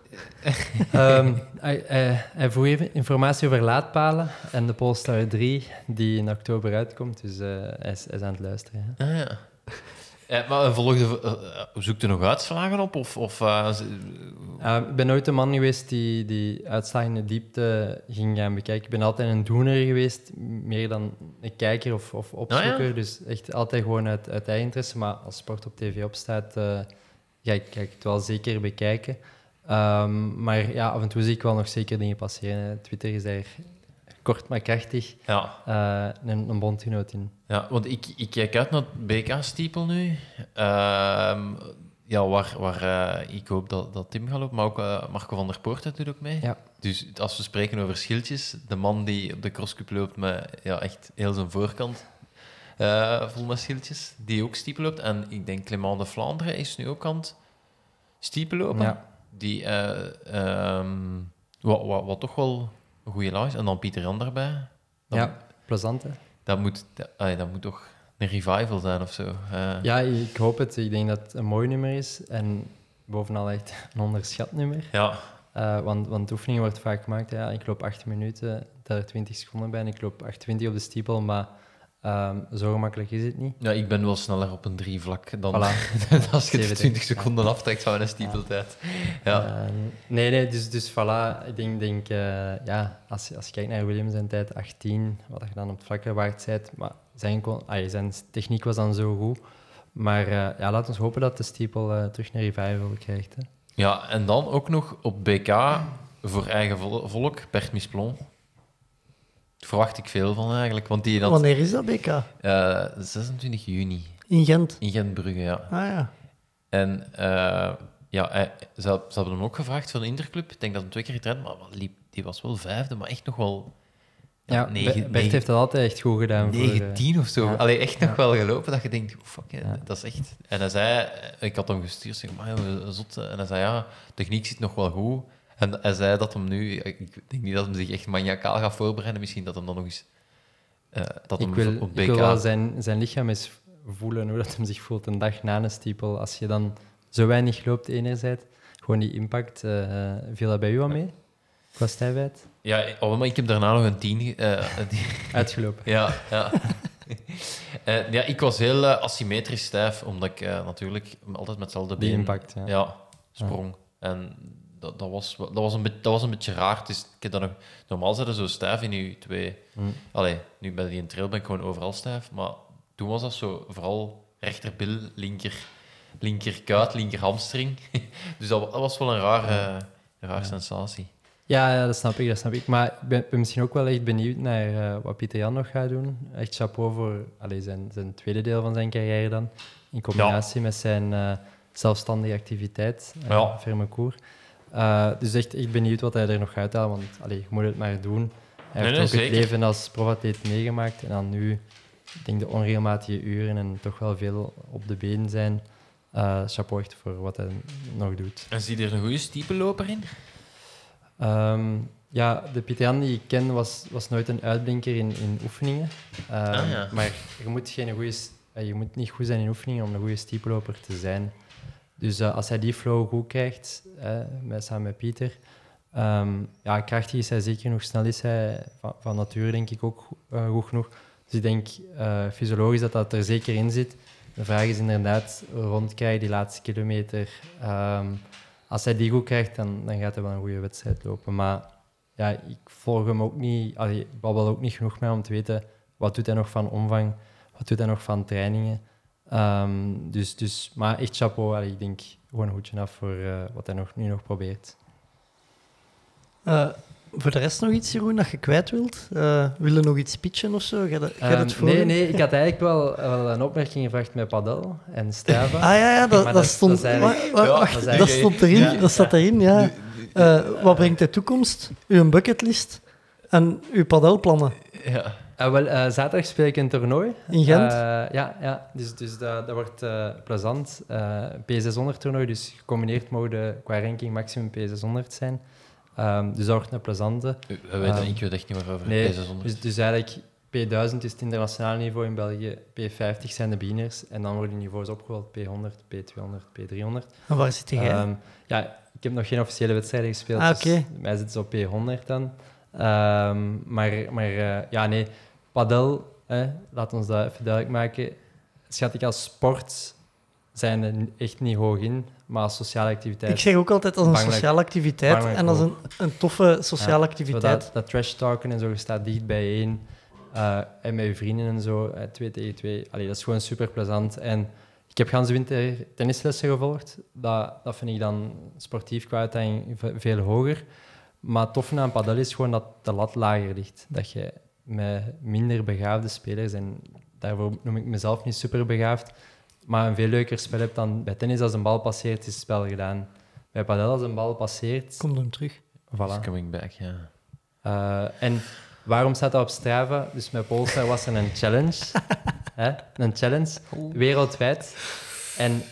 Ehm, hij, hij, hij vroeg even informatie over laadpalen en de Polestar 3, die in oktober uitkomt. Dus eh, hij, is, hij is aan het luisteren. ja. Ah, ja. Ja, maar volgde, uh, zoekt er nog uitslagen op? Of, of, Uh, ik ben nooit een man geweest die, die uitslagen in de diepte ging gaan bekijken. Ik ben altijd een doener geweest, meer dan een kijker of, of opzoeker. Dus echt altijd gewoon uit, uit eigen interesse. Maar als sport op tv opstaat, eh ga, ik, ga ik het wel zeker bekijken. Ehm, maar ja, af en toe zie ik wel nog zeker dingen passeren. hè. Twitter is daar kort maar krachtig ja. eh, een, een bondgenoot in. ja, want ik, ik kijk uit naar het BK-stiepel nu. Ehm, ja, waar, waar eh, ik hoop dat, dat Tim gaat lopen, maar ook eh, Marco van der Poort doet ook mee. Ja. Dus als we spreken over schildjes, de man die op de crosscup loopt met ja, echt heel zijn voorkant eh, vol met schildjes, die ook stiepel loopt. En ik denk Clément de Vlaanderen is nu ook aan het stiepel lopen. Ja. Die, eh, ehm, wat, wat, wat toch wel een goede laag is. En dan Pieter Jan daarbij. Dat, ja, plezant hè? dat, moet, dat, allee, dat moet toch een revival zijn of zo. Eh, Ja, ik hoop het. Ik denk dat het een mooi nummer is. En bovenal echt een onderschat nummer. ja. Eh, want, want de oefening wordt vaak gemaakt. Ja, ik loop 8 minuten, daar 20 seconden bij. En ik loop 8,20 op de stiepel. Maar ehm, zo gemakkelijk is het niet. ja, ik ben wel sneller op een drie vlak dan Voilà. als je de 70, 20 seconden aftrekt van een stiepeltijd. Ja. Eh, nee, nee, dus, dus voilà. Ik denk, denk eh, ja, als, je- als je kijkt naar Williams zijn tijd, 18, wat je dan op het vlakke waard bent, maar zijn, kon- ai, zijn techniek was dan zo goed. Maar eh, ja, laten we hopen dat de stiepel eh, terug naar revival krijgt. Hè. ja, en dan ook nog op BK voor eigen vol- volk, Bert Misplon. Daar verwacht ik veel van eigenlijk, want die had Wanneer is dat BK? eh, 26 juni In Gent. in Gent-Brugge, ja. Ah ja. En eh, ja, hij- ze, ze hebben hem ook gevraagd voor een interclub. Ik denk dat hij twee keer getraind, maar liep, die was wel vijfde, maar echt nog wel... Ja, negen- Be- Bert negen- heeft dat altijd echt goed gedaan. voor, eh, 19 of zo. ja. Allee, echt nog Ja. wel gelopen dat je denkt, oh, fuck, Ja. dat is echt... En hij zei, ik had hem gestuurd, zeg maar, joh, zot. En hij zei, ja, techniek zit nog wel goed. En hij zei dat hem nu, ik denk niet dat hij zich echt maniacaal gaat voorbereiden, misschien dat hem dan nog eens... eh, dat ik hem wil, op BK... ik wil wel zijn, zijn lichaam eens voelen, hoe dat hem zich voelt een dag na een stiepel. Als je dan zo weinig loopt enerzijds, gewoon die impact, eh viel dat bij u al mee? Qua stijfheid? Ja, oh, maar ik heb daarna nog een 10... eh, die- Uitgelopen. Ja, ja. Ja, ik was heel asymmetrisch stijf, omdat ik natuurlijk altijd met hetzelfde Die been impact, ja. ja, sprong. En dat, dat, was, dat, was een beetje, dat was een beetje raar. Dus ik heb dat nog, normaal ze zo stijf in je twee... Mm. Allee, nu bij die trail ben ik gewoon overal stijf. Maar toen was dat zo vooral rechterbil, linker, linker kuit, linker hamstring. dus dat, dat was wel een raar, een raar sensatie. Ja, ja, dat snap ik, dat snap ik. Maar ik ben, ben misschien ook wel echt benieuwd naar eh, wat Pieter Jan nog gaat doen. Echt chapeau voor allee, zijn, zijn tweede deel van zijn carrière dan. In combinatie met zijn eh, zelfstandige activiteit, uh, Ja. Eh, dus echt, echt benieuwd wat hij er nog uithalen, want allee, je moet het maar doen. Hij Nee, heeft nee, ook zeker. het leven als profatleet meegemaakt en dan nu, ik denk de onregelmatige uren en toch wel veel op de been zijn. Eh chapeau echt voor wat hij nog doet. En zie je er een goede stiepenloper in? Ehm, ja, de Pieter Jan die ik ken was, was nooit een uitblinker in, in oefeningen. Ehm, Ah, ja. Maar je moet, geen goeie, s- eh, je moet niet goed zijn in oefeningen om een goede stiepeloper te zijn. Dus eh, als hij die flow goed krijgt, met, samen met Pieter, ehm, ja, krachtig is hij zeker nog, snel is hij van, van nature denk ik ook go- eh, goed genoeg. Dus ik denk eh, fysiologisch dat dat er zeker in zit. De vraag is inderdaad rondkrijgen die laatste kilometer. Ehm, als hij die goed krijgt, dan, dan gaat hij wel een goede wedstrijd lopen. Maar ja, ik volg hem ook niet, allee, ik babbel ook niet genoeg mee om te weten wat doet hij nog van omvang, wat doet hij nog van trainingen. Ehm, dus, dus, maar echt chapeau, allee, ik denk gewoon een hoedje af voor eh, wat hij nog, nu nog probeert. Eh, voor de rest nog iets, Jeroen, dat je kwijt wilt? Eh willen nog iets pitchen of zo? Ga je, ga je Ehm, het voor? nee, nee, ik had eigenlijk wel, wel een opmerking gevraagd met padel en Strava. Ah ja, ja dat, dat, dat- stond, dat wacht, dat stond erin. Ja. Dat staat erin, ja. Eh, wat brengt de toekomst? Uw bucketlist en uw padelplannen Ja. Ah, wel, eh, zaterdag speel ik een toernooi. in Gent? Eh, ja, ja, dus, dus dat, dat wordt eh, plezant. Eh P600-toernooi, dus gecombineerd mogen qua ranking maximum P600 zijn. Ehm, dus dat wordt een plezante. We weten, Ehm, ik weet echt niet waarover nee, deze zonder. Dus, dus eigenlijk P1000 is het internationaal niveau in België, P50 zijn de beginners en dan worden die niveaus opgerold P100, P200, P300. En waar zit jij? Ehm, ja, ik heb nog geen officiële wedstrijden gespeeld, Ah, dus oké. mij zit ze op P100 dan. Ehm, maar maar eh, ja, nee, padel, hè, laat ons dat even duidelijk maken, schat ik als sport zijn er echt niet hoog in, maar als sociale activiteit... ik zeg ook altijd als een sociale activiteit en als een, een toffe sociale Ja, activiteit. Dat, dat trash talken en zo, je staat dicht bijeen. eh en met je vrienden en zo, eh, twee tegen twee. Allee, dat is gewoon super plezant. En ik heb gans winter tennislessen gevolgd. Dat, dat vind ik dan sportief qua uitdaging ve- veel hoger. Maar het toffe aan padel is gewoon dat de lat lager ligt. Dat je met minder begaafde spelers, en daarvoor noem ik mezelf niet super begaafd, maar een veel leuker spel hebt dan bij tennis. Als een bal passeert, is het spel gedaan. Bij padel, als een bal passeert, Komt hem terug. It's voilà. coming back, ja. Eh, en waarom staat dat op Strava? Dus met Polestar was er een challenge. hè? Een challenge, wereldwijd. En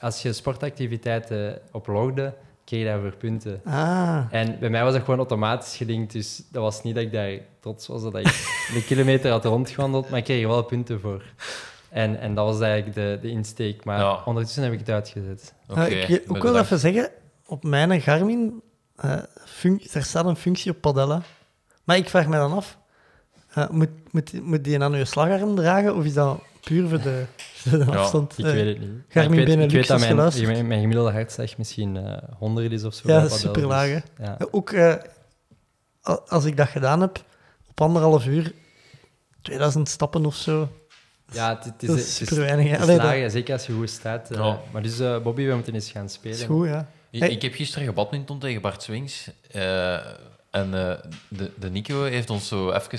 als je sportactiviteiten oplogde, kreeg je daarvoor punten. Ah, En bij mij was dat gewoon automatisch gelinkt, dus dat was niet dat ik daar trots was dat ik de kilometer had rondgewandeld, maar ik kreeg er wel punten voor. En, en dat was eigenlijk de, de insteek. Maar Ja. ondertussen heb ik het uitgezet. Oké, Eh, ik wil ook wel even zeggen, op mijn Garmin, eh, er staat een functie op padellen. Maar ik vraag me dan af, eh, moet, moet, moet die aan je slagarm dragen of is dat puur voor de, voor de Ja, afstand? Ik Eh, weet het niet. Garmin ik weet, ik Benelux weet dat is mijn, geluisterd. mijn, mijn gemiddelde hartslag misschien eh 100 is of zo. Ja, dat is dus, ja. Eh, Ook eh, als ik dat gedaan heb, op anderhalf uur, 2000 stappen of zo. Ja, het, het is, Dat het is is, super weinig. het is Allee, laag, dat zeker als je goed staat. eh. Ja. Maar dus, eh, Bobby, we moeten eens gaan spelen. is goed, ja. Ik, Hey. ik heb gisteren gebadminton tegen Bart Swings. eh, en eh, de, de Nico heeft ons zo even...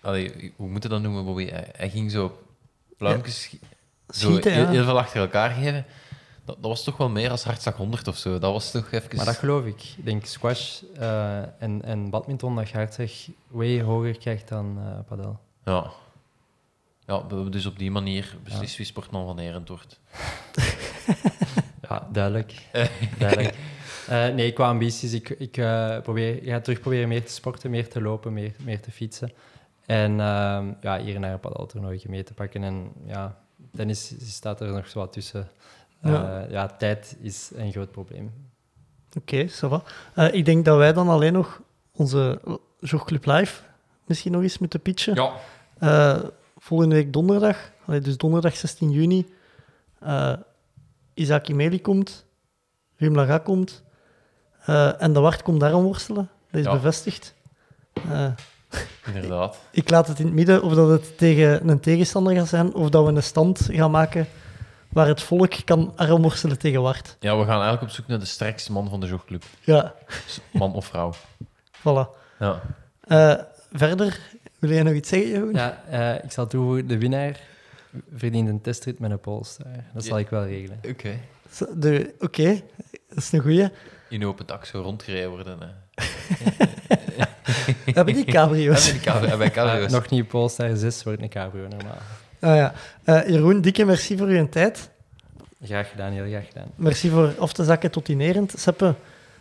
allee, hoe moet je dat noemen, Bobby? Hij, hij ging zo pluimpjes... Schieten, heel, veel achter elkaar geven. Dat, dat was toch wel meer als hartslag 100 of zo. Dat was toch even... Maar dat geloof ik. Ik denk squash eh, en, en badminton dat je hartslag way hoger krijgt dan eh padel. Ja. Ja, dus op die manier beslist wie sportman van Erend wordt. Ja, duidelijk. duidelijk. Eh, nee, qua ambities, ik, ik probeer, ga terug proberen meer te sporten, meer te lopen, meer, meer te fietsen. En ehm, ja, hier naar een padeltoernooi mee te pakken. En ja, tennis staat er nog zo wat tussen. Eh, Ja. ja. tijd is een groot probleem. Oké, ça va. Eh, ik denk dat wij dan alleen nog onze Jogclub Live misschien nog eens moeten pitchen. Ja. Eh, volgende week donderdag, allee, dus donderdag 16 juni, eh Isaac Imeli komt, Wim Laga komt eh, en de Wart komt daar aan worstelen. Dat is Ja. bevestigd. Inderdaad. ik laat het in het midden of dat het tegen een tegenstander gaat zijn of dat we een stand gaan maken waar het volk kan armworstelen tegen Wart. Ja, we gaan eigenlijk op zoek naar de sterkste man van de jogclub. Ja, Man of vrouw. voilà. Ja. Eh, verder, wil jij nog iets zeggen, Jeroen? Ja, eh, ik zal toevoegen, de winnaar verdient een testrit met een Polestar. Dat zal Ja. ik wel regelen. Oké. Oké, dat is een goeie. In open dak zo rondgereden worden. Hè. Hebben die cabrio's? En bij de bij cabrio's. Eh, nog niet Polestar 6 wordt een cabrio normaal. Ah, ja. Eh, Jeroen, dikke merci voor uw tijd. Graag gedaan, heel graag gedaan. Merci voor af te zakken tot inerend. Seppe,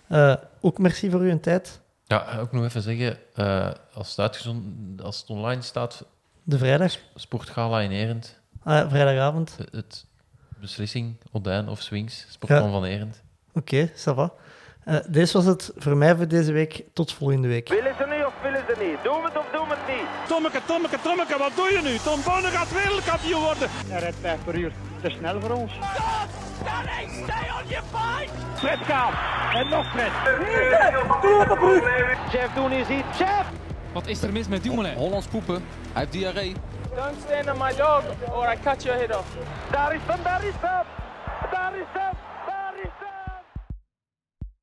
eh, ook merci voor uw tijd. Ja, ook nog even zeggen, eh, als, het als het online staat, De vrijdag, Sportgala in Erend, ah, vrijdagavond. het, het beslissing, Odijn of Swings, Sportman Ja. van Erend. Oké, ça va. Eh, deze was het voor mij voor deze week. Tot volgende week. Willen ze niet of willen ze niet? Doen we het of doen we het niet? Tommeke, Tommeke, Tommeke, wat doe je nu? Tom Bonne gaat wereldkampioen worden. Hij rijdt 5 per uur. Te snel voor ons. Fred gaat. En nog Fred. Jeff doen is iets. Jeff! Wat is er mis met Dumoulin? Hollands poepen. Hij heeft diarree. Don't stand on my dog or I cut your head off. Daar is hem, daar is hem. Daar is hem.